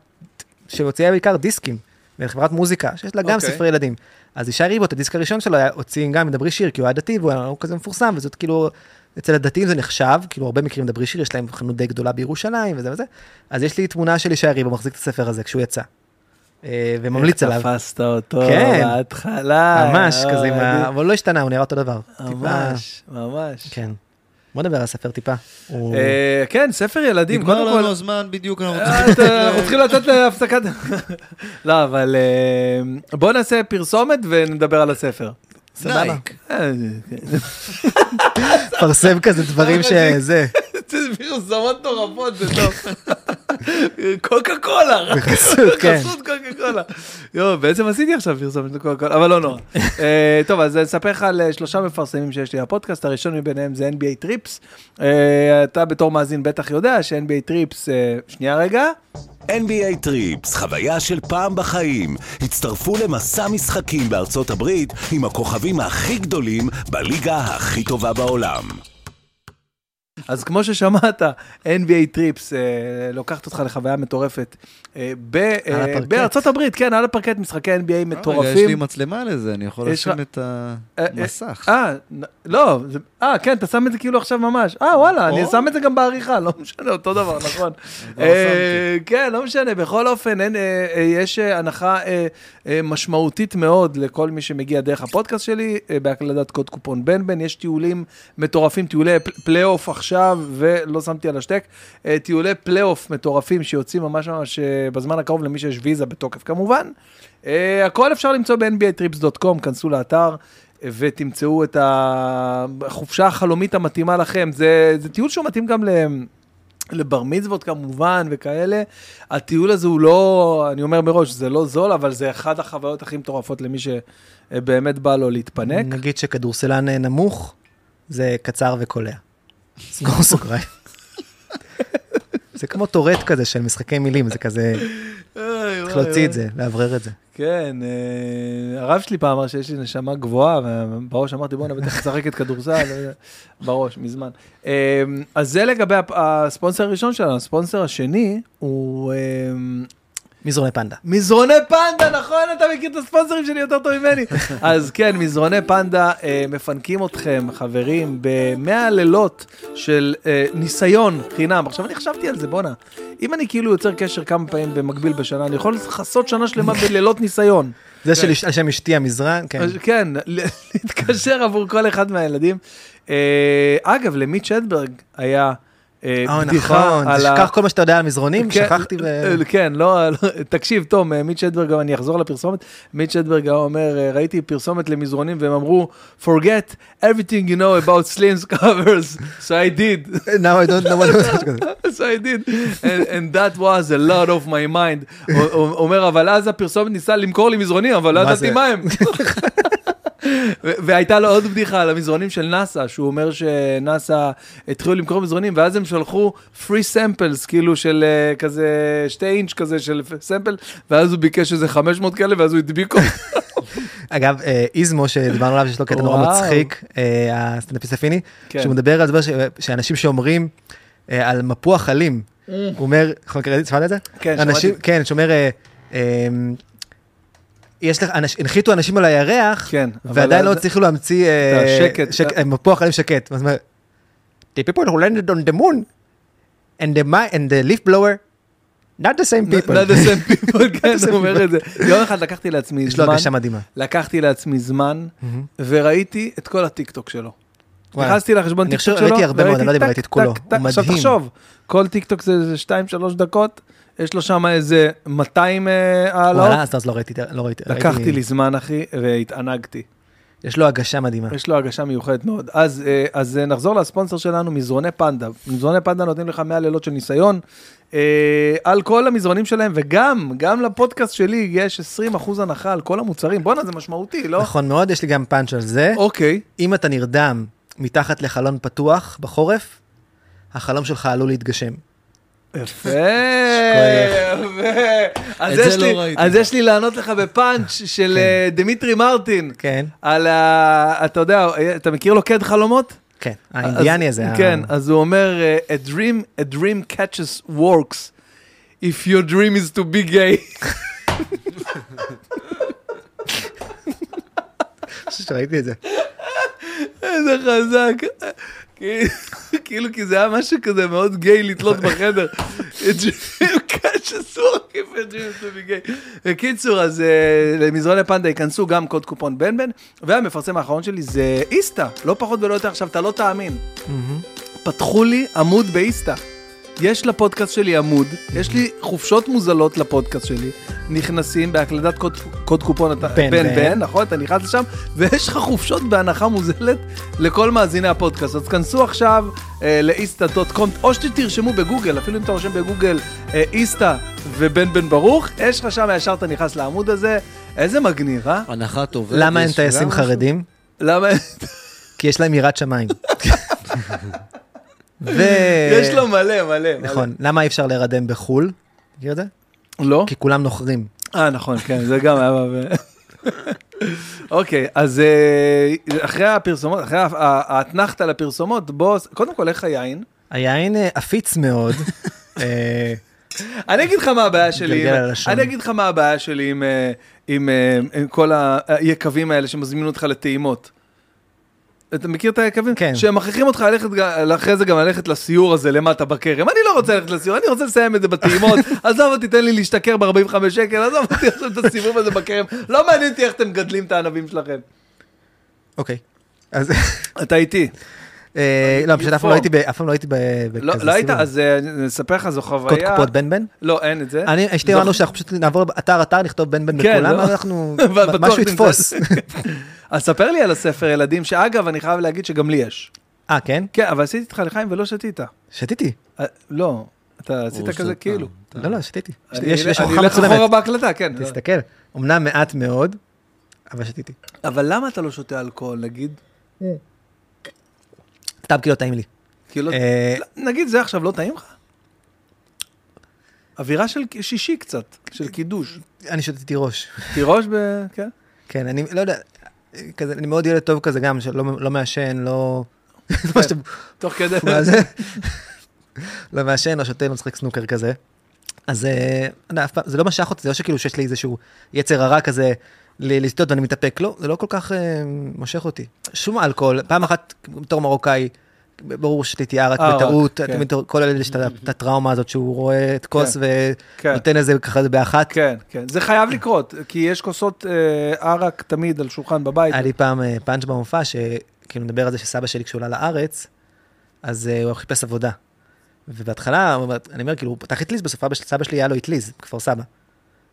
A: שמוציאה בעיקר דיסקים, וחברת מוזיקה, שיש לה גם
C: אוקיי.
A: ספרי ילדים. אז ישי ריבו, את הדיסק הראשון שלו, הוציא גם מדברי שיר, כי הוא היה דתי, והוא היה- כזה מפורסם, וזאת כאילו, אצל הדתיים זה נחשב, כאילו הרבה מקרים מדברי שיר, יש להם חנות די גדולה בירושלים, וזה וזה. אז יש לי תמונה של ישי ריבו, מחזיק את הספר הזה כשהוא יצא. אה, וממליץ עליו.
C: איך תפסת אותו
A: כן.
C: בהתחלה.
A: ממש, כזה עם ה...
C: אה,
A: אבל לא השתנה, הוא נראה אותו דבר. טיפה-
C: ממש, ממש.
A: כן. בוא נדבר על הספר טיפה.
C: אה, כן, ספר ילדים,
B: נגמר
C: קודם כל...
B: לנו הזמן בדיוק, אנחנו
C: אה, אנחנו צריכים לתת להפסקת... לא, אבל אה, בוא נעשה פרסומת ונדבר על הספר.
A: סבבה.
C: אה,
A: פרסם כזה דברים שזה.
C: זה פרסומות מטורפות, זה טוב. קוקה קולה, רק
A: בחסות, כן.
C: בחסות קוקה קולה. יואו, בעצם עשיתי עכשיו פרסומת לקוקה קולה, אבל לא נורא. אה, טוב, אז אני אספר לך על אה, שלושה מפרסמים שיש לי בפודקאסט, הראשון מביניהם זה NBA Trips. אה, אתה בתור מאזין בטח יודע ש-NBA Trips, שנייה רגע.
D: NBA Trips, חוויה של פעם בחיים. הצטרפו למסע משחקים בארצות הברית עם הכוכבים הכי גדולים בליגה הכי טובה בעולם.
C: אז כמו ששמעת, NBA Trips אה, לוקחת אותך לחוויה מטורפת אה, ב- אה. בארצות הברית, כן, על הפרקט משחקי NBA
B: רגע, יש לי
C: מטורפים.
B: מצלמה לזה, אני יכול לשים את המסך.
C: אה, לא, אה, כן, אתה שם את זה כאילו עכשיו ממש. אה, וואלה, אני. שם את זה גם בעריכה, לא משנה, אותו דבר, נכון. כן, לא משנה, בכל אופן, יש הנחה משמעותית מאוד לכל מי שמגיע דרך הפודקאסט שלי, בהקלדת קוד קופון בן בן, יש טיולים מטורפים, טיולי פלייאוף עכשיו, ולא שמתי על השטאק, אה, טיולי פלייאוף מטורפים שיוצאים ממש ממש אה, בזמן הקרוב למי שיש ויזה בתוקף כמובן. אה, הכל אפשר למצוא ב-nbatrips.com, כנסו לאתר. ותמצאו את החופשה החלומית המתאימה לכם. זה, זה טיול שהוא מתאים גם ל... לבר מצוות כמובן וכאלה. הטיול הזה הוא לא, אני אומר מראש, זה לא זול, אבל זה אחת החוויות הכי מטורפות למי שבאמת בא לו להתפנק.
A: נגיד שכדורסלן נמוך, זה קצר וקולע. סגור סוגריים. זה כמו טורט כזה של משחקי מילים, זה כזה, צריך להוציא את זה, לאוורר את זה.
C: כן, אה, הרב שלי פעם אמר שיש לי נשמה גבוהה, ובראש אמרתי בואנה בטח משחקת כדורסל, אה, בראש, מזמן. אה, אז זה לגבי הספונסר הראשון שלנו, הספונסר השני הוא...
A: מזרוני פנדה.
C: מזרוני פנדה, נכון? אתה מכיר את הספונסרים שלי יותר טוב ממני. אז כן, מזרוני פנדה אה, מפנקים אתכם, חברים, במאה לילות של אה, ניסיון חינם. עכשיו, אני חשבתי על זה, בואנה. אם אני כאילו יוצר קשר כמה פעמים במקביל בשנה, אני יכול לכסות שנה שלמה בלילות ניסיון.
A: זה של על שם אשתי המזרן, כן.
C: כן, להתקשר עבור כל אחד מהילדים. אה, אגב, למיט שדברג היה אה,
A: אה,
C: בדיחה
A: נכון,
C: על ה...
A: שכח כל מה שאתה יודע על מזרונים,
C: כן,
A: שכחתי ו...
C: אה, כן, לא, לא, תקשיב, תום, מיט שדברג, אני אחזור לפרסומת, מיט שדברג אומר, ראיתי פרסומת למזרונים והם אמרו, forget everything you know about slims covers, so I did,
A: now I don't know what it was.
C: so I did, and, and that was a lot of my mind. הוא- אומר, אבל אז הפרסומת ניסה למכור לי מזרונים, אבל לא ידעתי? מה הם. והייתה לו עוד בדיחה על המזרונים של נאסא, שהוא אומר שנאסא התחילו למכור מזרונים, ואז הם שלחו free samples, כאילו של אה, כזה שתי אינץ' כזה של סמפל, ואז הוא ביקש איזה 500 כאלה, ואז הוא הדביק אותם.
A: אגב, אה, איזמו שדיברנו עליו, שיש לו קטע נורא. מצחיק, אה, הסטנדאפיסט הפיני,
C: כן.
A: שהוא מדבר על זה ש- שאנשים שאומרים על מפוח אלים, הוא אומר, שמעת את זה?
C: כן,
A: אנשים,
C: שמעתי.
A: כן, שאומר, יש לך, אנש- הנחיתו אנשים על הירח,
C: כן,
A: ועדיין לא הצליחו להמציא אה,
C: את השקט.
A: שק- אה, מפוח אלים שקט. אז הוא אומר, The people who landed on the moon and the, and the leaf blower, not the same people.
C: not the same people, כן, הוא אומר את זה. יום אחד לקחתי לעצמי
A: יש לו
C: זמן,
A: הרגשה מדהימה.
C: לקחתי לעצמי זמן, וראיתי את כל הטיקטוק שלו. נכנסתי לחשבון טיקטוק שלו,
A: ראיתי הרבה מאוד, אני לא יודע אם ראיתי את כולו. הוא
C: עכשיו
A: מדהים.
C: תחשוב, כל טיקטוק זה 2-3 דקות, יש לו שם איזה 200 אה, העלות.
A: וואלה, אז לא ראיתי, לא ראיתי.
C: לקחתי לי זמן, אחי, והתענגתי.
A: יש לו הגשה מדהימה.
C: יש לו הגשה מיוחדת מאוד. אז, אה, אז אה, נחזור לספונסר שלנו, מזרוני פנדה. מזרוני פנדה נותנים לך 100 לילות של ניסיון על כל המזרונים שלהם, וגם, גם לפודקאסט שלי יש 20% הנחה על כל המוצרים. בואנה, זה משמעותי, לא?
A: נכון מאוד, יש לי גם פאנץ' על זה.
C: אוקיי.
A: אם אתה נרדם מתחת לחלון פתוח בחורף, החלום שלך עלול להתגשם.
C: יפה,
A: שכוח.
C: יפה. אז
B: את
C: יש
B: זה
C: לי-
B: לא.
C: אז יש לי לענות לך בפאנץ' של אה, דמיטרי מרטין.
A: כן.
C: על ה... אתה יודע, אתה מכיר לוקד חלומות?
A: כן, האינדיאני הזה.
C: כן, אז הוא אומר, אה, a dream, a dream catches works if your dream is to be gay.
A: חושב שראיתי את זה.
C: איזה חזק. כי- כאילו, כי זה היה משהו כזה מאוד גיי לתלות בחדר. Gay. בקיצור, אז אה, למזרון הפנדה ייכנסו גם קוד קופון בן בן, והמפרסם האחרון שלי זה איסתא, לא פחות ולא יותר. עכשיו, אתה לא תאמין. פתחו לי עמוד באיסתא. יש לפודקאסט שלי עמוד, יש לי חופשות מוזלות לפודקאסט שלי, נכנסים בהקלדת קוד, קוד קופון, אתה,
A: בן,
C: בן,
A: בן.
C: בן, נכון? אתה נכנס לשם, ויש לך חופשות בהנחה מוזלת לכל מאזיני הפודקאסט. אז כנסו עכשיו אה, לאיסתא.קום, או שתרשמו בגוגל, אפילו אם אתה רושם בגוגל אה, איסתא ובן בן ברוך, יש לך שם, ישר אתה נכנס לעמוד הזה, איזה מגניב, אה?
B: הנחת עובד.
A: למה אין טייסים? חרדים?
C: למה?
A: כי יש להם יראת שמיים. ו...
C: יש לו מלא, מלא. מלא.
A: נכון, למה אי אפשר להירדם בחו"ל? מכיר את זה?
C: לא?
A: כי כולם נוחרים.
C: אה, נכון, כן, זה גם היה... אוקיי, אז אה, אחרי הפרסומות, אחרי האתנחתא לפרסומות, בוא, קודם כל, איך היין?
A: היין אה, עפיץ מאוד. אה,
C: אני אגיד לך מה הבעיה שלי. אני אגיד לך מה הבעיה שלי עם, כל היקבים האלה שמזמינים אותך לטעימות. אתה מכיר את היקבים?
A: כן.
C: שהם מכריחים אותך ללכת, אחרי זה גם ללכת לסיור הזה למטה בכרם. אני לא רוצה ללכת לסיור, אני רוצה לסיים את זה בטעימות. עזוב אותי, תן לי להשתכר ב-45 שקל, עזוב אותי עכשיו את הסיבוב הזה בכרם. לא מעניין אותי איך אתם מגדלים את הענבים שלכם.
A: אוקיי. אז
C: אתה איתי.
A: אה, לא, פשוט אף פעם לא הייתי ב- אף פעם לא הייתי ב-
C: לא
A: בכזה
C: לא היית,
A: סיבוב.
C: אז אה, אני אספר לך, זו
A: קוד
C: חוויה...
A: קופות בן בן?
C: לא, אין את זה.
A: אני, אשתי
C: זו-
A: אמרנו שאנחנו פשוט נעבור אתר אתר, נכתוב בן בן
C: כן,
A: בכולם,
C: לא?
A: אנחנו, משהו. יתפוס.
C: אז ספר לי על הספר ילדים, שאגב, אני חייב להגיד שגם לי יש.
A: אה, כן?
C: כן, אבל עשיתי איתך לחיים ולא שתית.
A: שתיתי.
C: אה, לא, אתה עשית כזה. כאילו.
A: לא, לא, שתיתי.
C: אני
A: יש יש
C: אני
A: הוכחה
C: אלך אחורה
A: מצולמת.
C: בהקלטה, כן.
A: תסתכל. אמנם מעט מאוד, אבל שתיתי.
C: אבל למה אתה לא שותה אלכוהול, נגיד?
A: סתם כי לא טעים לי.
C: כאילו,
A: אה,
C: נגיד זה עכשיו לא טעים לך? אווירה של שישי קצת, של קידוש.
A: אני ראש.
C: תירוש ב... כן?
A: כן, אני לא יודע, כזה, אני מאוד ילד טוב כזה גם, שלא לא מעשן, לא... שאתם-
C: תוך כדי...
A: מה זה? לא מעשן, לא שותה, לא משחק סנוקר כזה. אז אה, זה לא משך אותי, זה לא שכאילו שיש לי איזשהו יצר הרע כזה לשתות ואני מתאפק, לא, זה לא כל כך אה, מושך אותי. שום אלכוהול, פעם אחת בתור מרוקאי, ברור שתיתי ערק
C: ערק,
A: בטעות,
C: כן.
A: תמיד כל אלה יש את את הטראומה הזאת שהוא רואה את כוס
C: כן.
A: ונותן איזה ככה באחת.
C: כן, כן. זה חייב לקרות, כי יש כוסות אה, ערק תמיד על שולחן בבית.
A: היה לי פעם אה, פאנץ' במופע, שכאילו מדבר על זה שסבא שלי כשהוא עלה לארץ, אז אה, הוא חיפש עבודה. ובהתחלה, אני אומר, כאילו, הוא פתח אטליז, בסוף סבא שלי היה לו אטליז, בכפר סבא.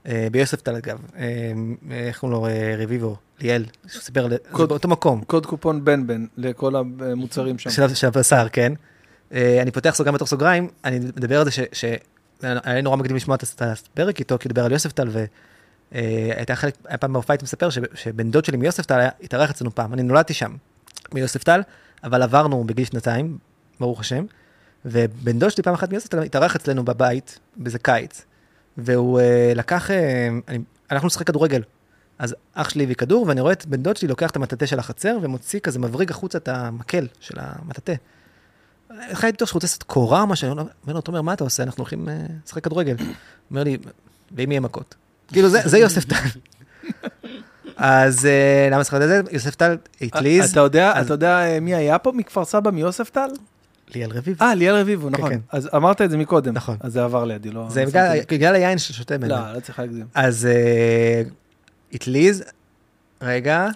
A: אה, ביוספטל אגב, אה, איך קוראים לו, אה, רביבו, ליאל, שהוא סיפר, על- זה באותו מקום,
C: קוד קופון בן בן לכל המוצרים שם.
A: של הבשר, כן. אה, אני פותח סוגריים בתוך סוגריים, אני מדבר על זה ש... ש- היה לי נורא מגניב לשמוע את הפרק איתו, כי הוא דיבר על יוספטל, והייתה חלק, היה פעם בהופעה הייתי מספר שבן דוד שלי מיוספטל התארח אצלנו פעם, אני נולדתי שם, מיוספטל, אבל עברנו בגיל שנתיים, ברוך השם, ובן דוד שלי פעם אחת מיוספטל התארח אצלנו בבית, באיזה קיץ, והוא אה, לקח, אה, אני, הלכנו לשחק כדורגל. אז אח שלי הביא כדור, ואני רואה את בן דוד שלי לוקח את המטאטה של החצר, ומוציא כזה, מבריג החוצה את המקל של המטאטה. איך הייתי בטוח שהוא רוצה לעשות קורה או משהו, אני אומר לו, תומר, מה אתה עושה? אנחנו הולכים אה, לשחק כדורגל. הוא אומר לי, ואם יהיה מכות? כאילו, זה זה יוסף טל. אז למה שחקת את זה? יוסף טל התליז,
C: אתה יודע, מי היה פה מכפר סבא מיוספטל?
A: ליאל רביב.
C: אה, ליאל רביבו, נכון.
A: כן.
C: אז אמרת את זה מקודם.
A: נכון.
C: אז זה עבר לידי, לא...
A: זה
C: לא
A: בגלל- היין ששותה ממנו.
C: לא, לא צריך להגזים.
A: אז אה, התליז, רגע,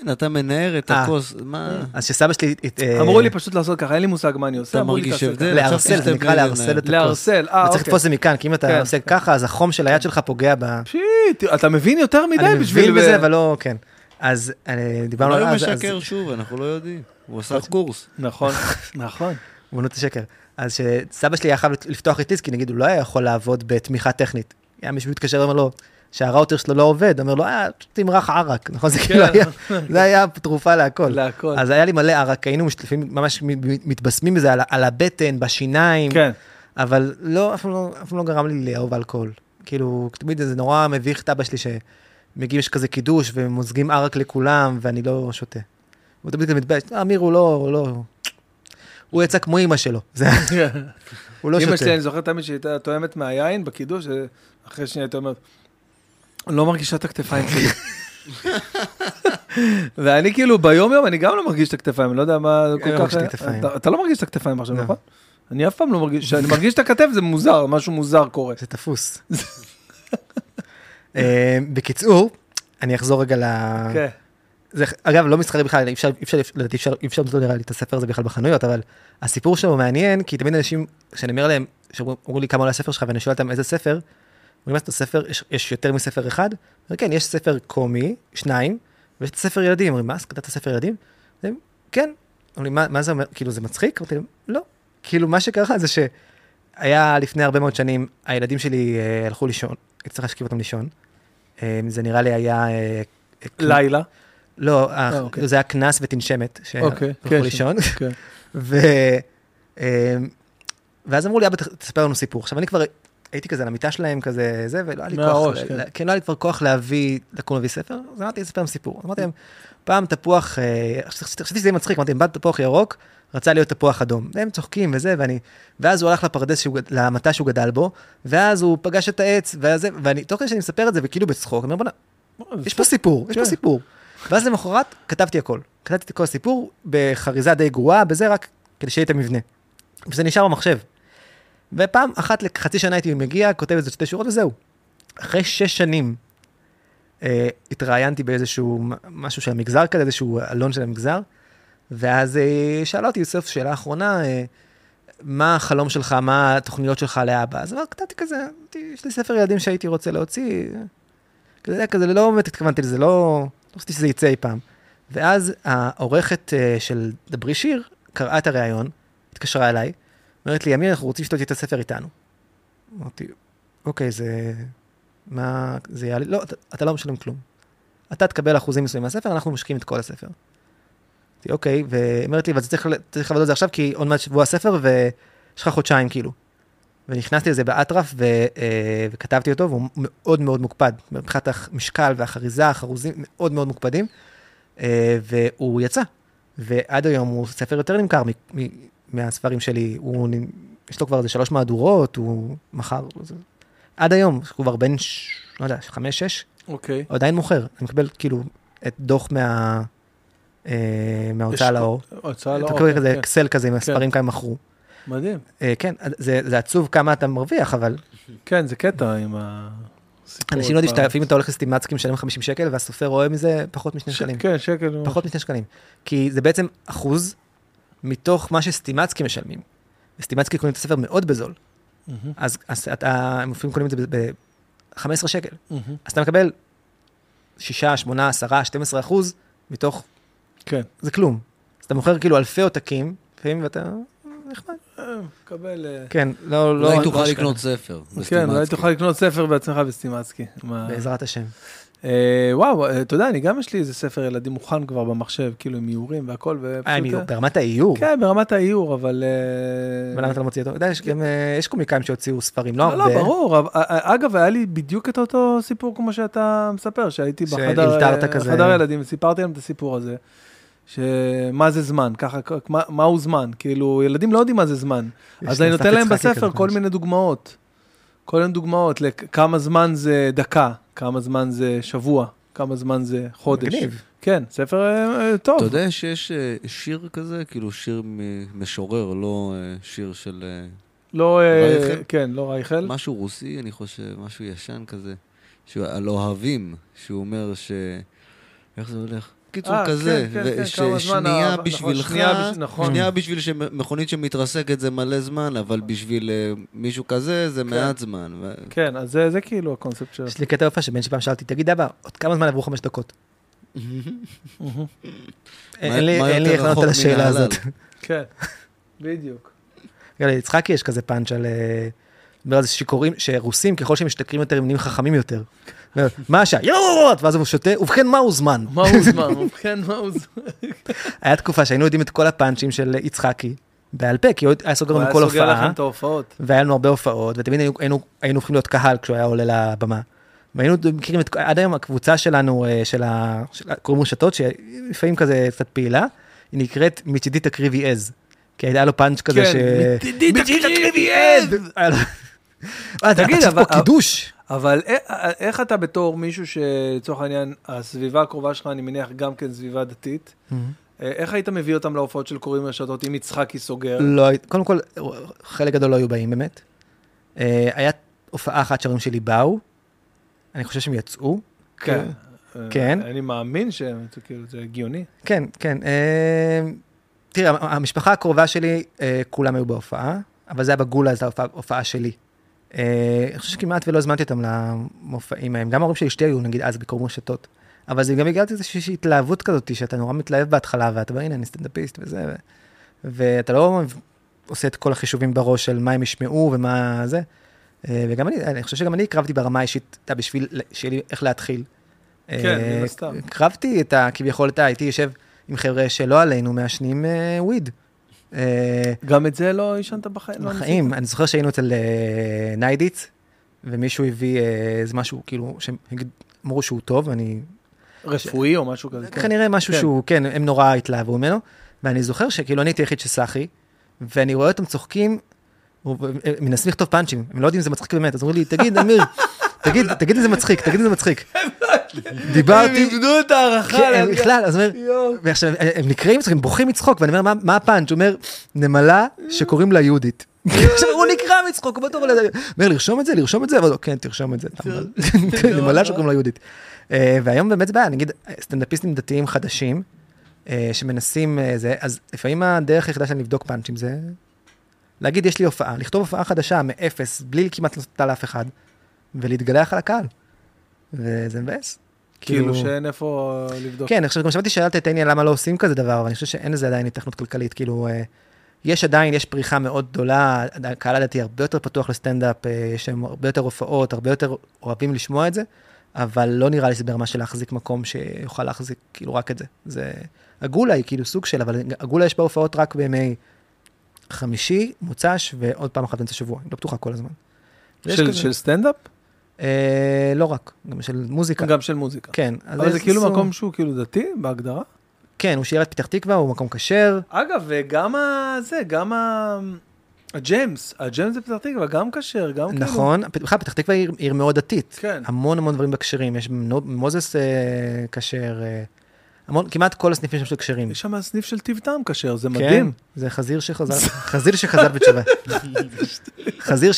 B: כן, אתה מנער את
A: אה.
B: הכוס, מה?
A: אז שסבא שלי... אה,
C: אמרו לי פשוט לעשות ככה, אין לי מושג מה אני עושה.
B: אתה מרגיש הבדל?
A: לערסל, זה נקרא לערסל את הכוס.
C: לערסל, אה,
A: וצריך
C: אוקיי.
A: לתפוס את זה מכאן, כי אם אתה
C: כן,
A: עושה
C: כן.
A: ככה, אז החום של היד שלך פוגע ב...
C: שיט, אתה מבין יותר מדי
A: אני
C: בשביל...
A: מבין בזה, אבל לא, כן. אז אה, דיברנו
B: אולי
A: על
B: הוא
A: אז, אז
B: משקר שוב, אנחנו לא יודעים. הוא עשה קורס.
C: נכון, נכון.
A: אומנות השקר. אז שסבא שלי היה חייב לפתוח את כי נגיד הוא לא היה יכול לעבוד בתמיכה טכנית. היה מישהו מתקשר ואומר לו, שהראוטר שלו לא עובד, אומר לו, אה, תמרח ערק, נכון? זה כאילו היה, זה היה תרופה להכל.
C: להכל.
A: אז היה לי מלא ערק, היינו משתתפים, ממש מתבשמים בזה על, על הבטן, בשיניים,
C: כן.
A: אבל לא, אף פעם לא, לא גרם לי לאהוב אלכוהול. כאילו, תמיד זה נורא מביך את אבא שלי שמגיעים, יש כזה קידוש ומוזגים ערק לכולם, ואני לא שותה. הוא תמיד מתבייש, "אה, אמיר הוא לא, הוא לא, הוא יצא כמו אימא שלו. הוא לא שותה.
C: שלי, אני זוכר תמיד שהיא הייתה טועמת מהיין בקידוש, אחרי שנייה הייתה אומרת, אני לא מרגישה את הכתפיים שלי. ואני כאילו ביום יום, אני גם לא מרגיש את הכתפיים, אני לא יודע מה
A: אני
C: כל
A: לא
C: כך... אתה- לא מרגיש את הכתפיים עכשיו,
A: לא.
C: נכון? אני אף פעם לא מרגיש, כשאני מרגיש את הכתף זה מוזר, משהו מוזר קורה.
A: זה תפוס. אה, בקיצור, אני אחזור רגע ל... זה, אגב, לא מסחרי בכלל, אפשר, אפשר, לדעתי אפשר, אי אפשר למצוא נראה לי את הספר הזה בכלל בחנויות, אבל הסיפור שלו מעניין, כי תמיד אנשים, כשאני אומר להם, שאומרים לי כמה עולה הספר שלך, ואני שואל אותם איזה ספר, אומרים לי, את הספר, יש, יש יותר מספר אחד? כן, יש ספר קומי, שניים, ויש את הספר ילדים. אומרים, מה, אז כתבת ספר ילדים? כן. אומרים, מה, מה זה אומר, כאילו, זה מצחיק? אמרתי להם, לא. כאילו, מה שקרה זה שהיה לפני הרבה מאוד שנים, הילדים שלי אה, הלכו לישון, הייתי צריך להשכיב אותם לישון. אה, זה נראה לי היה... אה,
C: לילה.
A: לא,
C: אה, אוקיי.
A: זה היה קנס ותנשמת,
C: אוקיי,
A: שהלכו
C: כן,
A: לישון.
C: כן.
A: ו... אמ, ואז אמרו לי, אבא, תספר לנו סיפור. עכשיו, אני כבר הייתי כזה על המיטה שלהם, כזה זה, ולא היה לי כוח,
C: מהראש,
A: ל-
C: כן.
A: כן, לא היה לי כבר כוח להביא, לקום להביא ספר, אז אמרתי, אספר להם סיפור. אמרתי להם, פעם תפוח, אה, חשבתי שזה מצחיק, אמרתי להם, פעם תפוח ירוק, רצה להיות תפוח אדום. והם צוחקים וזה, ואני, ואז הוא הלך לפרדס, שהוא, למטע שהוא גדל בו, ואז הוא פגש את העץ, וזה, ואני, תוך כדי שאני מספר את זה, וכאילו בצחוק, אני אומר, בוא'נה, יש פה סיפור, יש פה
C: כן.
A: סיפור. ואז למחרת כתבתי הכל. כתבתי את כל הסיפור בחריזה די גרועה, בזה רק כדי שיהיה את המבנה. וזה נשאר במחשב. ופעם אחת לחצי שנה הייתי מגיע, כותב איזה שתי שורות וזהו. אחרי שש שנים אה, התראיינתי באיזשהו משהו של המגזר כזה, איזשהו אלון של המגזר, ואז אה, שאלה אותי יוסף, שאלה אחרונה, אה, מה החלום שלך, מה התוכניות שלך לאבא? אז כתבתי כזה, יש לי ספר ילדים שהייתי רוצה להוציא, כזה, כזה, לא באמת התכוונתי לזה, לא רציתי שזה יצא אי פעם. ואז העורכת אה, של דברי שיר קראה את הריאיון, התקשרה אליי, אומרת לי, אמיר, אנחנו רוצים שתוציא את הספר איתנו. אמרתי, אוקיי, זה... מה... זה יעלה... לא, אתה, אתה לא משלם כלום. אתה תקבל אחוזים מסוימים מהספר, אנחנו משקיעים את כל הספר. אמרתי, אוקיי, והיא אומרת לי, אבל צריך, צריך לעבוד על זה עכשיו, כי עוד מעט שבוע הספר, ויש לך חודשיים, כאילו. ונכנסתי לזה באטרף, ו, אה, וכתבתי אותו, והוא מאוד מאוד מוקפד. מבחינת המשקל והחריזה, החרוזים מאוד מאוד מוקפדים, אה, והוא יצא. ועד היום הוא ספר יותר נמכר מ- מ- מהספרים שלי. הוא, יש לו כבר איזה שלוש מהדורות, הוא מכר, זה- עד היום, הוא כבר בן, ש... לא יודע, חמש, שש,
C: אוקיי.
A: הוא עדיין מוכר. אני מקבל כאילו את דוח מה... אה, מההוצאה לאור.
C: הוצאה
A: אתה
C: לאור.
A: מקבל
C: כן,
A: כזה
C: כן.
A: אקסל כזה עם הספרים כמה מכרו.
C: מדהים.
A: אה, כן, זה, זה עצוב כמה אתה מרוויח, אבל
C: כן, זה קטע עם הסיפור.
A: אנשים לא יודעים שאתה, לפעמים אתה הולך לסטימצקי משלם 50 שקל, והסופר רואה מזה פחות משני שקלים.
C: כן, שקל.
A: פחות משני שקלים. כי זה בעצם אחוז מתוך מה שסטימצקי משלמים. וסטימצקי קונים את הספר מאוד בזול. אז, הם לפעמים קונים את זה ב-15 שקל. אז אתה מקבל 6, 8, 10, 12 אחוז מתוך,
C: כן.
A: זה כלום. אז אתה מוכר כאילו אלפי עותקים, לפעמים ואתה, נחמד.
C: אה, מקבל... אה,
A: כן, לא, לא,
B: אולי
A: לא
B: תוכל. לקנות ספר.
C: כן, אולי. תוכל לקנות ספר בעצמך בסטימצקי.
A: בעזרת השם.
C: אה, וואו, אתה יודע, אני גם יש לי איזה ספר ילדים מוכן כבר במחשב, כאילו עם איורים והכל, ופשוט...
A: ברמת האיור.
C: כן, ברמת האיור, אבל...
A: ולמה אתה לא מוציא אותו? אתה יודע, יש גם, יש קומיקאים שהוציאו ספרים, לא
C: לא, לא,
A: הרבה.
C: ברור. אבל- אה, אגב, היה לי בדיוק את אותו סיפור כמו שאתה מספר, שהייתי בחדר ילדים, וסיפרתי להם את הסיפור הזה, שמה זה זמן, ככה, מה- מהו זמן, כאילו, ילדים לא יודעים מה זה זמן. אז אני נותן להם בספר כל. מיני דוגמאות. כל מיני דוגמאות לכמה זמן זה דקה, כמה זמן זה שבוע, כמה זמן זה חודש.
A: מגניב.
C: כן, ספר אה, טוב.
B: אתה יודע שיש אה, שיר כזה, כאילו שיר משורר, לא אה, שיר של
C: לא,
B: רייכל?
C: כן, לא רייכל.
B: משהו רוסי, אני חושב, משהו ישן כזה, שהוא על אוהבים, שהוא אומר ש... איך זה הולך? קיצור
C: אה,
B: כזה,
C: כן, כן, כן, כמה זמן
B: ושנייה
C: אהבה,
B: בשבילך,
C: שנייה נכון.
B: שנייה בשביל שמכונית שמתרסקת זה מלא זמן, אבל בשביל אה, מישהו כזה זה מעט זמן. ו-
C: כן, אז זה זה כאילו הקונספט של...
A: יש לי קטע יפה שבן שפעם שאלתי, תגיד אבא, עוד כמה זמן עברו חמש דקות? אין לי איך לענות על השאלה? הזאת.
C: כן, בדיוק.
A: רגע, ליצחקי יש כזה פאנץ' על... אה, מדבר על זה שיכורים, שרוסים ככל שהם משתכרים יותר הם נהיים חכמים יותר. מה השעה? יואו! ואז הוא שותה, ובכן מהו זמן?
C: מהו זמן? ובכן, מהו זמן?
A: היה תקופה שהיינו יודעים את כל הפאנצ'ים של יצחקי בעל פה, כי הוא היה סוגר
C: הוא
A: לנו
C: היה
A: כל
C: סוגר
A: הופעה,
C: לכם את ההופעות.
A: והיה לנו הרבה הופעות, ותמיד היינו, היינו, היינו הופכים להיות קהל כשהוא היה עולה לבמה. והיינו מכירים את, עד היום הקבוצה שלנו, אה, של ה... של, קוראים רשתות, שלפעמים כזה קצת פעילה, היא נקראת מצידי תקריבי עז. כי היה לו פאנץ' כזה
C: כן,
A: ש...
C: מצידי
A: מצידי
C: תקריבי
A: עד! אה, אתה
C: תגיד, אבל-
A: קידוש.
C: אבל איך אתה בתור מישהו שלצורך העניין, הסביבה הקרובה שלך, אני מניח, גם כן סביבה דתית, אה, איך היית מביא אותם להופעות של קוראים רשתות אם יצחקי סוגר?
A: לא, קודם כל, חלק גדול לא היו באים באמת. היה הופעה אחת שההורים שלי באו, אני חושב שהם יצאו.
C: כן. אה,
A: כן.
C: אני מאמין שהם, כאילו, זה הגיוני.
A: כן, כן. אה, תראה, המ- המשפחה הקרובה שלי, כולם היו בהופעה, אבל זה היה בגולה, זו ההופעה הופעה שלי. אה, אני חושב שכמעט ולא הזמנתי אותם למופעים ההם. גם ההורים של אשתי היו, נגיד, אז בקרום רשתות. אבל זה גם הגעתי לאיזושהי התלהבות כזאת, שאתה נורא מתלהב בהתחלה, ואתה אומר, הנה, אני סטנדאפיסט וזה. ואתה לא עושה את כל החישובים בראש של מה הם ישמעו ומה זה. אה, וגם אני, אני חושב שגם אני הקרבתי ברמה האישית, אתה בשביל שיהיה לי איך להתחיל.
C: כן,
A: אה,
C: מן הסתם.
A: הקרבתי את ה... כביכול, אתה הייתי יושב עם חבר'ה שלא עלינו מעשנים וויד. אה,
C: גם את זה לא עישנת בחיים? לא
A: בחיים, אני זוכר שהיינו אצל אה, ניידיץ, ומישהו הביא אה, איזה משהו, כאילו, שהם אמרו שהוא טוב, ואני...
C: ניסית? רפואי או משהו כזה? כן.
A: כנראה משהו
C: כן.
A: שהוא, כן, הם נורא התלהבו ממנו, ואני זוכר שכאילו אני הייתי היחיד שסחי, ואני רואה אותם צוחקים, מנסים לכתוב פאנצ'ים, הם לא יודעים אם זה מצחיק באמת, אז אומרים לי, תגיד, אמיר, תגיד, תגיד אם זה מצחיק, תגיד אם זה מצחיק. דיברתי,
C: הם איבדו את ההערכה.
A: כן, בכלל, אז אומר. ועכשיו, הם נקראים, הם בוכים מצחוק, ואני אומר, "מה- הפאנץ'? הוא אומר, נמלה שקוראים לה יהודית. עכשיו הוא נקרא מצחוק, הוא בטוח, הוא אומר, לרשום את זה, לרשום את זה, אבל כן, תרשום את זה. נמלה שקוראים לה יהודית. אה, והיום באמת זה בעיה, נגיד, סטנדאפיסטים דתיים חדשים, אה, שמנסים אה, זה, אז לפעמים הדרך היחידה שלהם לבדוק פאנצ'ים זה להגיד, יש לי הופעה, לכתוב הופעה חדשה מאפס, בלי כמעט לעשות אותה לאף אחד, ולהתגלח על הקהל. וזה מבאס.
C: כאילו שאין איפה לבדוק.
A: כן, עכשיו גם שמעתי שאלת את עניין למה לא עושים כזה דבר, אבל אני חושב שאין לזה עדיין התכנות כלכלית. כאילו, אה, יש עדיין, יש פריחה מאוד גדולה, הקהל הדתי הרבה יותר פתוח לסטנדאפ, אה, יש שם הרבה יותר הופעות, הרבה יותר אוהבים לשמוע את זה, אבל לא נראה לי שזה ברמה של להחזיק מקום שיוכל להחזיק כאילו רק את זה. זה... הגולה היא כאילו סוג של, אבל הגולה יש בה הופעות רק בימי חמישי, מוצ"ש ועוד פעם אחת באמצע השבוע, היא לא פתוחה כל הזמן.
C: של- של סטנדאפ?
A: אה, לא רק, גם של מוזיקה.
C: גם של מוזיקה.
A: כן.
C: אבל זה כאילו
A: סוג-
C: מקום שהוא כאילו דתי בהגדרה?
A: כן, הוא של עיריית פתח תקווה, הוא מקום כשר.
C: אגב, וגם ה... זה, גם ה... הג'יימס, הג'יימס זה פתח תקווה, גם כשר, גם כאילו...
A: נכון, בכלל פתח תקווה היא עיר- מאוד דתית.
C: כן.
A: המון המון דברים בכשרים, יש מו- מוזס אה, כשר, אה, המון, כמעט כל הסניפים שם של כשרים.
C: יש שם סניף של טיב טעם כשר, זה
A: כן,
C: מדהים.
A: זה חזיר שחזר, חזיר שחזר בתשובה. חזיר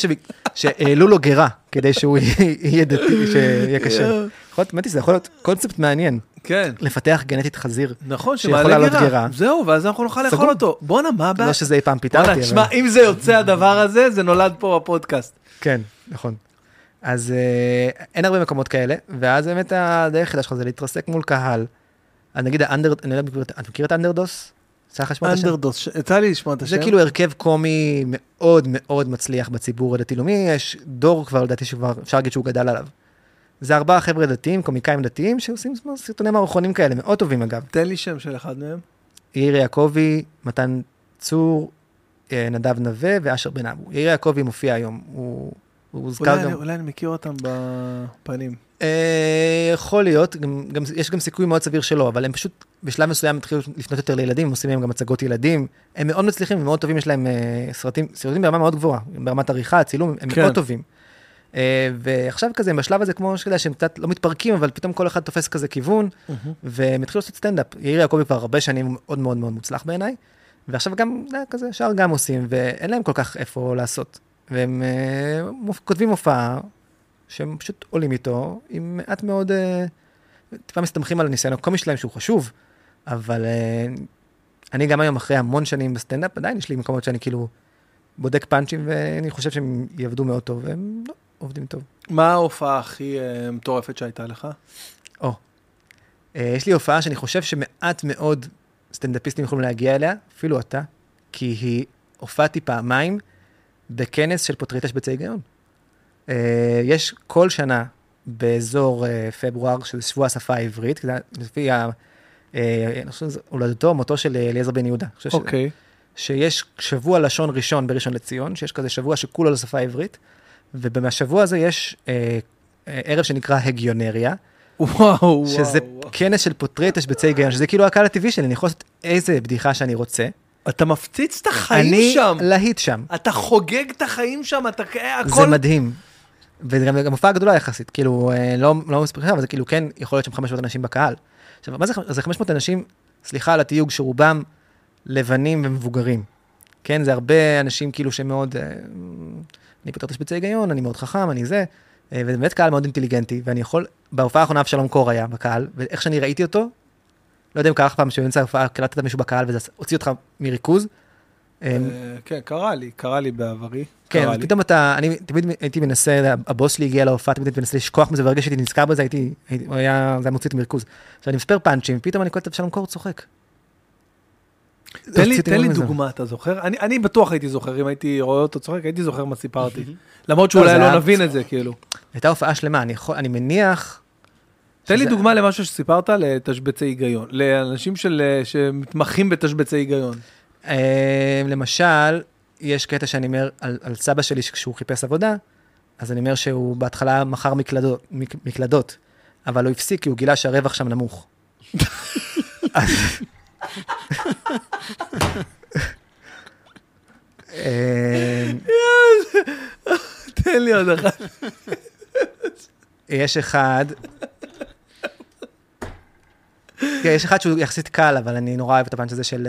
A: שהעלו לו גרה, כדי שהוא יהיה- דתי, שיהיה כשר. יכול להיות, זה יכול להיות קונספט מעניין,
C: כן.
A: לפתח גנטית חזיר.
C: נכון,
A: שיכול
C: שמעלה
A: לעלות
C: גרה. זהו, ואז אנחנו נוכל לאכול. אותו. בואנה, מה הבעיה?
A: לא שזה אי פעם פיתרתי,
C: תשמע,
A: אבל...
C: אם זה יוצא הדבר הזה, זה נולד פה בפודקאסט.
A: כן, נכון. אז אה, אין הרבה מקומות כאלה, ואז באמת הדרך היחידה שלך זה להתרסק מול קהל. אז נגיד האנדר, אני לא יודע, אתה מכיר את האנדרדוס? יצא לך לשמוע את השם?
C: אנדרדוס, יצא לי לשמוע את השם.
A: זה כאילו הרכב קומי מאוד מאוד מצליח בציבור הדתי-לאומי, יש דור כבר לדעתי שכבר אפשר להגיד שהוא גדל עליו. זה ארבעה חבר'ה דתיים, קומיקאים דתיים, שעושים סרטוני מערכונים כאלה, מאוד טובים אגב.
C: תן לי שם של אחד מהם.
A: יאיר יעקבי, מתן צור, אה, נדב נווה ואשר בן אבו. יאיר יעקבי מופיע היום, הוא, הוא הוזכר
C: אולי
A: גם...
C: אני- אולי אני מכיר אותם בפנים.
A: אה, יכול להיות, גם, גם, יש גם סיכוי מאוד סביר שלא, אבל הם פשוט בשלב מסוים התחילו לפנות יותר לילדים, הם עושים להם גם הצגות ילדים, הם מאוד מצליחים ומאוד טובים, יש להם אה, סרטים, סרטים ברמה מאוד גבוהה, ברמת עריכה, צילום, הם
C: כן.
A: מאוד טובים. אה, ועכשיו כזה, הם בשלב הזה, כמו שאתה יודע, שהם קצת לא מתפרקים, אבל פתאום כל אחד תופס כזה כיוון, והם התחילו לעשות סטנדאפ. יאיר יעקבי כבר הרבה שנים מאוד מאוד מאוד מוצלח בעיניי, ועכשיו גם, אתה יודע, כזה, שאר גם עושים, ואין להם כל כך איפה לעשות. והם מופ- כותבים הופעה, שהם פשוט עולים איתו עם מעט מאוד, אה, טיפה מסתמכים על הניסיון הקומי שלהם שהוא חשוב, אבל אה, אני גם היום אחרי המון שנים בסטנדאפ, עדיין יש לי מקומות שאני כאילו בודק פאנצ'ים ואני חושב שהם יעבדו מאוד טוב, והם לא עובדים טוב.
C: מה ההופעה הכי אה, מטורפת שהייתה לך?
A: או, יש לי הופעה שאני חושב שמעט מאוד סטנדאפיסטים יכולים להגיע אליה, אפילו אתה, כי היא, הופעתי פעמיים בכנס של פותרי תשבצי היגיון. אה, יש כל שנה באזור אה, פברואר, שזה שבוע השפה העברית, לפי ה... אה, אני חושב שזה הולדתו, מותו של אליעזר בן יהודה. אני
C: אוקיי.
A: שיש שבוע לשון ראשון בראשון לציון, שיש כזה שבוע שכולו לשפה העברית, ובשבוע הזה יש ערב שנקרא הגיונריה,
C: וואו, וואו.
A: שזה
C: וואו.
A: כנס של פותרי תשבצי היגיון, שזה כאילו הקהל הטבעי שלי, אני יכול לעשות איזה בדיחה שאני רוצה.
C: אתה מפציץ את החיים
A: אני
C: שם.
A: להיט שם.
C: אתה חוגג את החיים שם, אתה כ-
A: זה
C: הכל...
A: מדהים. וגם גם הופעה גדולה יחסית, כאילו, אה, לא, לא מספיק אבל זה כאילו כן, יכול להיות שם 500 אנשים בקהל. עכשיו, מה זה, זה 500 אנשים, סליחה על התיוג, שרובם לבנים ומבוגרים. כן, זה הרבה אנשים כאילו שמאוד, אה, אני פותר תשבצי היגיון, אני מאוד חכם, אני זה, אה, וזה באמת קהל מאוד אינטליגנטי, ואני יכול, בהופעה האחרונה אבשלום קור היה בקהל, ואיך שאני ראיתי אותו, לא יודע אם קרה לך פעם שבאמצע ההופעה קלטת מישהו בקהל וזה הוציא אותך מריכוז. אה,
C: אה, כן, קרה לי, קרה לי בעברי.
A: כן,
C: לי.
A: פתאום אתה, אני תמיד הייתי מנסה, הבוס שלי הגיע להופעה, תמיד הייתי מנסה לשכוח מזה, ברגע שהייתי נזכר בזה, הייתי, הוא היה, זה היה מוציא אותי מריכוז. עכשיו אני מספר פאנצ'ים, פתאום אני קולט את אבשלום קור צוחק.
C: תן לי, תן. דוגמה, אתה זוכר? אני, אני בטוח הייתי זוכר, אם הייתי רואה אותו צוחק, הייתי זוכר מה סיפרתי. למרות שאולי
A: לא,
C: לא נבין את זה, כאילו.
A: הייתה הופעה שלמה, אני יכול, אני מניח,
C: תן לי דוגמה למשהו שסיפרת לתשבצי היגיון, לאנשים של, שמתמחים בתשבצי היגיון.
A: אה, למשל, יש קטע שאני אומר על, על סבא שלי, כשהוא חיפש עבודה, אז אני אומר שהוא בהתחלה מכר מקלדות, מק, מקלדות, אבל הוא הפסיק כי הוא גילה שהרווח שם נמוך. אה,
C: תן לי עוד אחת.
A: יש אחד, יש אחד שהוא יחסית קל, אבל אני נורא אוהב את הפאנץ' הזה של...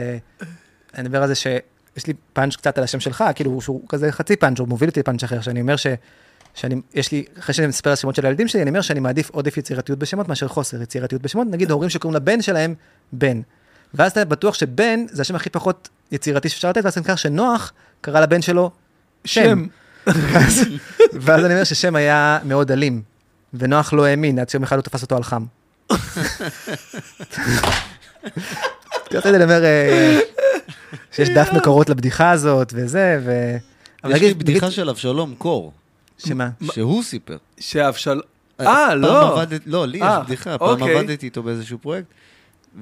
A: אני מדבר על זה שיש לי פאנץ' קצת על השם שלך, כאילו שהוא כזה חצי פאנץ', הוא מוביל אותי לפאנץ' אחר, שאני אומר ש... שאני, יש לי, אחרי שאני מספר על השמות של הילדים שלי, אני אומר שאני מעדיף עודף יצירתיות בשמות מאשר חוסר יצירתיות בשמות. נגיד הורים שקוראים לבן שלהם בן. ואז אתה בטוח שבן זה השם הכי פחות יצירתי שאפשר לתת, ואז אני שנוח קרא לבן שלו שם.
C: שם.
A: ואז, ואז אני אומר ששם היה מאוד אלים, ונוח לא האמין, עד שיום אחד הוא תפס אותו על חם. רציתי לדבר אה, שיש דף מקורות לבדיחה הזאת וזה, ו... אבל
B: יש לי בדיחה של אבשלום קור,
A: שמה?
B: שהוא סיפר.
C: שאבשל... אה,
B: פעם
C: לא.
B: לא, לי יש
C: אה,
B: בדיחה, פעם
C: אוקיי.
B: עבדתי איתו באיזשהו פרויקט,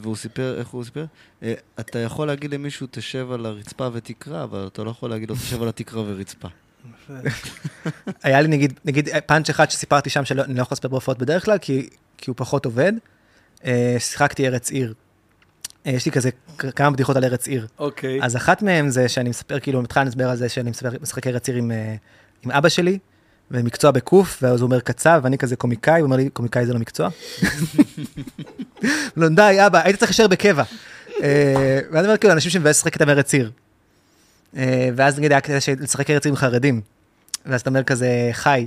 B: והוא סיפר, איך הוא סיפר? אה, אתה יכול להגיד למישהו, תשב על הרצפה ותקרא, אבל אתה לא יכול להגיד לו, תשב על התקרה ורצפה.
A: היה לי נגיד, נגיד פאנץ' אחד שסיפרתי שם שאני לא יכול לספר בהופעות בדרך כלל, כי, כי הוא פחות עובד. אה, שיחקתי ארץ עיר. אה, יש לי כזה כמה בדיחות על ארץ עיר.
C: אוקיי.
A: אז אחת מהן זה שאני מספר, כאילו, מתחיל לדבר על זה שאני מספר, משחק ארץ עיר עם, אה, עם אבא שלי, ומקצוע בקוף, ואז הוא אומר קצב, ואני כזה קומיקאי, הוא אומר לי, קומיקאי זה לא מקצוע. לא, די, אבא, היית צריך להישאר בקבע. אה, ואז אני אומר, כאילו, אנשים שמבאס לשחק איתם ארץ עיר. ואז נגיד היה כזה לשחק ארץ עיר עם חרדים. ואז אתה אומר כזה, חי,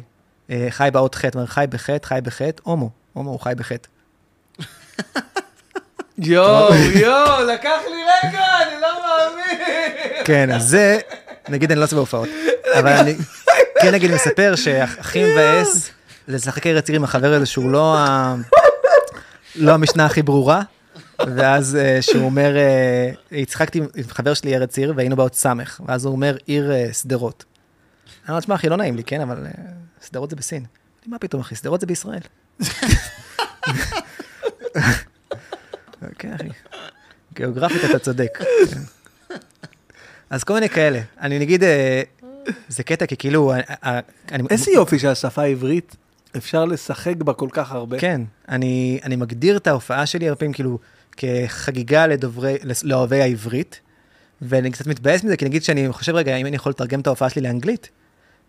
A: חי באות חטא, אומר, חי בחטא, חי בחטא, הומו, הומו הוא חי בחטא.
C: יואו, יואו, לקח לי רגע, אני לא מאמין.
A: כן, אז זה, נגיד אני לא עושה בהופעות, אבל אני כן נגיד מספר שהכי מבאס זה לשחק ארץ עיר עם החבר הזה שהוא לא ה- לא המשנה הכי ברורה, ואז אה, שהוא אומר, אה, הצחקתי עם חבר שלי ארץ עיר והיינו באות סמך, ואז הוא אומר עיר אה, שדרות. אני אומר, תשמע אחי, לא נעים לי, כן, אבל שדרות זה בסין. מה פתאום אחי, שדרות זה בישראל. כן אחי, גיאוגרפית אתה צודק. אז כל מיני כאלה. אני נגיד, אה, זה קטע כי כאילו, אה, אה, אני...
C: איזה יופי שהשפה העברית, אפשר לשחק בה כל כך הרבה.
A: כן, אני, אני מגדיר את ההופעה שלי הרבה פעמים כאילו כחגיגה לדוברי, לאוהבי העברית, ואני קצת מתבאס מזה, כי נגיד שאני חושב רגע, אם אני יכול לתרגם את ההופעה שלי לאנגלית,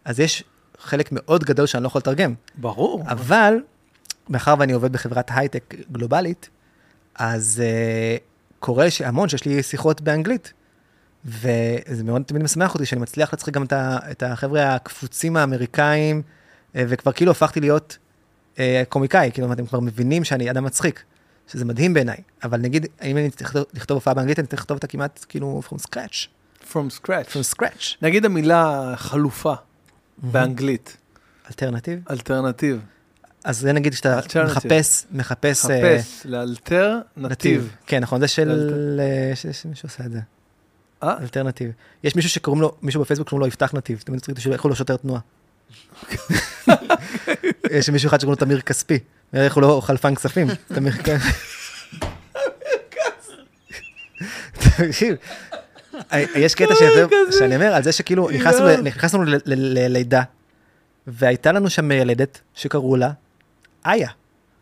A: אז יש חלק מאוד גדול שאני לא יכול לתרגם.
C: ברור.
A: אבל, מאחר ואני עובד בחברת הייטק גלובלית, אז uh, קורה שהמון שיש לי שיחות באנגלית. וזה מאוד תמיד משמח אותי שאני מצליח להצחיק גם את, ה, את החבר'ה הקפוצים האמריקאים, אה, וכבר כאילו הפכתי להיות אה, קומיקאי, כאילו אתם כבר מבינים שאני אדם מצחיק, שזה מדהים בעיניי. אבל נגיד, אם אני צריך לכתוב- הופעה באנגלית, אני צריך לכתוב אותה כמעט כאילו from scratch,
C: From scratch.
A: from scratch.
C: נגיד המילה חלופה באנגלית,
A: alternative.
C: alternative.
A: אז זה נגיד שאתה. מחפש, מחפש... אה,
C: חפש, לאלתר נתיב.
A: כן, נכון, זה של... אה, ש- ש- מישהו עושה את זה.
C: אה?
A: alternative. יש מישהו שקוראים לו, מישהו בפייסבוק קוראים לו יפתח נתיב, תמיד צריך איך הוא לא שוטר תנועה. יש מישהו אחד שקוראים לו תמיר כספי, איך הוא לא חלפן כספים, תמיר כספי. אה, יש קטע שאני אומר על זה שכאילו נכנסנו ללידה, והייתה לנו שם מיילדת שקראו לה איה,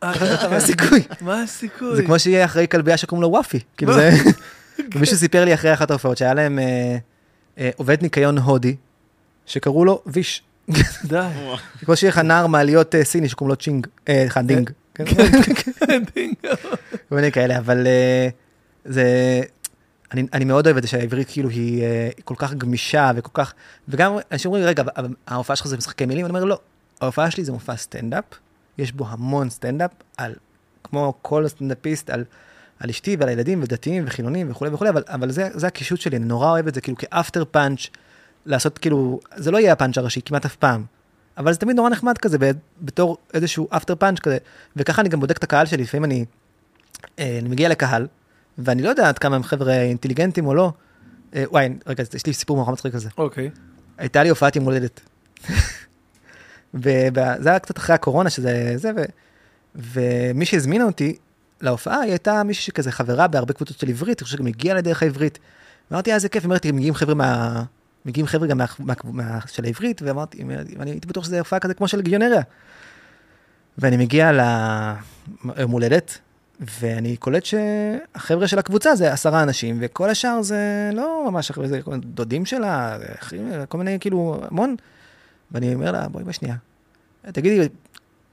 C: אה,
A: מה הסיכוי?
C: מה הסיכוי?
A: זה כמו שיהיה אחראי כלבייה שקוראים לו וואפי, כאילו זה... ומישהו סיפר לי אחרי אחת ההופעות שהיה להם אה, אה, עובד ניקיון הודי, שקראו לו ויש.
C: די.
A: כמו שיש לך נער מעליות סיני שקוראים לו צ'ינג, אה, סליחה, דינג. כן. כל מיני כאלה, אבל זה... אני, אני מאוד אוהב את זה שהעברית כאילו היא כל כך גמישה וכל כך... וגם אנשים אומרים, רגע, ההופעה שלך זה משחקי מילים? אני אומר, לא. ההופעה שלי זה מופע סטנדאפ, יש בו המון סטנדאפ, על, כמו כל סטנדאפיסט, על, על אשתי ועל הילדים ודתיים וחילונים וכולי וכולי, אבל, אבל זה, זה הקישוט שלי, אני נורא אוהב את זה כאילו כ after punch, לעשות כאילו, זה לא יהיה הפאנץ' הראשי כמעט אף פעם, אבל זה תמיד נורא נחמד כזה, בתור איזשהו אפטר פאנץ' כזה, וככה אני גם בודק את הקהל שלי, לפעמים אני, אה, אני מגיע לקהל, ואני לא יודע עד כמה הם חבר'ה אינטליגנטים או לא. אה, וואי, רגע, יש לי סיפור נורא מצחיק על זה.
C: אוקיי.
A: הייתה לי הופעת יום הולדת. וזה היה קצת אחרי הקורונה, שזה זה, ו... ומי שהזמינה אותי להופעה, היא הייתה מישהי שכזה חברה בהרבה קבוצות של עברית, אני חושב שגם הגיעה לדרך העברית. אמרתי, אה, איזה כיף, אמרתי, מגיעים חבר'ה מה... מגיעים חבר'ה גם מה... מה... מה... של העברית, ואמרתי, ואני הייתי בטוח שזה הופעה כזה כמו של גיונריה. ואני מגיע ליום הולדת, ואני קולט שהחבר'ה של הקבוצה זה עשרה אנשים, וכל השאר זה לא ממש זה דודים שלה, זה כל מיני כאילו, המון. ואני אומר לה, בואי בשנייה. תגידי,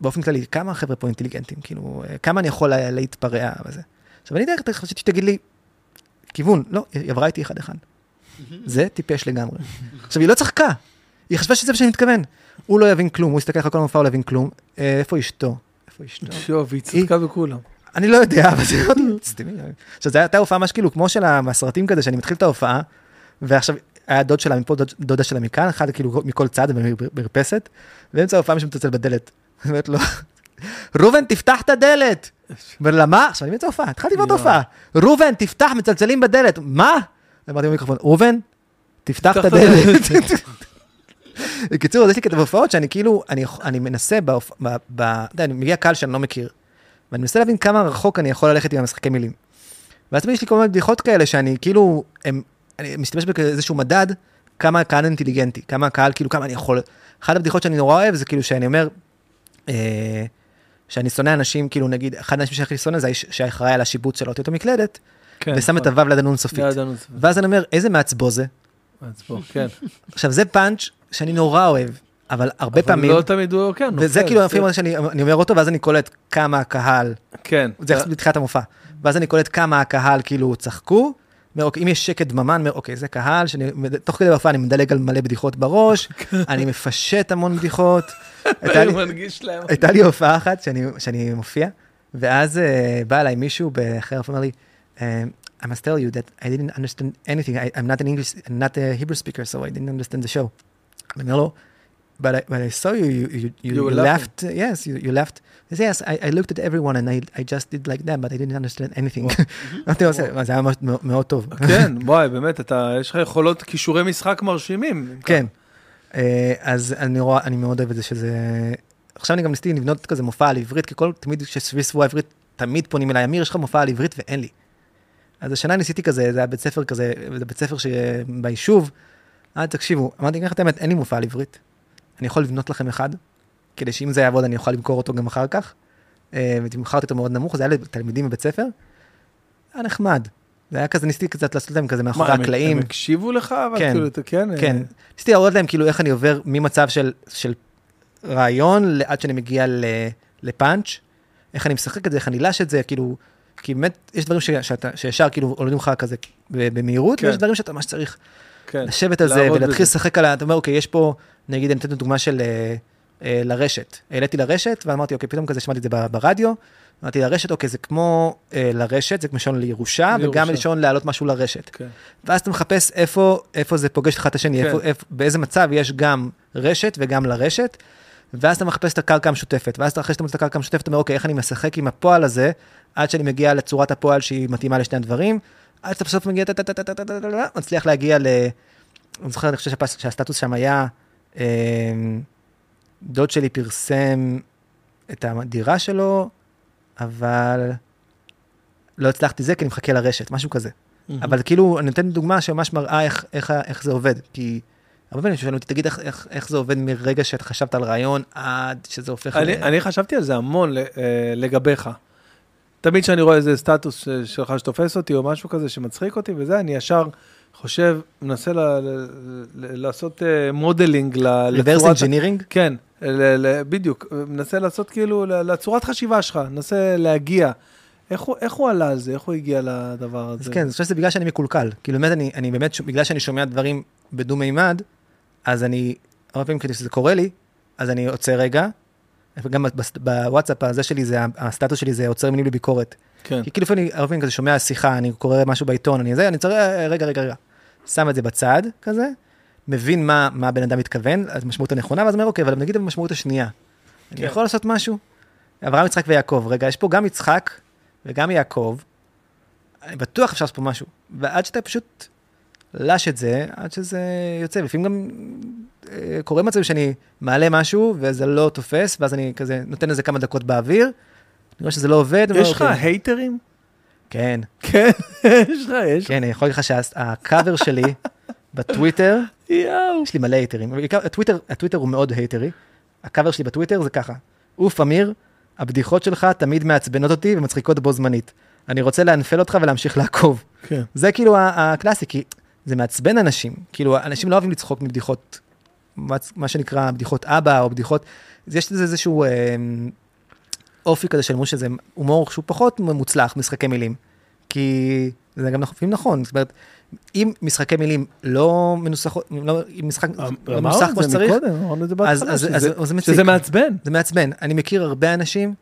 A: באופן כללי, כמה חבר'ה פה אינטליגנטים? כאילו, כמה אני יכול לה- להתפרע וזה? עכשיו, אני דרך חשבתי שתגיד לי, כיוון, לא, היא עברה איתי אחד-אחד. זה טיפש לגמרי. עכשיו, היא לא צחקה, היא חשבה שזה מה שאני מתכוון. הוא לא יבין כלום, הוא הסתכל לך כל המופע, הוא לא יבין כלום. אה, איפה אשתו? איפה אשתו?
C: שוב, היא צדקה בכולם.
A: אני לא יודע, אבל זה סתמי. עכשיו, זו הייתה הופעה ממש כאילו, כמו של הסרטים כזה, שאני מתחיל את ההופעה, ועכשיו היה דוד שלה מפה, דוד- דודה שלה מכאן, אחד כאילו מכל צד, במרפסת, באמצע ההופעה מישהו מצלצל בדלת. אומרת לו, ראובן, תפתח את הדלת. אומר לה, מה? עכשיו אני באמצע ההופעה, התחלתי לראות
C: יואו.
A: הופעה. ראובן, תפתח, מצלצלים בדלת. מה? אמרתי במיקרופון, ראובן, תפתח את
C: את
A: הדלת. בקיצור, אז יש לי כתב הופעות שאני כאילו, אני, אני מנסה, בהופ... ב, ב, אתה יודע, אני מגיע קהל שאני לא מכיר, ואני מנסה להבין כמה רחוק אני יכול ללכת עם המשחקי מילים. ואז תמיד יש לי כל מיני בדיחות כאלה שאני כאילו, הם, אני משתמש באיזשהו מדד, כמה הקהל אינטליגנטי, כמה הקהל, כאילו, כמה אני יכול... אחת הבדיחות שאני נורא אוהב זה כאילו שאני אומר, אה, שאני שונא אנשים, כאילו נגיד, אחד האנשים שהכי שונא זה האיש שאחראי על השיבוץ של האותיות המקלדת,
C: כן.
A: ושם את הוו ליד הנון סופית. ואז אני אומר, איזה מעצבו זה?
C: מעצבו, כן.
A: עכשיו, זה פאנץ' שאני נורא אוהב, אבל הרבה
C: אבל
A: פעמים,
C: לא תמיד הוא, כן.
A: וזה
C: נופל,
A: כאילו
C: זה-
A: לפעמים שאני אני אומר אותו, ואז אני קולט כמה הקהל,
C: כן.
A: זה בתחילת המופע, ואז אני קולט כמה הקהל כאילו צחקו, אוקיי, אם יש שקט דממה, אני אומר, אוקיי, זה קהל, שאני, תוך כדי ההופעה אני מדלג על מלא בדיחות בראש, אני מפשט המון בדיחות. הייתה
C: אני
A: לי-
C: מנגיש להם.
A: הייתה לי הופעה אחת שאני, שאני מופיע, ואז uh, בא אליי מישהו אחרי ההופעה, אמר לי, um, I must tell you that I didn't understand anything, I, I'm not an English, I'm not a Hebrew speaker, so I didn't understand the show. אני אומר לו, but I, but I saw you, you, you, you,
C: You
A: laughed, yes, you, you laughed. Yes, I, I looked at everyone and I, I just did like that, but I didn't understand anything. "זה- היה מאוד- טוב.
C: כן, וואי, באמת, אתה, יש לך יכולות כישורי משחק מרשימים.
A: כן. אה, אז אני רואה, אני מאוד אוהב את זה שזה... עכשיו אני גם ניסיתי לבנות כזה מופע על עברית, כי כל, תמיד כשסביב שבוע עברית, תמיד פונים אליי, אמיר, יש לך מופע על עברית ואין לי. אז השנה ניסיתי כזה, זה היה בית ספר כזה, זה בית ספר שביישוב. אה, תקשיבו, אמרתי, אני את האמת, אין לי מופע על עברית. אני יכול לבנות לכם אחד, כדי שאם זה יעבוד אני אוכל למכור אותו גם אחר כך. אה, ומכרתי אותו מאוד נמוך, זה היה לתלמידים בבית ספר. היה נחמד. זה היה כזה, ניסיתי קצת לעשות להם כזה מאחורי
C: מה, הם-
A: הקלעים.
C: הם הקשיבו לך? אבל
A: כן,
C: כאילו, כן.
A: כן,
C: אה,
A: ניסיתי להראות להם כאילו איך אני עובר ממצב של, של רעיון עד שאני מגיע לפאנץ', איך אני משחק את זה, איך אני לש את זה, כאילו, כי באמת יש דברים ש, שאתה, שישר כאילו עולים לך כזה במהירות,
C: כן.
A: ויש דברים שאתה ממש צריך
C: כן.
A: לשבת על זה ולהתחיל. לשחק על ה... אתה אומר, אוקיי, יש פה, נגיד, אני אתן דוגמה של אה, אה, לרשת. העליתי לרשת, ואמרתי, אוקיי, פתאום כזה שמעתי את זה ברדיו, אמרתי לרשת, אוקיי, זה כמו אה, לרשת, זה כמו לשון לירושה, וגם
C: לירושה.
A: לשון להעלות משהו לרשת.
C: כן.
A: ואז אתה מחפש איפה, איפה זה פוגש אחד את השני,
C: כן.
A: איפה, איפה, באיזה מצב יש גם רשת וגם לרשת, ואז אתה מחפש את הקרקע המשותפת, ואז אחרי שאתה מוצא את הקרקע המשותפת, אתה אומר, אוקיי, איך אני משחק עם הפועל הזה, עד שאני מגיע לצורת הפועל שהיא מתאימה לשני הדברים, עד שאתה בסוף מגיע, מצליח להגיע ל... אני זוכר, אני חושב שהסטטוס שם היה, אה, דוד שלי פרסם את הדירה שלו, אבל לא הצלחתי זה, כי אני מחכה לרשת, משהו כזה. אבל כאילו, אני נותן דוגמה שממש מראה איך, איך, איך זה עובד, כי הרבה פעמים שואלים אותי, תגיד איך, איך, איך זה עובד מרגע שאתה חשבת על רעיון עד שזה הופך
C: אני, אני חשבתי על זה המון ל- אה, לגביך. תמיד כשאני רואה איזה סטטוס שלך שתופס אותי או משהו כזה שמצחיק אותי וזה, אני ישר חושב, מנסה ל- ל- ל- לעשות אה, modeling ל-
A: reverse
C: לצורת...
A: engineering?
C: כן, ל- ל- בדיוק, מנסה לעשות כאילו, לצורת חשיבה שלך, מנסה להגיע. איך הוא, איך הוא עלה על זה? איך הוא הגיע לדבר הזה?
A: אז כן, אני חושב שזה בגלל שאני מקולקל. כאילו, באמת, אני, אני באמת, ש- בגלל שאני שומע דברים בדו-מימד, אז אני, הרבה פעמים כדי שזה קורה לי, אז אני עוצר רגע, בס- בוואטסאפ הזה שלי, זה, הסטטוס שלי זה עוצר מילים לביקורת.
C: כן.
A: כי כאילו לפעמים, הרבה פעמים כזה שומע שיחה, אני קורא משהו בעיתון, אני זה, אני צריך, "אה, רגע, רגע, רגע. שם את זה בצד, כזה, מבין מה, מה הבן אדם מתכוון, המשמעות הנכונה, ואז אומר, אוקיי, אבל נגיד המשמעות השנייה. אני
C: כן.
A: יכול לעשות משהו? אברהם, יצחק ויעקב. רגע, יש פה גם יצחק וגם יעקב, אני בטוח אפשר לעשות פה משהו. ועד שאתה פשוט לש את זה, עד שזה יוצא. לפעמים גם אה, קורה מצב שאני מעלה משהו וזה לא תופס, ואז אני כזה נותן לזה כמה דקות באוויר, אני רואה שזה לא עובד.
C: יש לך
A: "אוקיי."
C: הייטרים?
A: כן,
C: כן, יש לך, יש.
A: כן, אני יכול להגיד לך שהקאבר שלי בטוויטר. יש לי מלא הייטרים. הטוויטר, הטוויטר הוא מאוד הייטרי. הקאבר שלי בטוויטר זה ככה, אוף אמיר, הבדיחות שלך תמיד מעצבנות אותי ומצחיקות בו זמנית. אני רוצה לאנפל אותך ולהמשיך לעקוב.
C: כן.
A: זה כאילו הקלאסי, כי זה מעצבן אנשים. כאילו, אנשים לא אוהבים לצחוק מבדיחות, מה- מה שנקרא בדיחות אבא או בדיחות, אז יש לזה איזשהו אה, אופי כזה של אמרו שזה הומור שהוא פחות מוצלח, משחקי מילים. כי זה גם לפעמים נכון, זאת אומרת, אם משחקי מילים לא מנוסחות, לא, אם משחק לא מנוסח כמו שצריך, אז- אז-
C: שזה-
A: אז- אז זה מציק.
C: שזה מעצבן.
A: זה מעצבן. אני מכיר הרבה אנשים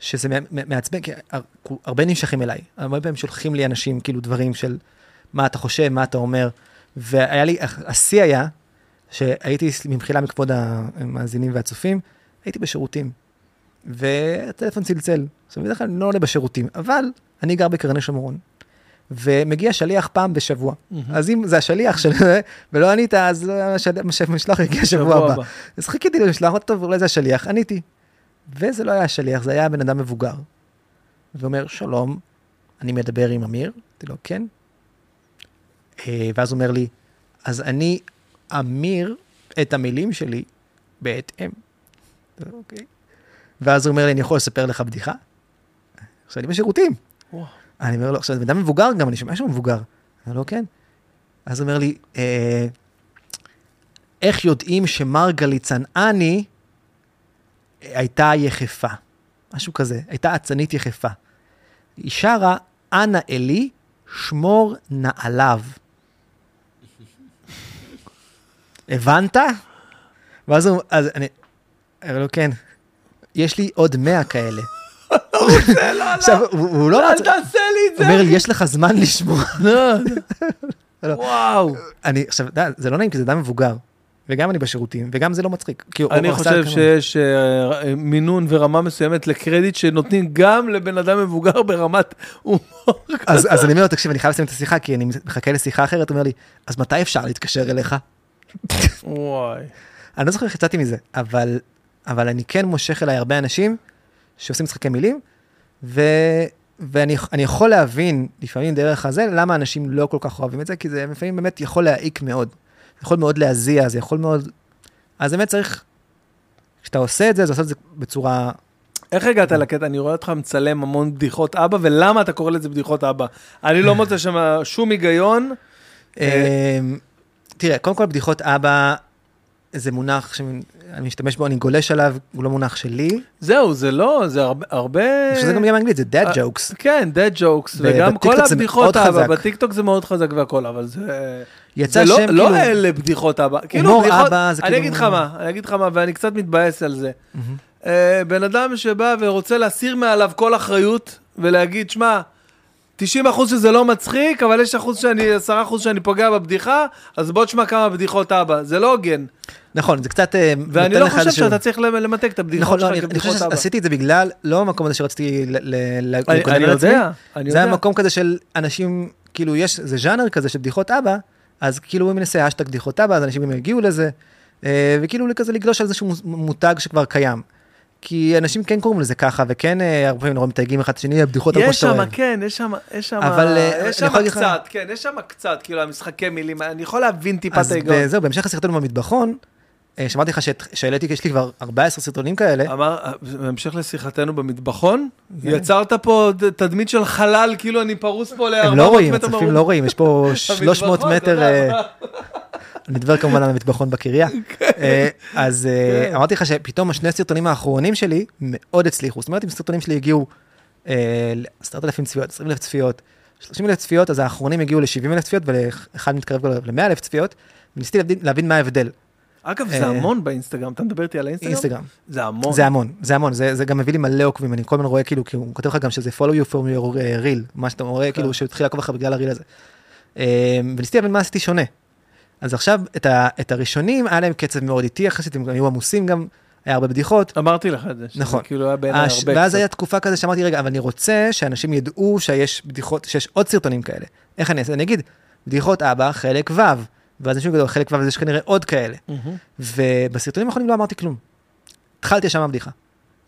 A: שזה מע- מע- מעצבן, כי הר- הרבה נמשכים אליי. הרבה פעמים שולחים לי אנשים כאילו דברים של מה אתה חושב, מה אתה אומר. והיה לי, השיא היה שהייתי, במחילה מכבוד המאזינים והצופים, הייתי בשירותים. והטלפון צלצל. עכשיו בדרך כלל אני לא עולה בשירותים, אבל אני גר בקרני שומרון. ומגיע שליח פעם בשבוע. אז אם זה השליח של זה, ולא ענית, אז השל- המשלוח יגיע שבוע הבא. אז חיכיתי למשלוח, אמרתי, טוב, אולי זה השליח, עניתי. וזה לא היה השליח, זה היה בן אדם מבוגר. ואומר, שלום, אני מדבר עם אמיר? אמרתי לו, כן. אה, ואז הוא אומר לי, אז אני אמיר את המילים שלי בהתאם. אוקיי. ואז הוא אומר לי, אני יכול לספר לך בדיחה? עכשיו, אני בשירותים.
C: וואו.
A: אני אומר לו, עכשיו, בן אדם מבוגר גם, אני שומע שהוא מבוגר. אני אומר לו, כן. אז הוא אומר לי, אה, איך יודעים שמרגלית צנעני הייתה יחפה? משהו כזה, הייתה אצנית יחפה. היא שרה, אנא אלי, שמור נעליו. הבנת? ואז הוא, אז אני, אומר לו, כן, יש לי עוד מאה כאלה. עכשיו, הוא לא...
C: אל
A: רצה-
C: תעשה לי את
A: הוא אומר לי, יש לך זמן לשמוע.
C: לא.
A: לא.
C: וואו.
A: אני, עכשיו, זה לא נעים, כי זה אדם מבוגר. וגם אני בשירותים, וגם זה לא מצחיק.
C: אני חושב שיש אה, מינון ורמה מסוימת לקרדיט שנותנים גם לבן אדם מבוגר ברמת הומור.
A: אז אני אומר לו, תקשיב, אני חייב לסיים את השיחה, כי אני מחכה לשיחה אחרת, הוא אומר לי, אז מתי אפשר להתקשר אליך?
C: וואי.
A: אני לא זוכר איך יצאתי מזה, אבל, אבל אני כן מושך אליי הרבה אנשים שעושים משחקי מילים, ו, ואני אני יכול להבין לפעמים דרך הזה, למה אנשים לא כל כך אוהבים את זה, כי זה לפעמים באמת יכול להעיק מאוד. זה יכול מאוד להזיע, זה יכול מאוד... אז באמת צריך, כשאתה עושה את זה, אז לעשות את זה בצורה...
C: איך הגעת לקטע? אני רואה אותך מצלם המון בדיחות אבא, ולמה אתה קורא לזה בדיחות אבא? אני לא מוצא שם שום היגיון. אה,
A: תראה, קודם כל בדיחות אבא, זה מונח שאני משתמש בו, אני גולש עליו, הוא לא מונח שלי.
C: זהו, זה לא, זה הרבה... הרבה...
A: שזה גם באנגלית, זה dead
C: אה,
A: jokes.
C: כן, dead jokes, וגם כל הבדיחות אבא. בטיקטוק זה מאוד חזק והכל, אבל זה...
A: יצא
C: זה לא,
A: שם
C: לא
A: כאילו...
C: אלה בדיחות אבא. כאילו,
A: הומור
C: בדיחות,
A: אבא זה
C: אני
A: כאילו-
C: אגיד לך מה, אני אגיד לך מה, ואני קצת מתבאס על זה. אה, בן אדם שבא ורוצה להסיר מעליו כל אחריות, ולהגיד, שמע, 90 אחוז שזה לא מצחיק, אבל יש אחוז שאני, 10 אחוז שאני פוגע בבדיחה, אז בוא תשמע כמה בדיחות אבא. זה לא הוגן.
A: נכון, זה קצת... אה,
C: ואני לא חושב שאתה צריך למתג את הבדיחות
A: נכון, לא,
C: שלך
A: אני אני חושב
C: כבדיחות אבא.
A: שעשיתי את זה בגלל, לא המקום הזה שרציתי ל- ל- ל-
C: אני-
A: לגונן
C: אני
A: על עצמי.
C: יודע, אני
A: זה היה. מקום כזה של אנשים, כאילו יש, זה ז'אנר כזה של בדיחות אבא, אז כאילו הוא מנסה אשטג בדיחות אבא, אז אנשים גם יגיעו לזה, אה, וכאילו כזה לגלוש על איזשהו מותג שכבר קיים. כי אנשים כן קוראים לזה ככה, וכן אה, הרבה פעמים רואים מתייגים אחד את השני, הבדיחות על כמו
C: יש
A: שאתה
C: שם,
A: אוהב.
C: כן, יש שם, יש שם,
A: אבל, אה,
C: יש שם
A: להגיד לך-
C: קצת, כן, יש שם קצת, כאילו, המשחקי מילים, אני יכול להבין טיפה את
A: אז
C: ההיגיון.
A: זהו, בהמשך הסרטון במטבחון, אה, שאמרתי לך שהעליתי, יש לי כבר 14 סרטונים כאלה.
C: אמר, בהמשך לשיחתנו במטבחון, יצרת פה תדמית של חלל, כאילו אני פרוס פה ל-400 מטר
A: הם לא רואים. הצופים לא רואים, יש פה 300
C: המטבחון,
A: מטר... אני מדבר כמובן על המטבחון בקריה. אה, אז אה,
C: כן.
A: אמרתי לך שפתאום השני הסרטונים האחרונים שלי מאוד הצליחו. זאת אומרת, אם הסרטונים שלי הגיעו אה, ל-10,000 צפיות, 20,000 צפיות, 30,000 צפיות, אז האחרונים הגיעו ל-70,000 צפיות, ואחד מתקרב ל-100,000 צפיות, וניסיתי להבין- מה ההבדל.
C: אגב, זה המון באינסטגרם, אתה מדבר איתי על האינסטגרם?
A: אינסטגרם.
C: זה המון.
A: זה המון, זה המון, זה, זה גם מביא לי מלא עוקבים, אני כל הזמן רואה כאילו, כי הוא כותב לך גם שזה follow you from your reel, מה שאתה רואה כאילו שהוא התחיל לעקוב אחריך בגלל הריל הזה. וניסיתי להבין מה עשיתי שונה. אז עכשיו, את, ה, את הראשונים, היה להם קצב מאוד איטי, יחסית הם היו עמוסים גם, היה הרבה בדיחות.
C: אמרתי לך את זה.
A: נכון.
C: כאילו היה בעיניי
A: הש-
C: הרבה.
A: ואז. היה תקופה כזה שאמרתי, רגע, אבל אני רוצה שאנשים ידעו שיש בדיחות, שיש עוד סרטונים כאלה. איך אני אעשה? אני אגיד, בדיחות אבא, חלק ו', ואז אנשים יגידו, חלק ו', יש כנראה עוד כאלה.
C: מהמם.
A: ובסרטונים האחרונים לא אמרתי כלום. התחלתי ישר מהבדיחה.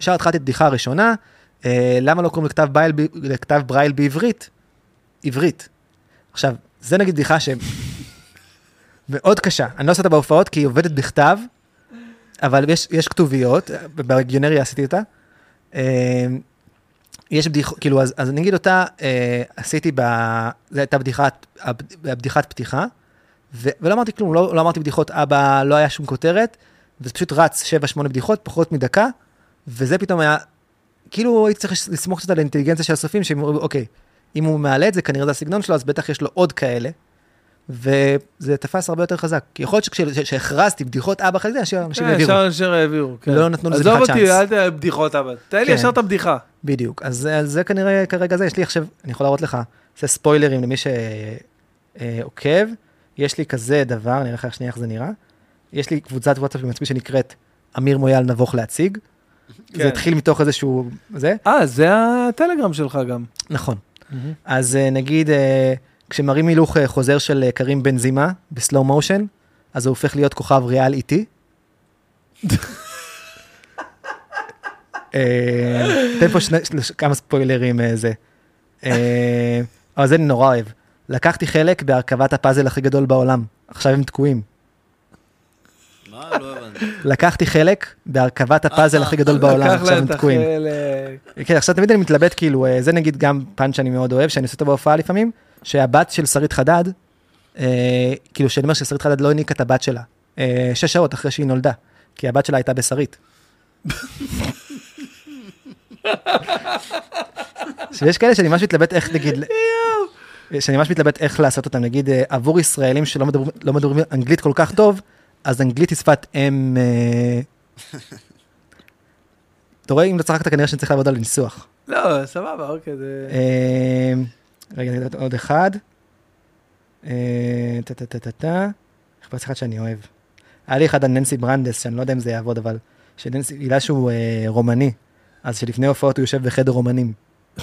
A: ישר התחלתי את הבדיחה הראשונה, אה, למה לא קוראים לכתב ברייל, ב- לכתב ברייל בעברית? עברית. עכשיו, זה נגיד בדיחה שמאוד קשה. אני לא עושה אותה בהופעות כי היא עובדת בכתב, אבל יש, יש כתוביות, בגיונריה עשיתי אותה. אה, יש בדיחה, כאילו, אז, אז אני אגיד אותה, אה, עשיתי ב... זו הייתה בדיחת, בדיחת פתיחה, ו, ולא אמרתי כלום, לא, לא אמרתי בדיחות אבא, לא היה שום כותרת, וזה פשוט רץ 7-8 בדיחות, פחות מדקה, וזה פתאום היה, כאילו הייתי צריך לסמוך קצת על האינטליגנציה של הסופים, שהם אומרים, אוקיי, אם הוא מעלה את זה, כנראה זה הסגנון שלו, אז בטח יש לו עוד כאלה, וזה תפס הרבה יותר חזק. כי יכול להיות שכשהכרזתי בדיחות אבא אחרי זה, אנשים אנשים
C: כן,
A: העבירו.
C: ישר ישר העבירו. כן.
A: לא נתנו לזה
C: עזוב
A: בכלל
C: אותי,
A: צ'אנס.
C: אל תהיה בדיחות אבל. תן לי
A: כן.
C: ישר את הבדיחה.
A: בדיוק, אז, אז זה כנראה כרגע זה, יש לי עכשיו, אני יכול להראות לך, זה ספוילרים למי שעוקב, יש לי כזה דבר, אני אראה לך שנייה איך זה נראה, יש לי קבוצת וואטסאפ עם עצמי שנקראת אמיר מויאל נבוך להציג,
C: כן.
A: זה התחיל מתוך איזשהו, זה,
C: אה, זה הטלגרם שלך גם.
A: נכון, אז אה, נגיד, אה, כשמראים הילוך אה, חוזר של אה, קרים בנזימה בסלואו מושן, אז הוא הופך להיות כוכב ריאל איטי. אה, תן פה שני, כמה ספוילרים זה. אבל זה אני נורא אוהב. לקחתי חלק בהרכבת הפאזל הכי גדול בעולם, עכשיו הם תקועים.
B: מה? לא הבנתי.
A: לקחתי חלק בהרכבת הפאזל הכי גדול בעולם, עכשיו הם תקועים. כן, עכשיו תמיד אני מתלבט, כאילו, זה נגיד גם פאנץ' שאני מאוד אוהב, שאני עושה אותו בהופעה לפעמים, שהבת של שרית חדד, אה, כאילו, שאני אומר ששרית חדד לא הניקה את הבת שלה, אה, שש שעות אחרי שהיא נולדה, כי הבת שלה הייתה בשרית. שיש כאלה שאני ממש מתלבט איך, נגיד, שאני ממש מתלבט איך לעשות אותם, נגיד, אה, עבור ישראלים שלא מדברים, לא מדברים אנגלית כל כך טוב, אז אנגלית היא שפת אם... אה, אתה רואה, אם לא צחקת, כנראה שאני צריך לעבוד על הניסוח.
C: לא, סבבה, אוקיי, זה...
A: אה, רגע, עוד אחד. אה, טה טה טה טה טה. חיפש אחד שאני אוהב. היה לי אחד על ננסי ברנדס, שאני לא יודע אם זה יעבוד, אבל שננסי, בגלל שהוא אה, רומני, אז שלפני הופעות הוא יושב בחדר רומנים.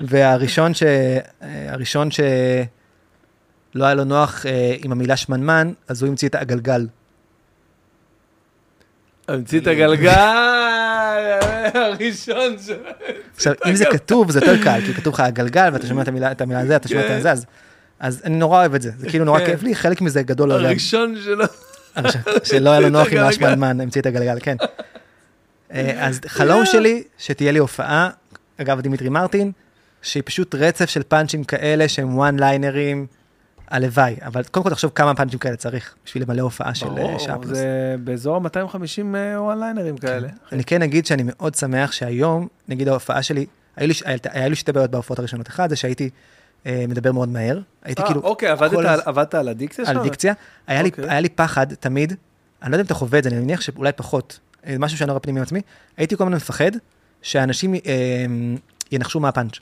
A: והראשון ש... אה, הראשון שלא היה לו נוח אה, עם המילה שמנמן, אז הוא המציא את הגלגל.
C: המציא את הגלגל, הראשון ש...
A: עכשיו, אם זה כתוב, זה יותר קל, כי כתוב לך הגלגל, ואתה שומע את המילה, את המילה הזה, אתה שומע את הזה, אז, אז אני נורא אוהב את זה, זה כאילו נורא
C: כן.
A: כיף לי, חלק מזה גדול עליו,
C: הראשון שלו.
A: שלא היה לו נוח עם. השמנמן, המציא את הגלגל, כן. אה, אז חלום שלי, שתהיה לי הופעה, אגב, דימיטרי מרטין, שהיא פשוט רצף של פאנצ'ים כאלה שהם one לינרים, הלוואי, אבל קודם כל תחשוב כמה פאנצ'ים כאלה צריך בשביל למלא הופעה של אה, שעה
C: ברור,
A: פלוס.
C: זה באזור ה-250 one לינרים כאלה.
A: אני כן אגיד שאני מאוד שמח שהיום, נגיד ההופעה שלי, היה, לי שתי בעיות בהופעות הראשונות. אחד זה שהייתי אה, מדבר מאוד מהר, הייתי
C: אה,
A: כאילו...
C: אוקיי, עבדת על- על הדיקציה
A: על
C: שלך?
A: דיקציה. היה לי,
C: אוקיי.
A: היה לי פחד תמיד, אני לא יודע אם אתה חווה את זה, אני מניח שאולי פחות, אה, משהו שאני לא רואה פנימי עם עצמי, הייתי כל הזמן מפחד שאנשים אה, ינחשו מה הפאנץ',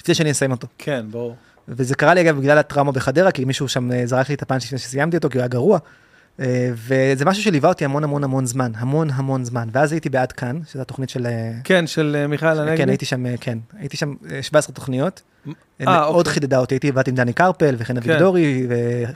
A: לפני שאני אסיים אותו.
C: כן, ברור.
A: וזה קרה לי אגב בגלל הטראומה בחדרה, כי מישהו שם אה, זרק לי את הפאנץ' לפני שסיימתי אותו, כי הוא היה גרוע. אה, וזה משהו שליווה אותי המון המון המון זמן, המון המון זמן. ואז הייתי בעד כאן, שזו התוכנית של... אה,
C: כן, של מיכאל הנגבי?
A: כן, הייתי שם, כן, הייתי שם אה, 17 תוכניות.
C: אה,
A: מאוד
C: אוקיי.
A: חידדה אותי, הייתי עבדתי עם דני קרפל וחן
C: כן.
A: אביגדורי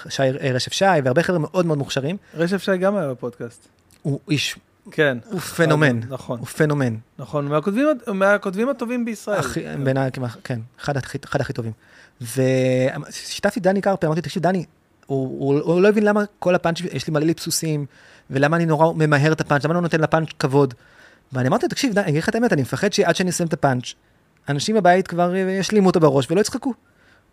A: ושי רשף שי והרבה חבר'ה מאוד מאוד מוכשרים.
C: רשף שי גם היה בפודקאסט.
A: הוא איש,
C: כן.
A: הוא פנומן,
C: נכון,
A: הוא פנומן.
C: נכון. מהכותבים- מהכותבים הטובים בישראל.
A: הכי- בעיניי כן, אחד הכי, אחד הכי טובים. ושיתפתי דני קרפל, אמרתי, תקשיב, דני, הוא, הוא, הוא לא הבין למה כל הפאנץ', יש לי מלא ליפסוסים, ולמה אני נורא ממהר את הפאנץ', למה אני לא נותן לפאנץ' כבוד. ואני אמרתי תקשיב, די, אני אגיד לך את האמת, אני מפחד שעד שאני אסיים את הפאנץ', אנשים בבית כבר ישלימו אותו בראש ולא יצחקו.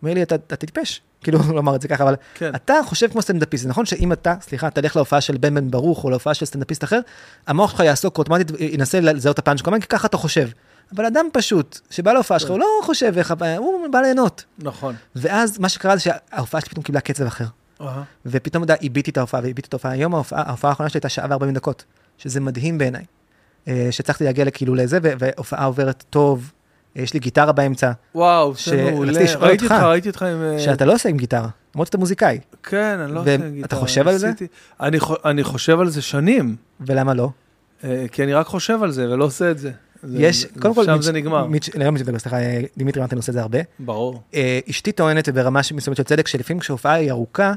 A: אומר לי, אתה, אתה טיפש. כאילו, הוא לא אמר את זה ככה, אבל
C: כן.
A: אתה חושב כמו סטנדאפיסט. זה נכון שאם אתה, סליחה, תלך להופעה של בן בן ברוך או להופעה של סטנדאפיסט אחר, המוח שלך יעסוק אוטומטית, ינסה לזהות את הפאנץ' כל הזמן, כי ככה אתה חושב. אבל אדם פשוט, שבא להופעה שלך, הוא לא חושב איך, הוא בא ליהנות.
C: נכון.
A: ואז מה שקרה זה שההופעה שלי פתאום קיבלה קצב אחר. ופתאום עיביתי את ההופעה ועיביתי את ההופעה. היום ההופעה, האחרונה שלי הייתה שעה וארבעים דקות, שזה מדהים בעיניי. אה, שהצלחתי להגיע כאילו לזה, והופעה עוברת טוב, אה, יש לי גיטרה באמצע,
C: וואו, זה מעולה. ראיתי
A: אותך,
C: ראיתי אותך עם... אה,
A: שאתה לא עושה עם גיטרה, למרות שאתה מוזיקאי,
C: כן, אני לא עושה גיטרה.
A: אתה חושב על זה?
C: אני חו- אני חושב על זה שנים,
A: ולמה לא?
C: כי אני רק חושב על זה ולא עושה את זה.
A: יש, קודם כל,
C: שם זה נגמר.
A: לא מיץ' סליחה, אה, דימיטרי מרטין עושה את זה הרבה.
C: ברור.
A: אה, אשתי טוענת, וברמה מסוימת של צדק, שלפעמים כשהופעה היא ארוכה,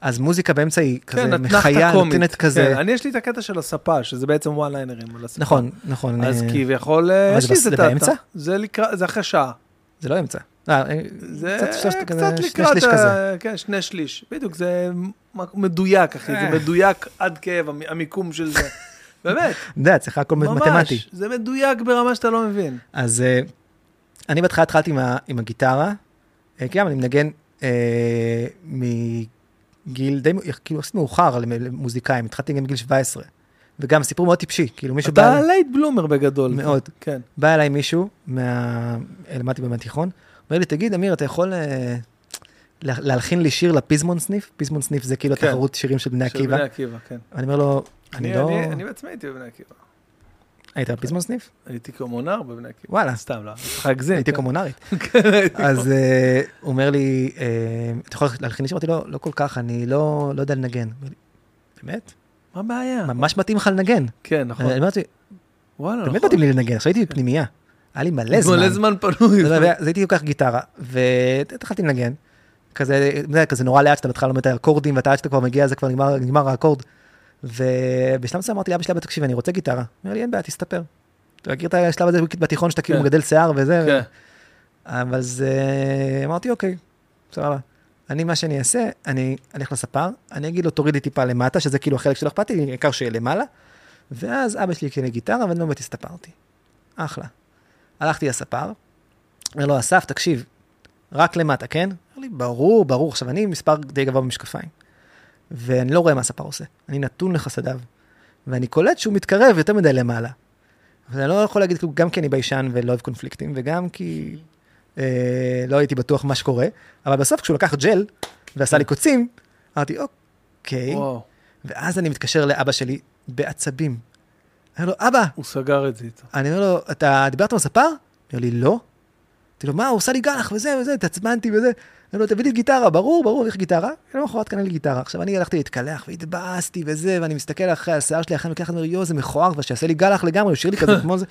A: אז מוזיקה באמצע היא כזה
C: כן,
A: מחיה. נותנת כזה.
C: כן, אני יש לי את הקטע של הספה, שזה בעצם וואן ליינרים על הספה.
A: נכון, נכון.
C: אז
A: אה,
C: כביכול, יש לי
A: זה. באמצע?
C: זה לקראת, זה אחרי שעה.
A: זה לא אמצע.
C: זה
A: קצת
C: לקראת. כן, שני שליש. בדיוק, זה מדויק, אחי, זה. מדויק עד כאב, המ- המיקום של זה. באמת,
A: אתה יודע, צריך הכל מתמטי.
C: ממש, זה מדויק ברמה שאתה לא מבין.
A: אז אה, אני בהתחלה התחלתי עם הגיטרה, אה, כי גם אני מנגן אה, מגיל די, כאילו, יחסית מאוחר למ- למוזיקאים, התחלתי גם בגיל 17. וגם סיפור מאוד טיפשי, כאילו מישהו בא,
C: אתה late bloomer בגדול.
A: מאוד.
C: כן.
A: בא אליי מישהו, מה... למדתי באמת תיכון, אומר לי, תגיד, אמיר, אתה יכול להלחין לי שיר לפיזמון סניף? פיזמון סניף זה כאילו
C: כן.
A: תחרות שירים של בני
C: של
A: עקיבא.
C: בני עקיבא, כן.
A: אני אומר לו, אני לא...
C: אני- אני בעצמי הייתי בבני עקיבא.
A: היית בפיזמון סניף?
C: הייתי קומונר בבני עקיבא.
A: וואלה.
C: סתם, לא, צריך להגזים.
A: הייתי
C: כן.
A: קומונרית.
C: כן,
A: אז אה, הוא אומר לי, אה, אתה יכול להלחין לי שיר? אמרתי לו, לא כל כך, אני לא לא יודע לנגן. באמת?
C: מה הבעיה?
A: ממש מתאים לך לנגן.
C: כן, נכון.
A: אני אמרתי,
C: וואלה, נכון.
A: באמת מתאים לי לנגן, עכשיו הייתי בפנימייה. היה לי מלא זמן.
C: מלא זמן פנוי.
A: אז הייתי לוקח גיטרה, והתחלתי לנגן. כזה, כזה נורא לאט שאתה בהתחלה לומד את האקורדים, ואתה עד שאתה כבר מגיע, זה כבר נגמר, נגמר האקורד. ובשלב מסוים אמרתי לאבא שלי, אבא, תקשיב, אני רוצה גיטרה. אומר לי, אין בעיה, תסתפר. אתה מכיר את השלב הזה בתיכון שאתה כאילו
C: כן.
A: מגדל שיער וזה?
C: כן.
A: אבל זה, אמרתי, אוקיי, סבבה. אני, מה שאני אעשה, אני אלך לספר, אני אגיד לו, תוריד לי טיפה למטה, שזה כאילו החלק שלא אכפת לי, העיקר שיהיה למעלה, ואז אבא שלי יקנה גיטרה, ואני באמת הסתפרתי. אחלה. הלכתי לספר, אומר לו, אסף, תקשיב, רק למטה, כן? אמר לי, ברור, ברור. עכשיו, אני מספר די גבוה במשקפיים, ואני לא רואה מה הספר עושה. אני נתון לחסדיו, ואני קולט שהוא מתקרב יותר מדי למעלה. אבל אני לא יכול להגיד, כאילו, גם כי אני ביישן ולא אוהב קונפליקטים, וגם כי אה, לא הייתי בטוח מה שקורה, אבל בסוף כשהוא לקח ג'ל ועשה לי קוצים, אמרתי, אוקיי,
C: וואו,
A: ואז אני מתקשר לאבא שלי בעצבים. אני אומר לו, אבא,
C: הוא סגר את זה איתו.
A: אני אומר לו, אתה דיברת עם הספר? אומר לי, לא. אמרתי לו, מה, הוא עושה לי גלח וזה וזה, התעצבנתי וזה. אומר לו, תביא לי גיטרה, ברור, ברור, יש גיטרה. למחרת קנה לי גיטרה. עכשיו אני הלכתי להתקלח והתבאסתי וזה, ואני מסתכל אחרי השיער שלי, אחרי אני אומר, יואו, זה מכוער, כבר שיעשה לי גלח לגמרי, הוא שיר לי כזה כמו זה.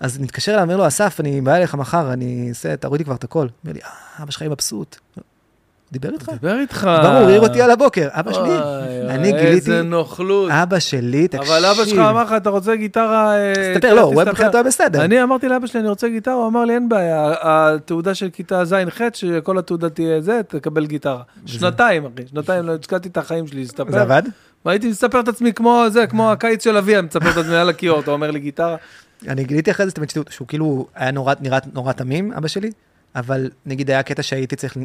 A: אז מתקשר אליו, אומר לו, אסף, אני בא אליך מחר, אני אעשה, תוריד לי כבר את הכל. אומר לי, אה, אבא שלך יהיה מבסוט. דיבר איתך?
C: דבר איתך.
A: ברור, העיר אותי על הבוקר. אבא שלי, אני גיליתי,
C: איזה נוכלות.
A: אבא שלי, תקשיב.
C: אבל אבא שלך אמר לך, אתה רוצה גיטרה... אה,
A: תסתפר, לא, הוא
C: תסתפר."
A: מבחינתו היה בסדר.
C: אני אמרתי לאבא שלי, אני רוצה גיטרה, הוא אמר לי, אין בעיה, התעודה של כיתה ז'-ח', שכל התעודה תהיה זה, תקבל גיטרה. שנתיים, אחי, שנתיים, לא השקעתי את החיים שלי להסתפר.
A: זה עבד?
C: והייתי מספר את עצמי כמו זה, כמו הקיץ של אבי, אני מספר את עצמי על הכיור, אתה אומר לי גיטרה.
A: אני גיליתי אחרי זה שהוא- כאילו היה נראה נורא תמים, אבא שלי, אבל נגיד היה קטע שהייתי צריך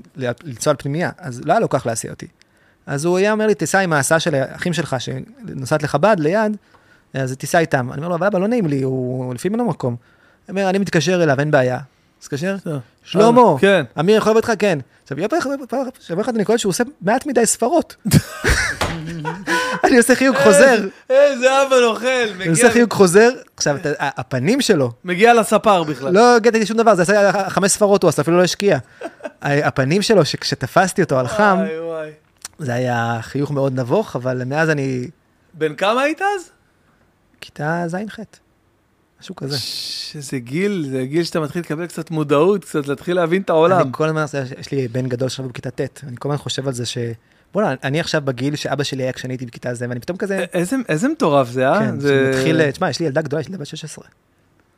A: לנסוע על פנימייה, אז לא היה לו כוח להסיע אותי. אז הוא היה אומר לי, תיסע עם ההסעה של האחים שלך, שנוסעת לחב"ד ליד, אז תיסע איתם. אני אומר לו, אבל אבא, לא נעים לי, הוא לפעמים אין לו מקום. הוא אומר, אני מתקשר אליו, אין בעיה. מתקשר, שלמה,
C: כן.
A: אמיר יכול לבוא איתך? כן. עכשיו, יום אחד- אני קולט שהוא עושה מעט מדי ספרות. אני עושה חיוג חוזר,
C: איזה אבא נוכל,
A: אני עושה חיוג חוזר, עכשיו, הפנים שלו,
C: מגיע לספר בכלל.
A: לא הגעתי שום דבר, זה עשה חמש ספרות, הוא עשה, אפילו לא השקיע. הפנים שלו, שכשתפסתי אותו על חם. זה היה חיוך מאוד נבוך, אבל מאז אני,
C: בן כמה היית אז?
A: כיתה ז'-ח', משהו כזה.
C: ש- איזה גיל, זה גיל שאתה מתחיל לקבל קצת מודעות, קצת להתחיל להבין את העולם.
A: אני כל הזמן, יש לי בן גדול עכשיו בכיתה ט', אני כל הזמן חושב על זה ש... בוא'נה, אני עכשיו בגיל שאבא שלי היה כשאני הייתי בכיתה זה, ואני פתאום כזה,
C: איזה- איזה מטורף זה, אה?
A: כן,
C: זה-
A: שמתחיל, תשמע, יש לי ילדה גדולה, יש לי ילדה בת 16.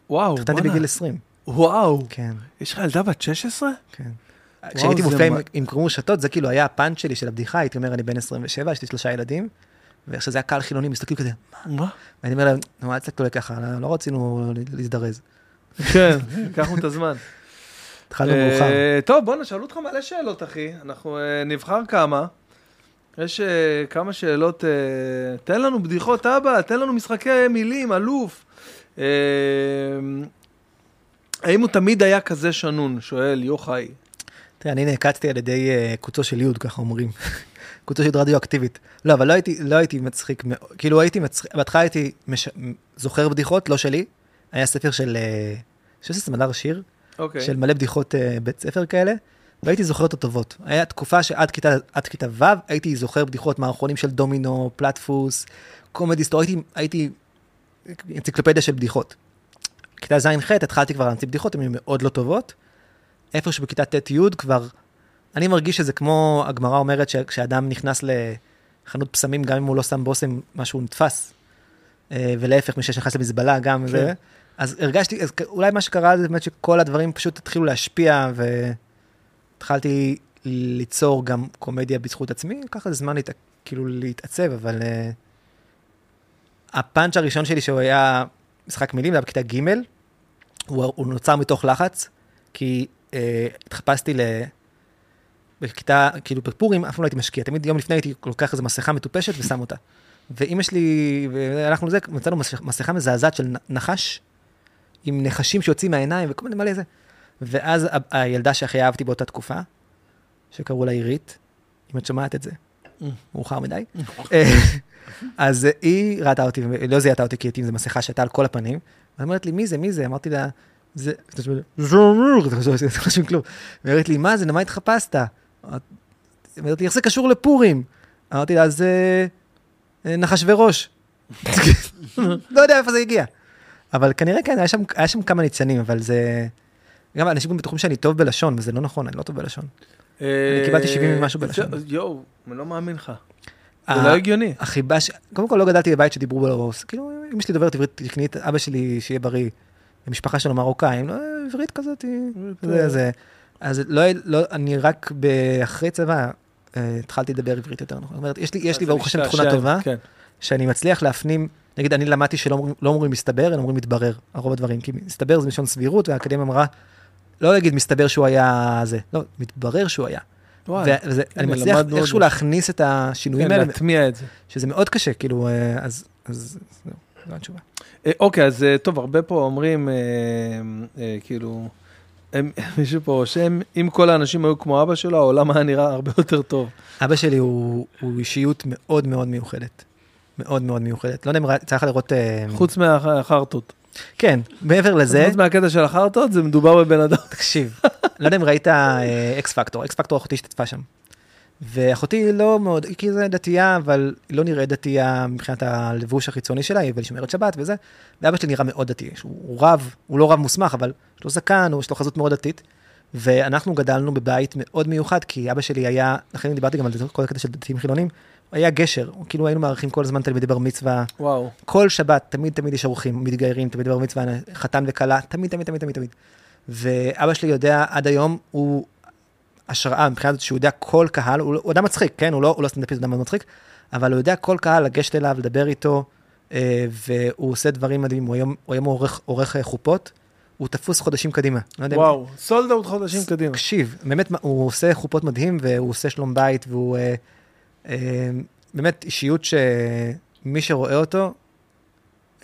C: וואו,
A: התחתנתי
C: בואנה.
A: בגיל 20.
C: וואו,
A: כן,
C: יש לך ילדה בת 16?
A: כן. כשהייתי מופיע עם קרום רשתות, זה כאילו היה הפאנץ' שלי של הבדיחה, הייתי אומר, אני בן 27, יש לי שלושה ילדים, ואיך שזה היה קהל חילוני, מסתכלים כזה,
C: מה?
A: ואני אומר להם, נו, אל תסתכלו ככה, לא- רצינו להזדרז.
C: כן, לקחנו את הזמן.
A: התחלנו מאוחר.
C: אה, טוב, בואנה, שאלו אותך מלא שאלות, אחי. אנחנו אה, נבחר כמה. יש אה, כמה שאלות. תן לנו בדיחות אבא, תן לנו משחקי מילים, אלוף. האם הוא תמיד היה כזה שנון? שואל יוחאי.
A: תראה, אני נעקצתי על ידי קוצו של יוד, ככה אומרים. של יוד רדיואקטיבית. לא, אבל לא הייתי, לא הייתי מצחיק. כאילו הייתי מצחיק, בהתחלה הייתי מש... זוכר בדיחות, לא שלי. היה ספר של, אה, אני חושב שזה סמדר שיר,
C: אוקיי.
A: של מלא בדיחות אה, בית ספר כאלה, והייתי זוכר אותו טובות. היה תקופה שעד כיתה, כיתה ו' הייתי זוכר בדיחות מערכונים של דומינו, פלטפוס, קומדי סטור, הייתי, הייתי אנציקלופדיה של בדיחות. כיתה ז'-ח' התחלתי כבר להמציא בדיחות, הן היו מאוד לא טובות. איפשהו בכיתה ט'-י' כבר, אני מרגיש שזה כמו, הגמרא אומרת שכשאדם נכנס לחנות פסמים, גם אם הוא לא שם בושם, משהו נתפס. אה, ולהפך, מי שנכנס למזבלה גם
C: כן.
A: זה. אז הרגשתי, אז אולי מה שקרה זה באמת שכל הדברים פשוט התחילו להשפיע, והתחלתי ליצור גם קומדיה בזכות עצמי, ככה זה זמן להת... כאילו להתעצב, אבל uh, הפאנץ' הראשון שלי שהוא היה משחק מילים, זה היה בכיתה ג', הוא, הוא נוצר מתוך לחץ, כי uh, התחפשתי ל... בכיתה, כאילו בפורים, אף פעם לא הייתי משקיע, תמיד יום לפני הייתי לוקח איזו מסכה מטופשת ושם אותה. ואימא שלי, והלכנו לזה, מצאנו מס- מסכה מזעזעת של נחש, עם נחשים שיוצאים מהעיניים וכל מיני מלא זה. ואז הילדה שהכי אהבתי באותה תקופה, שקראו לה עירית, אם את שומעת את זה, מאוחר מדי, אה, אז היא ראתה אותי, לא זיהתה אותי כי הייתי עם איזה מסכה שהייתה על כל הפנים, והיא אומרת לי, מי זה, מי זה? אמרתי לה, זה, זה אומר, זה חשוב, זה חשוב כלום. והיא אומרת לי, מה זה, למה התחפשת? אמרתי, איך זה קשור לפורים? אמרתי לה, זה אה, נחש וראש. לא יודע איפה זה הגיע. אבל כנראה כן, היה שם, היה שם כמה ניצנים, אבל זה... גם אנשים גם בטוחים שאני טוב בלשון, וזה לא נכון, אני לא טוב בלשון. קיבלתי 70 ומשהו בלשון.
C: זה- יואו, אני לא מאמין לך. זה
A: ה-
C: לא הגיוני.
A: החיבה ש... קודם כל לא גדלתי בבית שדיברו בלרוס. כאילו, אמא שלי דוברת עברית תקנית, אבא שלי, שיהיה בריא, המשפחה שלו מרוקאים, לא, עברית כזאת, זה, זה. אז לא, לא, אני רק אחרי צבא אה, התחלתי לדבר עברית יותר נכון. זאת אומרת, יש לי, יש לי
C: אז
A: ברוך השם תכונה טובה,
C: כן.
A: שאני מצליח להפנים, נגיד, אני למדתי שלא אומרים- לא אומרים מסתבר, אלא אומרים מתברר, על רוב הדברים, כי מסתבר זה מלשון סבירות, והאקדמיה אמרה, לא להגיד מסתבר שהוא היה זה, לא, מתברר שהוא היה.
C: וואי,
A: וזה, אני
C: הנה,
A: מצליח איכשהו. להכניס את השינויים
C: כן,
A: האלה,
C: להטמיע את זה.
A: שזה מאוד קשה, כאילו, אה, אז, אז זהו, זו התשובה.
C: אה, אוקיי, אז אה, טוב, הרבה פה אומרים, אה, אה, כאילו, הם- מישהו פה רושם, אם כל האנשים היו כמו אבא שלו, העולם היה נראה הרבה יותר טוב.
A: אבא שלי הוא, הוא אישיות מאוד מאוד מיוחדת. מאוד מאוד מיוחדת. לא יודע אם לך לראות... אה,
C: חוץ מהחרטות.
A: כן, מעבר לזה,
C: חוץ מהקטע של החרטות, זה מדובר בבן אדם.
A: תקשיב, לא יודע אם ראית אקס פקטור, אקס פקטור אחותי השתתפה שם. ואחותי לא מאוד, היא כאילו דתייה, אבל היא לא נראית דתייה מבחינת הלבוש החיצוני שלה, היא שומרת שבת וזה. ואבא שלי נראה מאוד דתי, הוא רב, הוא לא רב מוסמך, אבל יש לו זקן, יש לו חזות מאוד דתית. ואנחנו גדלנו בבית מאוד מיוחד, כי אבא שלי היה, לכן דיברתי גם על כל הקטע של דתיים חילונים, היה גשר, כאילו היינו מארחים כל הזמן תלמידי בר מצווה,
C: וואו.
A: כל שבת, תמיד תמיד יש אורחים, מתגיירים, תמיד בר מצווה, חתן וכלה, תמיד תמיד תמיד תמיד תמיד. ואבא שלי יודע עד היום, הוא השראה מבחינת זאת שהוא יודע כל קהל, הוא, הוא אדם מצחיק, כן? הוא לא, הוא לא סטנדאפיסט, הוא אדם מצחיק, אבל הוא יודע כל קהל לגשת אליו, לדבר איתו, אה, והוא עושה דברים מדהימים. הוא היום, הוא היום עורך, עורך אה, חופות, הוא תפוס חודשים קדימה. לא יודע,
C: וואו, סולד אאוט חודשים קדימה.
A: תקשיב, באמת, הוא עושה חופות מדהים, והוא עושה שלום בית, והוא אה, אה, באמת אישיות שמי שרואה אותו,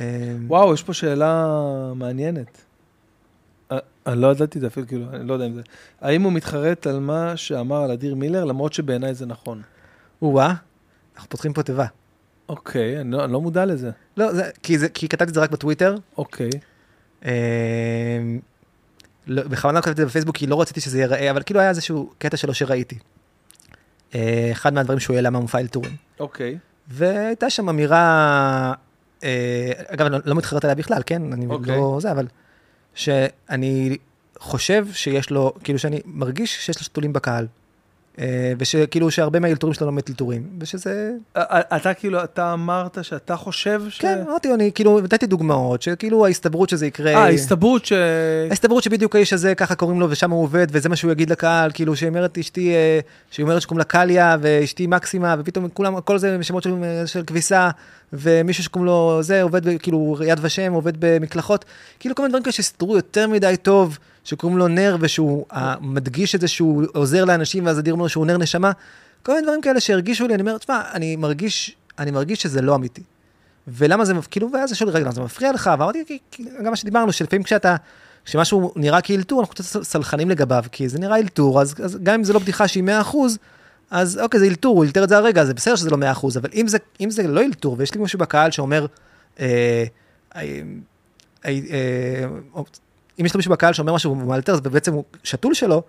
A: אה,
C: וואו, יש פה שאלה מעניינת. אני לא ידעתי את זה אפילו, כאילו, אני לא יודע אם זה. האם הוא מתחרט על מה שאמר על אדיר מילר, למרות שבעיניי זה נכון?
A: או-אה, אנחנו פותחים פה תיבה.
C: אוקיי, אני לא, אני לא מודע לזה.
A: לא, זה, כי, זה, כי כתבתי את זה רק בטוויטר,
C: אוקיי.
A: אה, לא, בכוונה לא כתבתי את זה בפייסבוק, כי לא רציתי שזה ייראה, אבל כאילו היה איזשהו קטע שלו שראיתי. אה, אחד מהדברים שהוא העלה מהמופע אלתורים.
C: אוקיי.
A: והייתה שם אמירה, אה, אגב, אני לא, לא מתחרט עליה בכלל, כן? אני
C: אוקיי.
A: לא זה, אבל שאני חושב שיש לו, כאילו שאני מרגיש שיש לו שתולים בקהל. אה, ושכאילו שהרבה מהאלתורים שלו לא באמת אלתורים, ושזה...
C: אתה כאילו, אתה אמרת שאתה חושב ש...
A: כן, אמרתי, אני כאילו, נתתי דוגמאות, שכאילו ההסתברות שזה יקרה...
C: אה, הסתברות ש...
A: ההסתברות שבדיוק האיש הזה, ככה קוראים לו, ושם הוא עובד, וזה מה שהוא יגיד לקהל, כאילו, שהיא אומרת אשתי, אה, שהיא אומרת שקוראים לה קליה, ואשתי מקסימה, ופתאום כולם, כל זה שמות של כביסה, ומישהו שקוראים לו זה, עובד, כאילו, יד ושם, עובד במקלחות, כאילו, כל מיני דברים כאלה שהסתדרו יותר מדי טוב, שקוראים לו נר, ושהוא אה, מדגיש את זה שהוא עוזר לאנשים, ואז אדיר אומר שהוא נר נשמה, כל מיני דברים כאלה שהרגישו לי, אני אומר, תשמע, אני מרגיש, אני מרגיש שזה לא אמיתי. ולמה זה, כאילו, ואז שאלו לי, רגע, זה מפריע לך? ואמרתי, גם מה שדיברנו, שלפעמים כשאתה, כשמשהו נראה כאלתור, אנחנו קצת סלחנים לגביו, כי זה נראה אלתור, אז, אז גם אם זה לא בדיחה שהיא 100%, אז אוקיי, זה אלתור, הוא אלתר את זה הרגע, זה בסדר שזה לא 100%, אבל אם זה, אם זה לא אלתור, ויש לי מישהו בקהל שאומר, אה, אה, אה, אה, אם יש לי מישהו בקהל שאומר משהו והוא מאלתר, ובעצם הוא שתול שלו,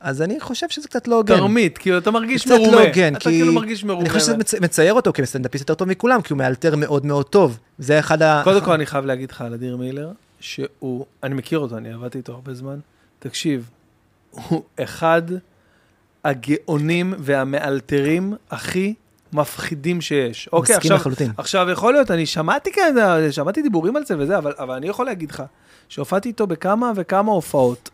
A: אז אני חושב שזה קצת לא הוגן.
C: תרמית, כאילו, אתה מרגיש
A: קצת
C: מרומה.
A: לא הוגן,
C: אתה
A: כי
C: כאילו מרגיש מרומה.
A: אני חושב שזה מצ- מצייר אותו כסטנדאפיסט יותר טוב מכולם, כי הוא מאלתר מאוד מאוד טוב. זה אחד ה...
C: קודם כל, אני חייב להגיד לך על אדיר מילר, שהוא, אני מכיר אותו, אני עבדתי איתו הרבה זמן. תקשיב, הוא אחד הגאונים והמאלתרים הכי מפחידים שיש. אוקיי,
A: מסכים
C: עכשיו,
A: לחלוטין.
C: עכשיו יכול להיות, אני שמעתי כזה, שמעתי דיבורים על זה וזה, אבל, אבל אני יכול להגיד לך, שהופעתי איתו בכמה וכמה הופעות,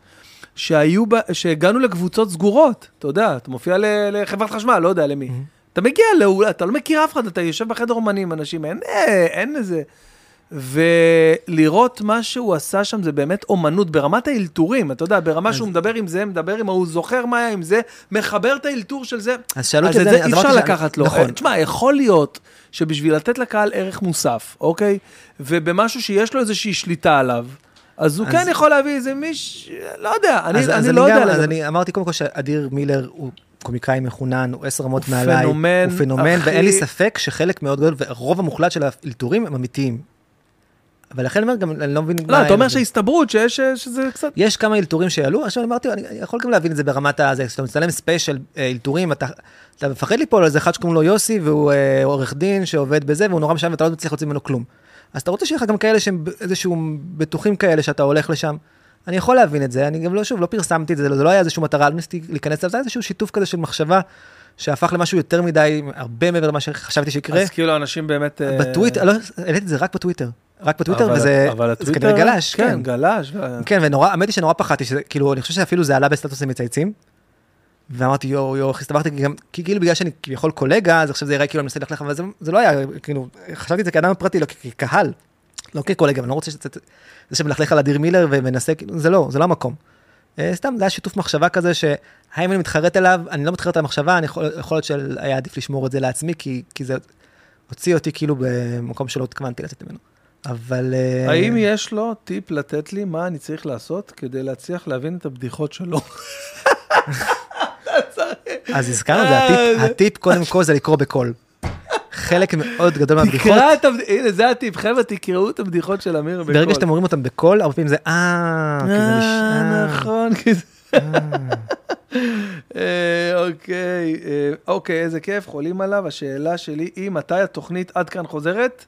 C: שהיו, בה, שהגענו לקבוצות סגורות, אתה יודע, אתה מופיע ל- לחברת חשמל, לא יודע למי. אתה מגיע, לאול, אתה לא מכיר אף אחד, אתה יושב בחדר אומנים, אנשים, אין, אה, אין איזה... ולראות מה שהוא עשה שם זה באמת אומנות ברמת האלתורים, אתה יודע, ברמה שהוא מדבר עם זה, מדבר עם ההוא, זוכר מה היה עם זה, מחבר את האלתור של זה.
A: אז שאלו
C: אז
A: את זה,
C: זה
A: אז
C: אי אפשר
A: ש-
C: לקחת לו.
A: נכון.
C: אה, תשמע, יכול להיות שבשביל לתת לקהל ערך מוסף, אוקיי? ובמשהו שיש לו איזושהי שליטה עליו, אז הוא
A: אז-
C: כן יכול להביא איזה מיש... לא יודע, אני
A: אז,
C: אני
A: אז
C: לא
A: אני
C: יודע.
A: גם, אז אני אמרתי קודם כל שאדיר מילר הוא קומיקאי מחונן, הוא עשר רמות
C: הוא
A: מעליי,
C: פנומן,
A: הוא פנומן,
C: הכי-
A: ואין לי ספק שחלק מאוד גדול, והרוב המוחלט של האלתורים הם אמיתיים. אבל לכן אני אומר, גם אני לא מבין
C: לא, אתה אומר
A: ההבדל.
C: שהסתברות, שיש שזה קצת...
A: יש כמה אלתורים שיעלו, עכשיו אני אמרתי, אני יכול גם להבין את זה ברמת הזה, כשאתה מצלם ספיישל אה, אלתורים, אתה, אתה מפחד ליפול על איזה אחד שקוראים לו יוסי, והוא אה, עורך דין שעובד בזה, והוא נורא משם ואתה לא מצליח להוציא ממנו כלום. אז אתה רוצה שיהיה לך גם כאלה שהם איזשהו בטוחים כאלה שאתה הולך לשם. אני יכול להבין את זה, אני גם לא, שוב, לא פרסמתי את זה, זה לא היה איזושהי מטרה, לא ניסיתי להיכנס לזה, זה היה איזשהו שיתוף כזה של מחשבה, שהפך למשהו יותר מדי, הרבה מעבר למה שחשבתי שיקרה.
C: אז כאילו אנשים באמת... אה,
A: בטוויטר, לא, העליתי את זה רק בטוויטר. רק בטוויטר,
C: אבל-
A: וזה
C: אבל הטוויטר...
A: כנראה גלש, כן.
C: כן, גלש. ו-
A: כן, ונורא, האמת היא שנורא פחדתי, שזה, כאילו, אני חושב שאפילו זה עלה בסטטוסים מצייצים. ואמרתי, יואו, יואו, איך הסתבכתי, גם, כי כאילו בגלל שאני כביכול קולגה, אז עכשיו זה יראה כאילו אני מנסה ללכלך, אבל זה, זה לא היה, כאילו, חשבתי את זה כאדם פרטי, לא כקהל, לא כקולגה, אני לא רוצה שזה, זה שמלכלך על אדיר מילר ומנסה, כאילו, זה לא, זה לא המקום. אה, סתם, זה היה שיתוף מחשבה כזה, שהאם אני מתחרט אליו, אני לא מתחרט על המחשבה, אני יכול, יכול להיות שהיה עדיף לשמור את זה לעצמי, כי, כי זה הוציא אותי כאילו במקום שלא התכוונתי לצאת ממנו. אבל... אה,
C: האם יש לו טיפ לתת לי מה אני צריך לעשות כדי להצליח להבין את הבדיחות שלו?
A: אז הזכרנו את זה, הטיפ,
C: אה,
A: הטיפ קודם כל זה לקרוא בקול. חלק מאוד גדול מהבדיחות,
C: תקרא את הבדיחות, הנה זה הטיפ, חבר'ה תקראו את הבדיחות של אמיר בקול.
A: ברגע שאתם אומרים אותם בקול, הרבה פעמים זה אה, כי זה
C: אה,
A: נשמע.
C: נכון, כי זה... אוקיי, אוקיי, איזה כיף, חולים עליו. השאלה שלי היא, מתי התוכנית עד כאן חוזרת?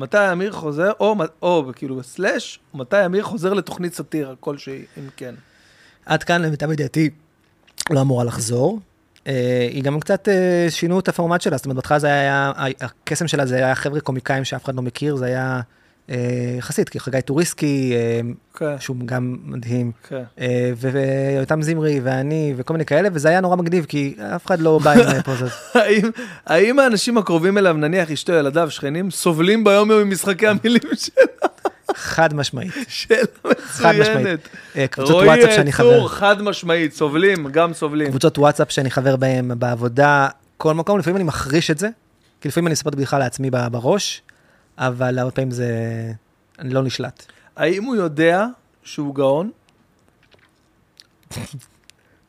C: מתי אמיר חוזר, או, או כאילו סלאש, מתי אמיר חוזר לתוכנית סאטירה כלשהי, אם כן.
A: עד כאן למיטב ידיעתי לא אמורה לחזור. אה, היא גם קצת אה, שינו את הפורמט שלה, זאת אומרת, בהתחלה זה היה, הקסם שלה זה היה חבר'ה קומיקאים שאף אחד לא מכיר, זה היה יחסית, כי חגי טוריסקי, אה,
C: כן,
A: שהוא גם מדהים,
C: כן.
A: אה, ויותם זמרי ואני וכל מיני כאלה, וזה היה נורא מגניב, כי אף אחד לא בא עם אה, פוזות.
C: האם, האם האנשים הקרובים אליו, נניח אשתו, ילדיו, שכנים, סובלים ביום יום ממשחקי המילים שלו?
A: חד משמעית.
C: שאלה. מצוינת.
A: אה, קבוצות וואטסאפ שאני חבר.
C: צור, חד משמעית, סובלים, גם סובלים.
A: קבוצות וואטסאפ שאני חבר בהן בעבודה, כל מקום, לפעמים אני מחריש את זה, כי לפעמים אני אספר את הבדיחה לעצמי בראש, אבל הרבה פעמים זה, לא נשלט.
C: האם הוא יודע שהוא גאון?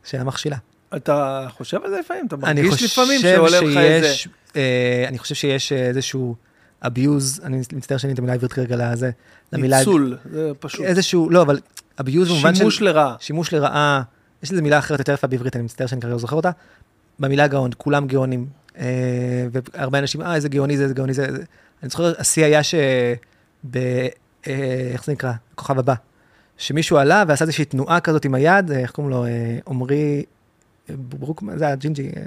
A: שאלה מכשילה.
C: אתה חושב על זה לפעמים? אתה מרגיש לפעמים שעולה לך איזה...
A: אה, אני חושב שיש אה, איזשהו abuse, אני מצטער שאני את המילה העברית כרגע לזה, למילה,
C: ניצול, זה פשוט.
A: איזשהו, לא, אבל abuse במובן של,
C: שימוש לרעה.
A: שימוש לרעה, יש לזה מילה אחרת יותר יפה בעברית, אני מצטער שאני כרגע לא זוכר אותה, במילה גאון, כולם גאונים, אה, והרבה אנשים, אה, איזה גאוני זה, איזה גאוני זה. אני זוכר, השיא היה ש... ב... אה, איך זה נקרא? הכוכב הבא. שמישהו עלה ועשה איזושהי תנועה כזאת עם היד, אה, איך קוראים לו? אה, עמרי... ברוק, זה הג'ינג'י, אה,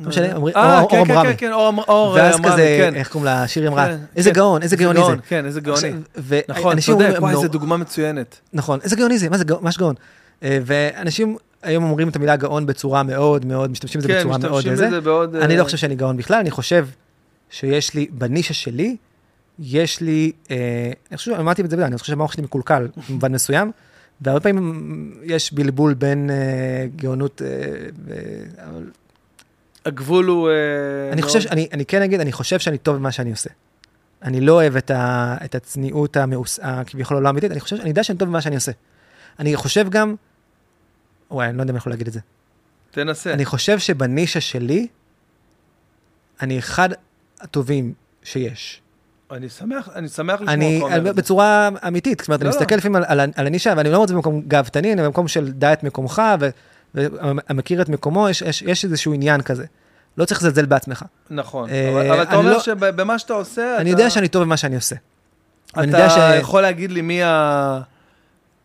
A: לא משנה,
C: אה,
A: אור
C: כן,
A: אור
C: כן,
A: אמרמי.
C: כן, כן, אור אור
A: ואז
C: אמרמי,
A: כזה,
C: כן.
A: איך קוראים לה, שירי אמרה,
C: כן,
A: איזה
C: כן.
A: גאון, איזה גאוני זה.
C: כן, איזה גאוני. נכון, צודק, וואי, זו דוגמה מצוינת.
A: נכון, איזה גאוני זה, מה זה גאון, ממש גאון. אה, ואנשים היום אומרים את המילה גאון בצורה מאוד מאוד, משתמשים בזה
C: כן,
A: בצורה מאוד
C: משתמשים
A: זה.
C: בזה בעוד...
A: אני
C: אה,
A: לא חושב שאני גאון בכלל, אני חושב שיש לי, בנישה שלי, יש לי, אה, אני חושב, אמרתי את זה בזה, אני חושב שהמוח שלי מקולקל במובן מסוים, והרבה פעמים יש בלבול בין אה, גאונות, אה, אבל
C: הגבול הוא... אה,
A: אני
C: מאוד-
A: חושב, אני, אני כן אגיד, אני חושב שאני טוב במה שאני עושה. אני לא אוהב את, ה, את הצניעות המאוס- הכביכול לא אמיתית, אני חושב, אני יודע שאני טוב במה שאני עושה. אני חושב גם, וואי, אני לא יודע אם אני יכול להגיד את זה.
C: תנסה.
A: אני חושב שבנישה שלי, אני אחד הטובים שיש.
C: אני שמח, אני שמח לשמוע
A: אני,
C: אותך אומר את זה.
A: בצורה אמיתית, זאת אומרת, אני
C: לא, לא.
A: מסתכל לפעמים על, על, על הנישה, ואני לא אומר את זה במקום גאוותני, אני במקום של דע את מקומך, ו- ומכיר את מקומו, יש, יש, יש איזשהו עניין כזה. לא צריך לזלזל בעצמך.
C: נכון,
A: אה,
C: אבל אבל אתה
A: אני
C: אומר
A: לא-
C: שבמה שאתה עושה,
A: אני
C: אתה-
A: יודע שאני טוב במה שאני עושה. אני
C: אתה
A: יודע ש...
C: יכול להגיד לי מי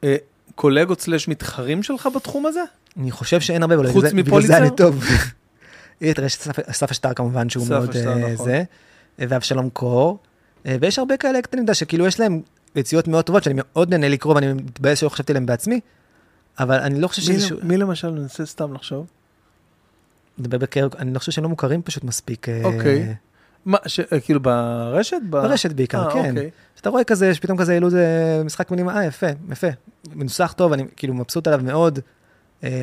C: הקולגות סלאש מתחרים שלך בתחום הזה?
A: אני חושב שאין
C: חוץ
A: זה- בגלל
C: מפוליצר?
A: זה אני טוב. תראה שאסף אסף אשטר כמובן, שהוא מאוד אה,
C: נכון.
A: זה, ואבשלום קור, אה, ויש הרבה כאלה קטנים, אתה יודע, שכאילו יש להם יציאות מאוד טובות, שאני מאוד נהנה לקרוא, ואני מתבאס שלא חשבתי עליהם בעצמי, אבל אני לא חושב
C: מי-
A: שזה...
C: מי למשל, ננסה סתם לחשוב.
A: מדבר בקרב, אני לא חושב שהם לא מוכרים פשוט מספיק. אה,
C: אוקיי. מה, ש- כאילו ברשת? ב-
A: ברשת בעיקר,
C: אה,
A: כן.
C: אוקיי.
A: שאתה רואה כזה, שפתאום כזה העלו איזה משחק מילים, אה, יפה, יפה. מנוסח טוב, אני כאילו מבסוט עליו מאוד,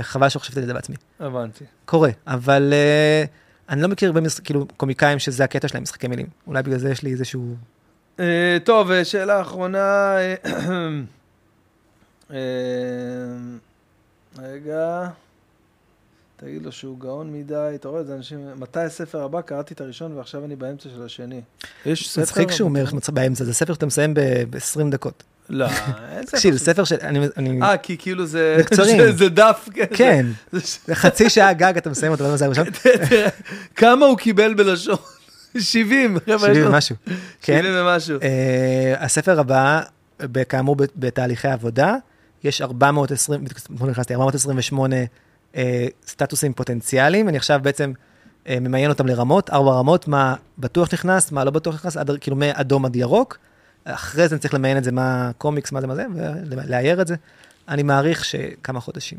A: חבל שלא חשבתי על זה בעצמי.
C: הבנתי.
A: קורה, אבל uh, אני לא מכיר הרבה. כאילו קומיקאים שזה הקטע שלהם, משחקי מילים. אולי בגלל זה יש לי איזשהו...
C: אה, טוב, אה, שאלה אחרונה. אה, אה, רגע. תגיד לו שהוא גאון מדי, אתה רואה את זה אנשים, מתי הספר הבא? קראתי את הראשון ועכשיו אני באמצע של השני. יש ספר?
A: מצחיק שהוא אומר באמצע, זה ספר שאתה מסיים ב-20 דקות.
C: לא, ספר.
A: תקשיב, ספר של...
C: אה, כי כאילו זה...
A: זה קצרים.
C: זה- דף, כן.
A: כן,
C: זה-
A: חצי שעה גג, אתה מסיים אותו, זה הראשון.
C: תראה, כמה הוא קיבל בלשון? 70. חבר'ה, יש
A: 70
C: לו-
A: ומשהו. כן.
C: 70 ומשהו.
A: אה, הספר הבא, כאמור, בתהליכי עבודה, יש 420, אתמול נכנסתי, 428 אה, סטטוסים פוטנציאליים, אני עכשיו בעצם אה, ממיין אותם לרמות, ארבע רמות, מה בטוח נכנס, מה לא בטוח נכנס, כאילו מאדום עד ירוק. אחרי זה אני צריך למיין את זה, מה קומיקס, מה זה, מה זה, ולאייר את זה. אני מעריך שכמה חודשים.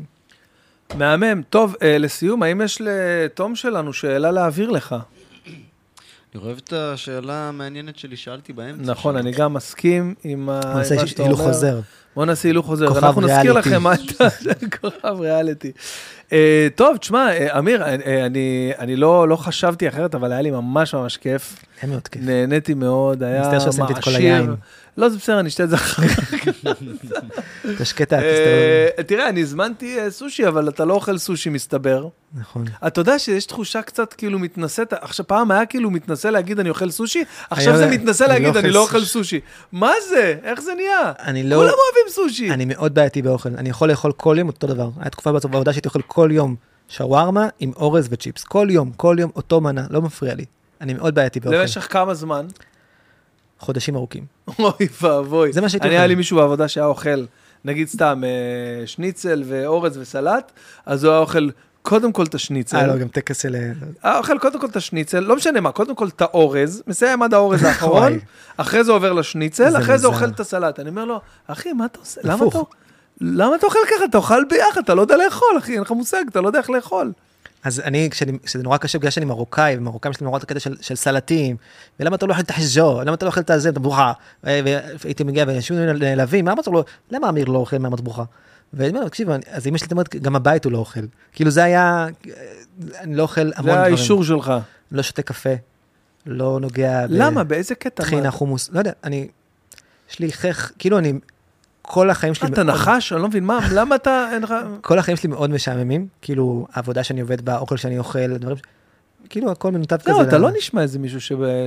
C: מהמם. טוב, אה, לסיום, האם יש לתום שלנו שאלה להעביר לך?
B: אני אוהב את השאלה המעניינת שלי, שאלתי באמצע.
C: נכון. אני גם מסכים עם ה-
A: בוא
C: עם
A: נעשה
C: מה שאתה
A: הילוך
C: אומר.
A: חוזר.
C: בוא נעשה הילוך חוזר.
A: כוכב
C: אנחנו נזכיר. לכם מה אתה... כוכב ריאליטי. אה, טוב, תשמע, אה, אמיר, אה, אני אני לא לא חשבתי אחרת, אבל היה לי ממש ממש כיף.
A: היה מאוד כיף.
C: נהניתי מאוד, היה מעשיר. לא, זה בסדר, אני אשתה את זה אחר כך.
A: את האפיסטרול.
C: אה, תראה, אני הזמנתי אה, סושי, אבל אתה לא אוכל סושי, מסתבר.
A: נכון.
C: אתה יודע שיש תחושה קצת כאילו מתנשאת, עכשיו פעם היה כאילו מתנשא להגיד אני אוכל סושי, עכשיו זה מתנשא
A: לא
C: להגיד אני לא אוכל
A: סושי.
C: מה זה? איך זה נהיה?
A: אני לא...
C: כולם אוהבים סושי.
A: אני מאוד בעייתי באוכל. אני יכול לאכול כל יום אותו דבר. הייתה תקופה בעבודה שהייתי אוכל כל יום שווארמה עם אורז וצ'יפס. כל יום, כל יום אותו מנה, לא מפריע לי. אני מאוד בעייתי באוכל.
C: למשך כמה זמן?
A: חודשים ארוכים.
C: אוי ואבוי.
A: זה מה שהייתי
C: אני
A: אוכל.
C: היה לי מישהו בעבודה שהיה אוכל, נגיד סתם, אה, שניצל ואורז וסלט, אז הוא היה אוכל קודם כל את השניצל.
A: אה, לא, גם טקס של...
C: היה אוכל קודם כל את השניצל, לא משנה מה, קודם כל את האורז, מסיים עד האורז האחרון. אחרי זה עובר לשניצל,
A: זה
C: אחרי זה
A: מוזר.
C: אוכל את הסלט. אני אומר לו, אחי, מה אתה עושה? למה. אתה... למה אתה אוכל ככה? אתה אוכל ביחד, אתה לא יודע לאכול, אחי, אין לך מושג, אתה לא יודע איך לאכול.
A: אז אני, כשאני- כשזה נורא קשה, בגלל שאני מרוקאי, ומרוקאים יש לי נורא את הקטע של, של סלטים, ולמה אתה לא אוכל את החז'ו, למה אתה לא אוכל את הזה, את המטבוחה? ו- והייתי מגיע, ואנשים נעלבים, מה אמרת לו, למה אמיר לא אוכל מהמטבוחה? ואני אומר, תקשיב, אז אמא שלי אומרת, גם הבית הוא לא אוכל. כאילו זה היה, אני לא אוכל המון
C: זה
A: דברים.
C: האישור שלך.
A: לא שותה קפה, לא נוגע
C: למה? באיזה קטע?
A: בטחינה,
C: מה?
A: חומוס, לא יודע, אני, יש לי חך, כאילו אני, כל החיים שלי,
C: מה, אתה נחש? אני לא מבין, מה, למה אתה.
A: כל החיים שלי מאוד משעממים, כאילו העבודה שאני עובד בה, האוכל שאני אוכל, דברים, ש- כאילו הכל מנותב כזה.
C: לא, אתה לא נשמע איזה מישהו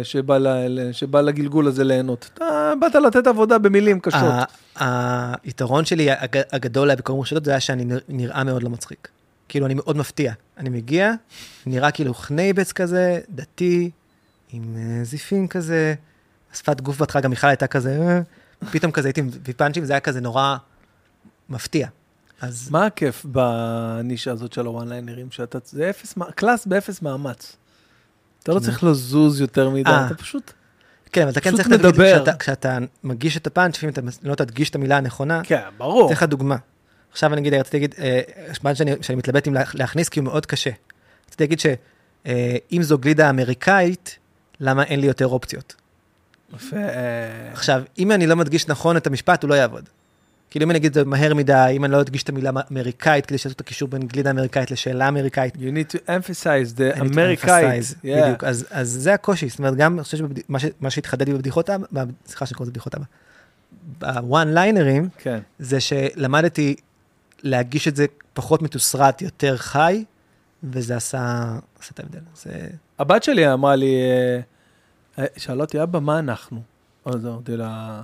C: שבא- לגלגול הזה ליהנות. אתה באת לתת עבודה במילים קשות.
A: היתרון שלי הג- הגדול היה בכל רשתות זה היה שאני נר- נראה מאוד לא מצחיק. כאילו אני מאוד מפתיע. אני מגיע, נראה כאילו חנייבץ כזה, דתי, עם אה, זיפים כזה, שפת גוף בהתחלה גם מיכל הייתה כזה, אה, פתאום כזה הייתי מביא פאנצ'ים, זה היה כזה נורא מפתיע. אז
C: מה הכיף בנישה הזאת של ה one ליינרים? שאתה, זה אפס, קלאס באפס מאמץ. אתה לא צריך לזוז יותר מדי,
A: אה.
C: אתה פשוט,
A: כן, אבל אתה כן צריך
C: מדבר.
A: כשאתה- כשאתה מגיש את הפאנץ', לפעמים אתה לא תדגיש את המילה הנכונה,
C: כן, ברור.
A: אתן לך דוגמה. עכשיו אני אגיד, רציתי להגיד, אה, פאנץ' שאני שאני מתלבט אם לה- להכניס כי הוא מאוד קשה. רציתי להגיד שאם זו גלידה אמריקאית, למה אין לי יותר אופציות?
C: יפה.
A: עכשיו, אם אני לא מדגיש נכון את המשפט, הוא לא יעבוד. כאילו אם אני אגיד את זה מהר מדי, אם אני לא אדגיש את המילה אמריקאית, כדי שיעשו את הקישור בין גלידה אמריקאית לשאלה אמריקאית.
C: You need to emphasize the אמריקאית. Yeah.
A: בדיוק, אז, אז זה הקושי, זאת אומרת, גם, אני חושב שמה שהתחדד לי בבדיחות אבא, סליחה שאני קורא לזה בדיחות אבא, בוואן ליינרים,
C: כן.
A: זה שלמדתי להגיש את זה פחות מתוסרט, יותר חי, וזה עשה, עשה את ההבדל. זה...
C: הבת שלי אמרה לי, אה, שאלה אותי, אבא, מה אנחנו? אז אמרתי לה,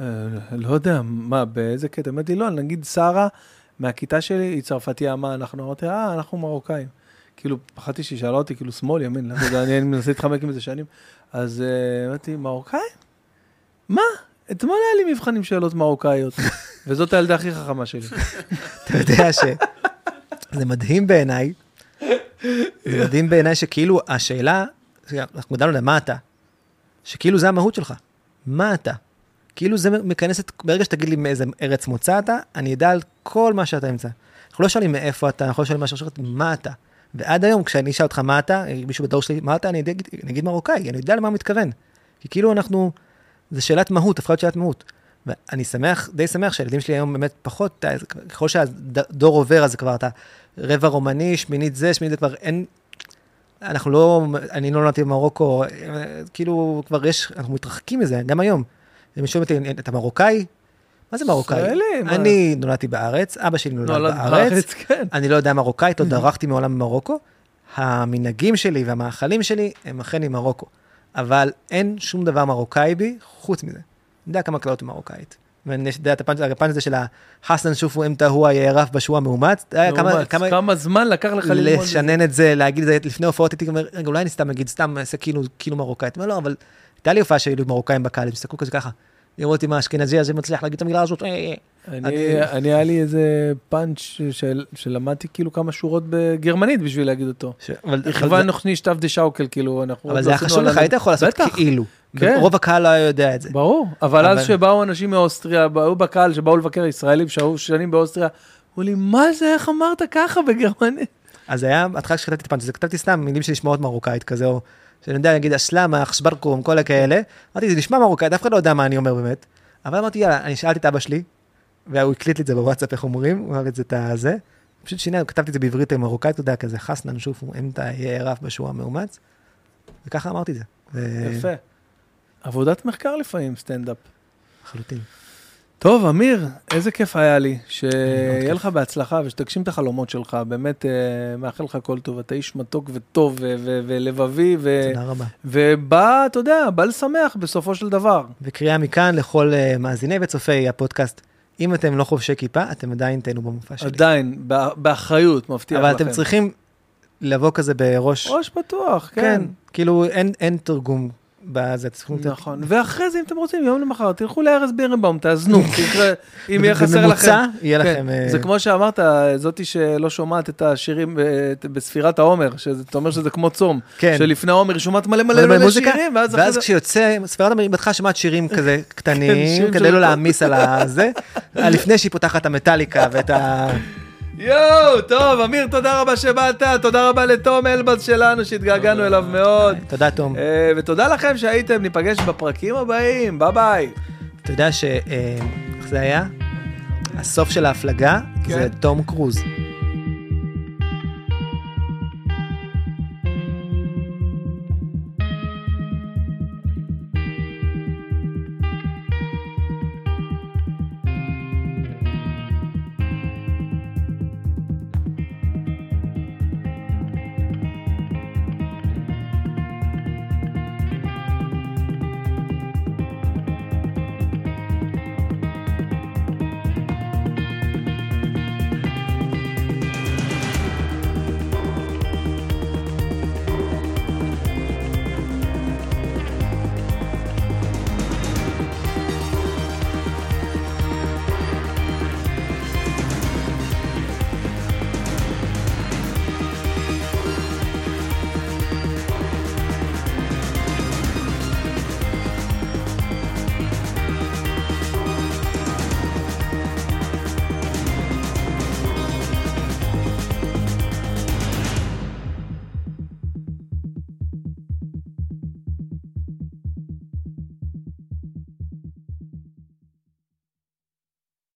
C: "אה, לא יודע, מה, באיזה קטע? אמרתי לא, נגיד שרה מהכיתה שלי, היא צרפתייה, מה אנחנו? אמרתי, אה, אנחנו מרוקאים. כאילו, פחדתי שהיא שאלה אותי, כאילו, שמאל, ימין, לא יודע, אני מנסה להתחמק עם זה שנים. אז אה, אמרתי, מרוקאים? מה? אתמול היה לי מבחן עם שאלות מרוקאיות, וזאת הילדה הכי חכמה שלי.
A: אתה יודע שזה מדהים בעיניי, זה מדהים בעיניי שכאילו השאלה, אנחנו גדלנו למה אתה, שכאילו זה המהות שלך, מה אתה? כאילו זה מכנס את, ברגע שתגיד לי מאיזה ארץ מוצא אתה, אני אדע על כל מה שאתה נמצא. אנחנו לא שואלים מאיפה אתה, אנחנו לא שואלים מה שאתה, מה אתה. ועד היום, כשאני אשאל אותך מה אתה, מישהו בדור שלי, מה אתה, אני אגיד, אני אגיד מרוקאי, אני יודע למה הוא מתכוון. כי כאילו אנחנו, זה שאלת מהות, הפכה להיות שאלת מהות. ואני שמח, די שמח שהילדים שלי היום באמת פחות, ככל שהדור עובר, אז כבר אתה רבע רומני, שמינית זה, שמינית זה כבר אין, אנחנו לא, אני לא נולדתי במרוקו, כאילו כבר יש, אנחנו מתרחקים מזה, גם היום. הם שואלים אותי, אתה מרוקאי? מה זה מרוקאי?
C: ישראלי, מה?
A: אני נולדתי בארץ, אבא שלי נולד
C: נולד
A: בארץ,
C: בארץ, כן.
A: אני לא יודע מרוקאית, לא דרכתי מעולם במרוקו. המנהגים שלי והמאכלים שלי הם אכן ממרוקו. אבל אין שום דבר מרוקאי בי חוץ מזה. אני יודע כמה קללות במרוקאית. יודע את הפאנץ' הזה של החסן שופו אמתא הוא היערף בשוע מאומץ. כמה-
C: זמן לקח לך ללמוד?
A: לשנן את זה, להגיד את זה לפני הופעות, הייתי אומר, רגע, אולי אני סתם אגיד, סתם אעשה כאילו, כאילו מרוקאית. לא, אבל הייתה לי הופעה שהיו מרוקאים בקהל, הם הסתכלו כזה ככה. לראות אותי מה אשכנזי הזה מצליח להגיד את המילה הזאת. אה, אה.
C: אני,
A: אני-
C: היה לי איזה פאנץ' של, שלמדתי כאילו כמה שורות בגרמנית בשביל להגיד אותו.
A: אבל- זה-
C: נוכני שטב דה שאוקל, כאילו, אנחנו...
A: אבל זה
C: לא
A: היה חשוב לך, היית יכול לעשות כאילו.
C: כן.
A: רוב הקהל לא היה יודע את זה.
C: ברור, אבל אז שבאו אנשים מאוסטריה, באו בקהל, שבאו לבקר ישראלים שהיו שנים באוסטריה, אמרו לי, מה זה, איך אמרת ככה בגרמנית?
A: אז היה, בהתחלה כשכתבתי את הפאנץ', כתבתי סתם מילים שנשמעות מרוקאית כזה, או שאני יודע להגיד אסלאמה, חשברקום, כל הכאלה. אמרתי, זה נשמע מרוקאית, אף אחד לא יודע מה אני אומר באמת. אבל אמרתי, יאללה, אני שאלתי את אבא שלי, והוא הקליט לי את זה בוואטסאפ, איך אומרים, הוא אמר את זה, את הזה. פשוט שינה, כתבתי את זה בעברית מרוקאית, אתה יודע, כזה חסנן שופו, אמתא יערף בשוע מאומץ. וככה אמרתי את זה.
C: יפה. עבודת מחקר לפעמים, סטנדאפ.
A: לחלוטין.
C: טוב, אמיר, איזה כיף היה לי, שיהיה. לך בהצלחה ושתגשים את החלומות שלך, באמת אה, מאחל לך כל טוב, אתה איש מתוק וטוב ולבבי,
A: תודה רבה.
C: ובא, אתה יודע, בא לשמח בסופו של דבר.
A: וקריאה מכאן לכל אה, מאזיני וצופי הפודקאסט, אם אתם לא חובשי כיפה, אתם עדיין תהנו במופע שלי.
C: עדיין, בא- באחריות, מבטיח
A: אבל
C: לכם.
A: אתם צריכים לבוא כזה בראש,
C: ראש פתוח, כן.
A: כן, כאילו אין, אין תרגום בזה, צריכים...
C: נכון, ואחרי זה אם אתם רוצים, יום למחר, תלכו לארז בירנבאום, תאזנו, אם יהיה חסר לכם.
A: בממוצע יהיה
C: כן,
A: לכם... אה,
C: זה כמו שאמרת, זאתי שלא שומעת את השירים ב- בספירת העומר, שאתה אומר שזה כמו צום,
A: כן.
C: שלפני העומר היא שומעת מלא
A: מלא
C: מלא שירים, ואז אחרי
A: ואז. כשיוצא ספירת המרים, בהתחלה שומעת שירים כזה קטנים,
C: שירים
A: כדי לא. להעמיס על הזה, לפני שהיא פותחת את המטאליקה ואת ה...
C: יואו, טוב, אמיר, תודה רבה שבאת, תודה רבה לתום אלבז שלנו, שהתגעגענו אליו מאוד.
A: תודה, תום.
C: אה, ותודה לכם שהייתם, ניפגש בפרקים הבאים, ביי ביי.
A: אתה יודע ש... אה, איך זה היה? הסוף של ההפלגה זה
C: כן.
A: תום קרוז.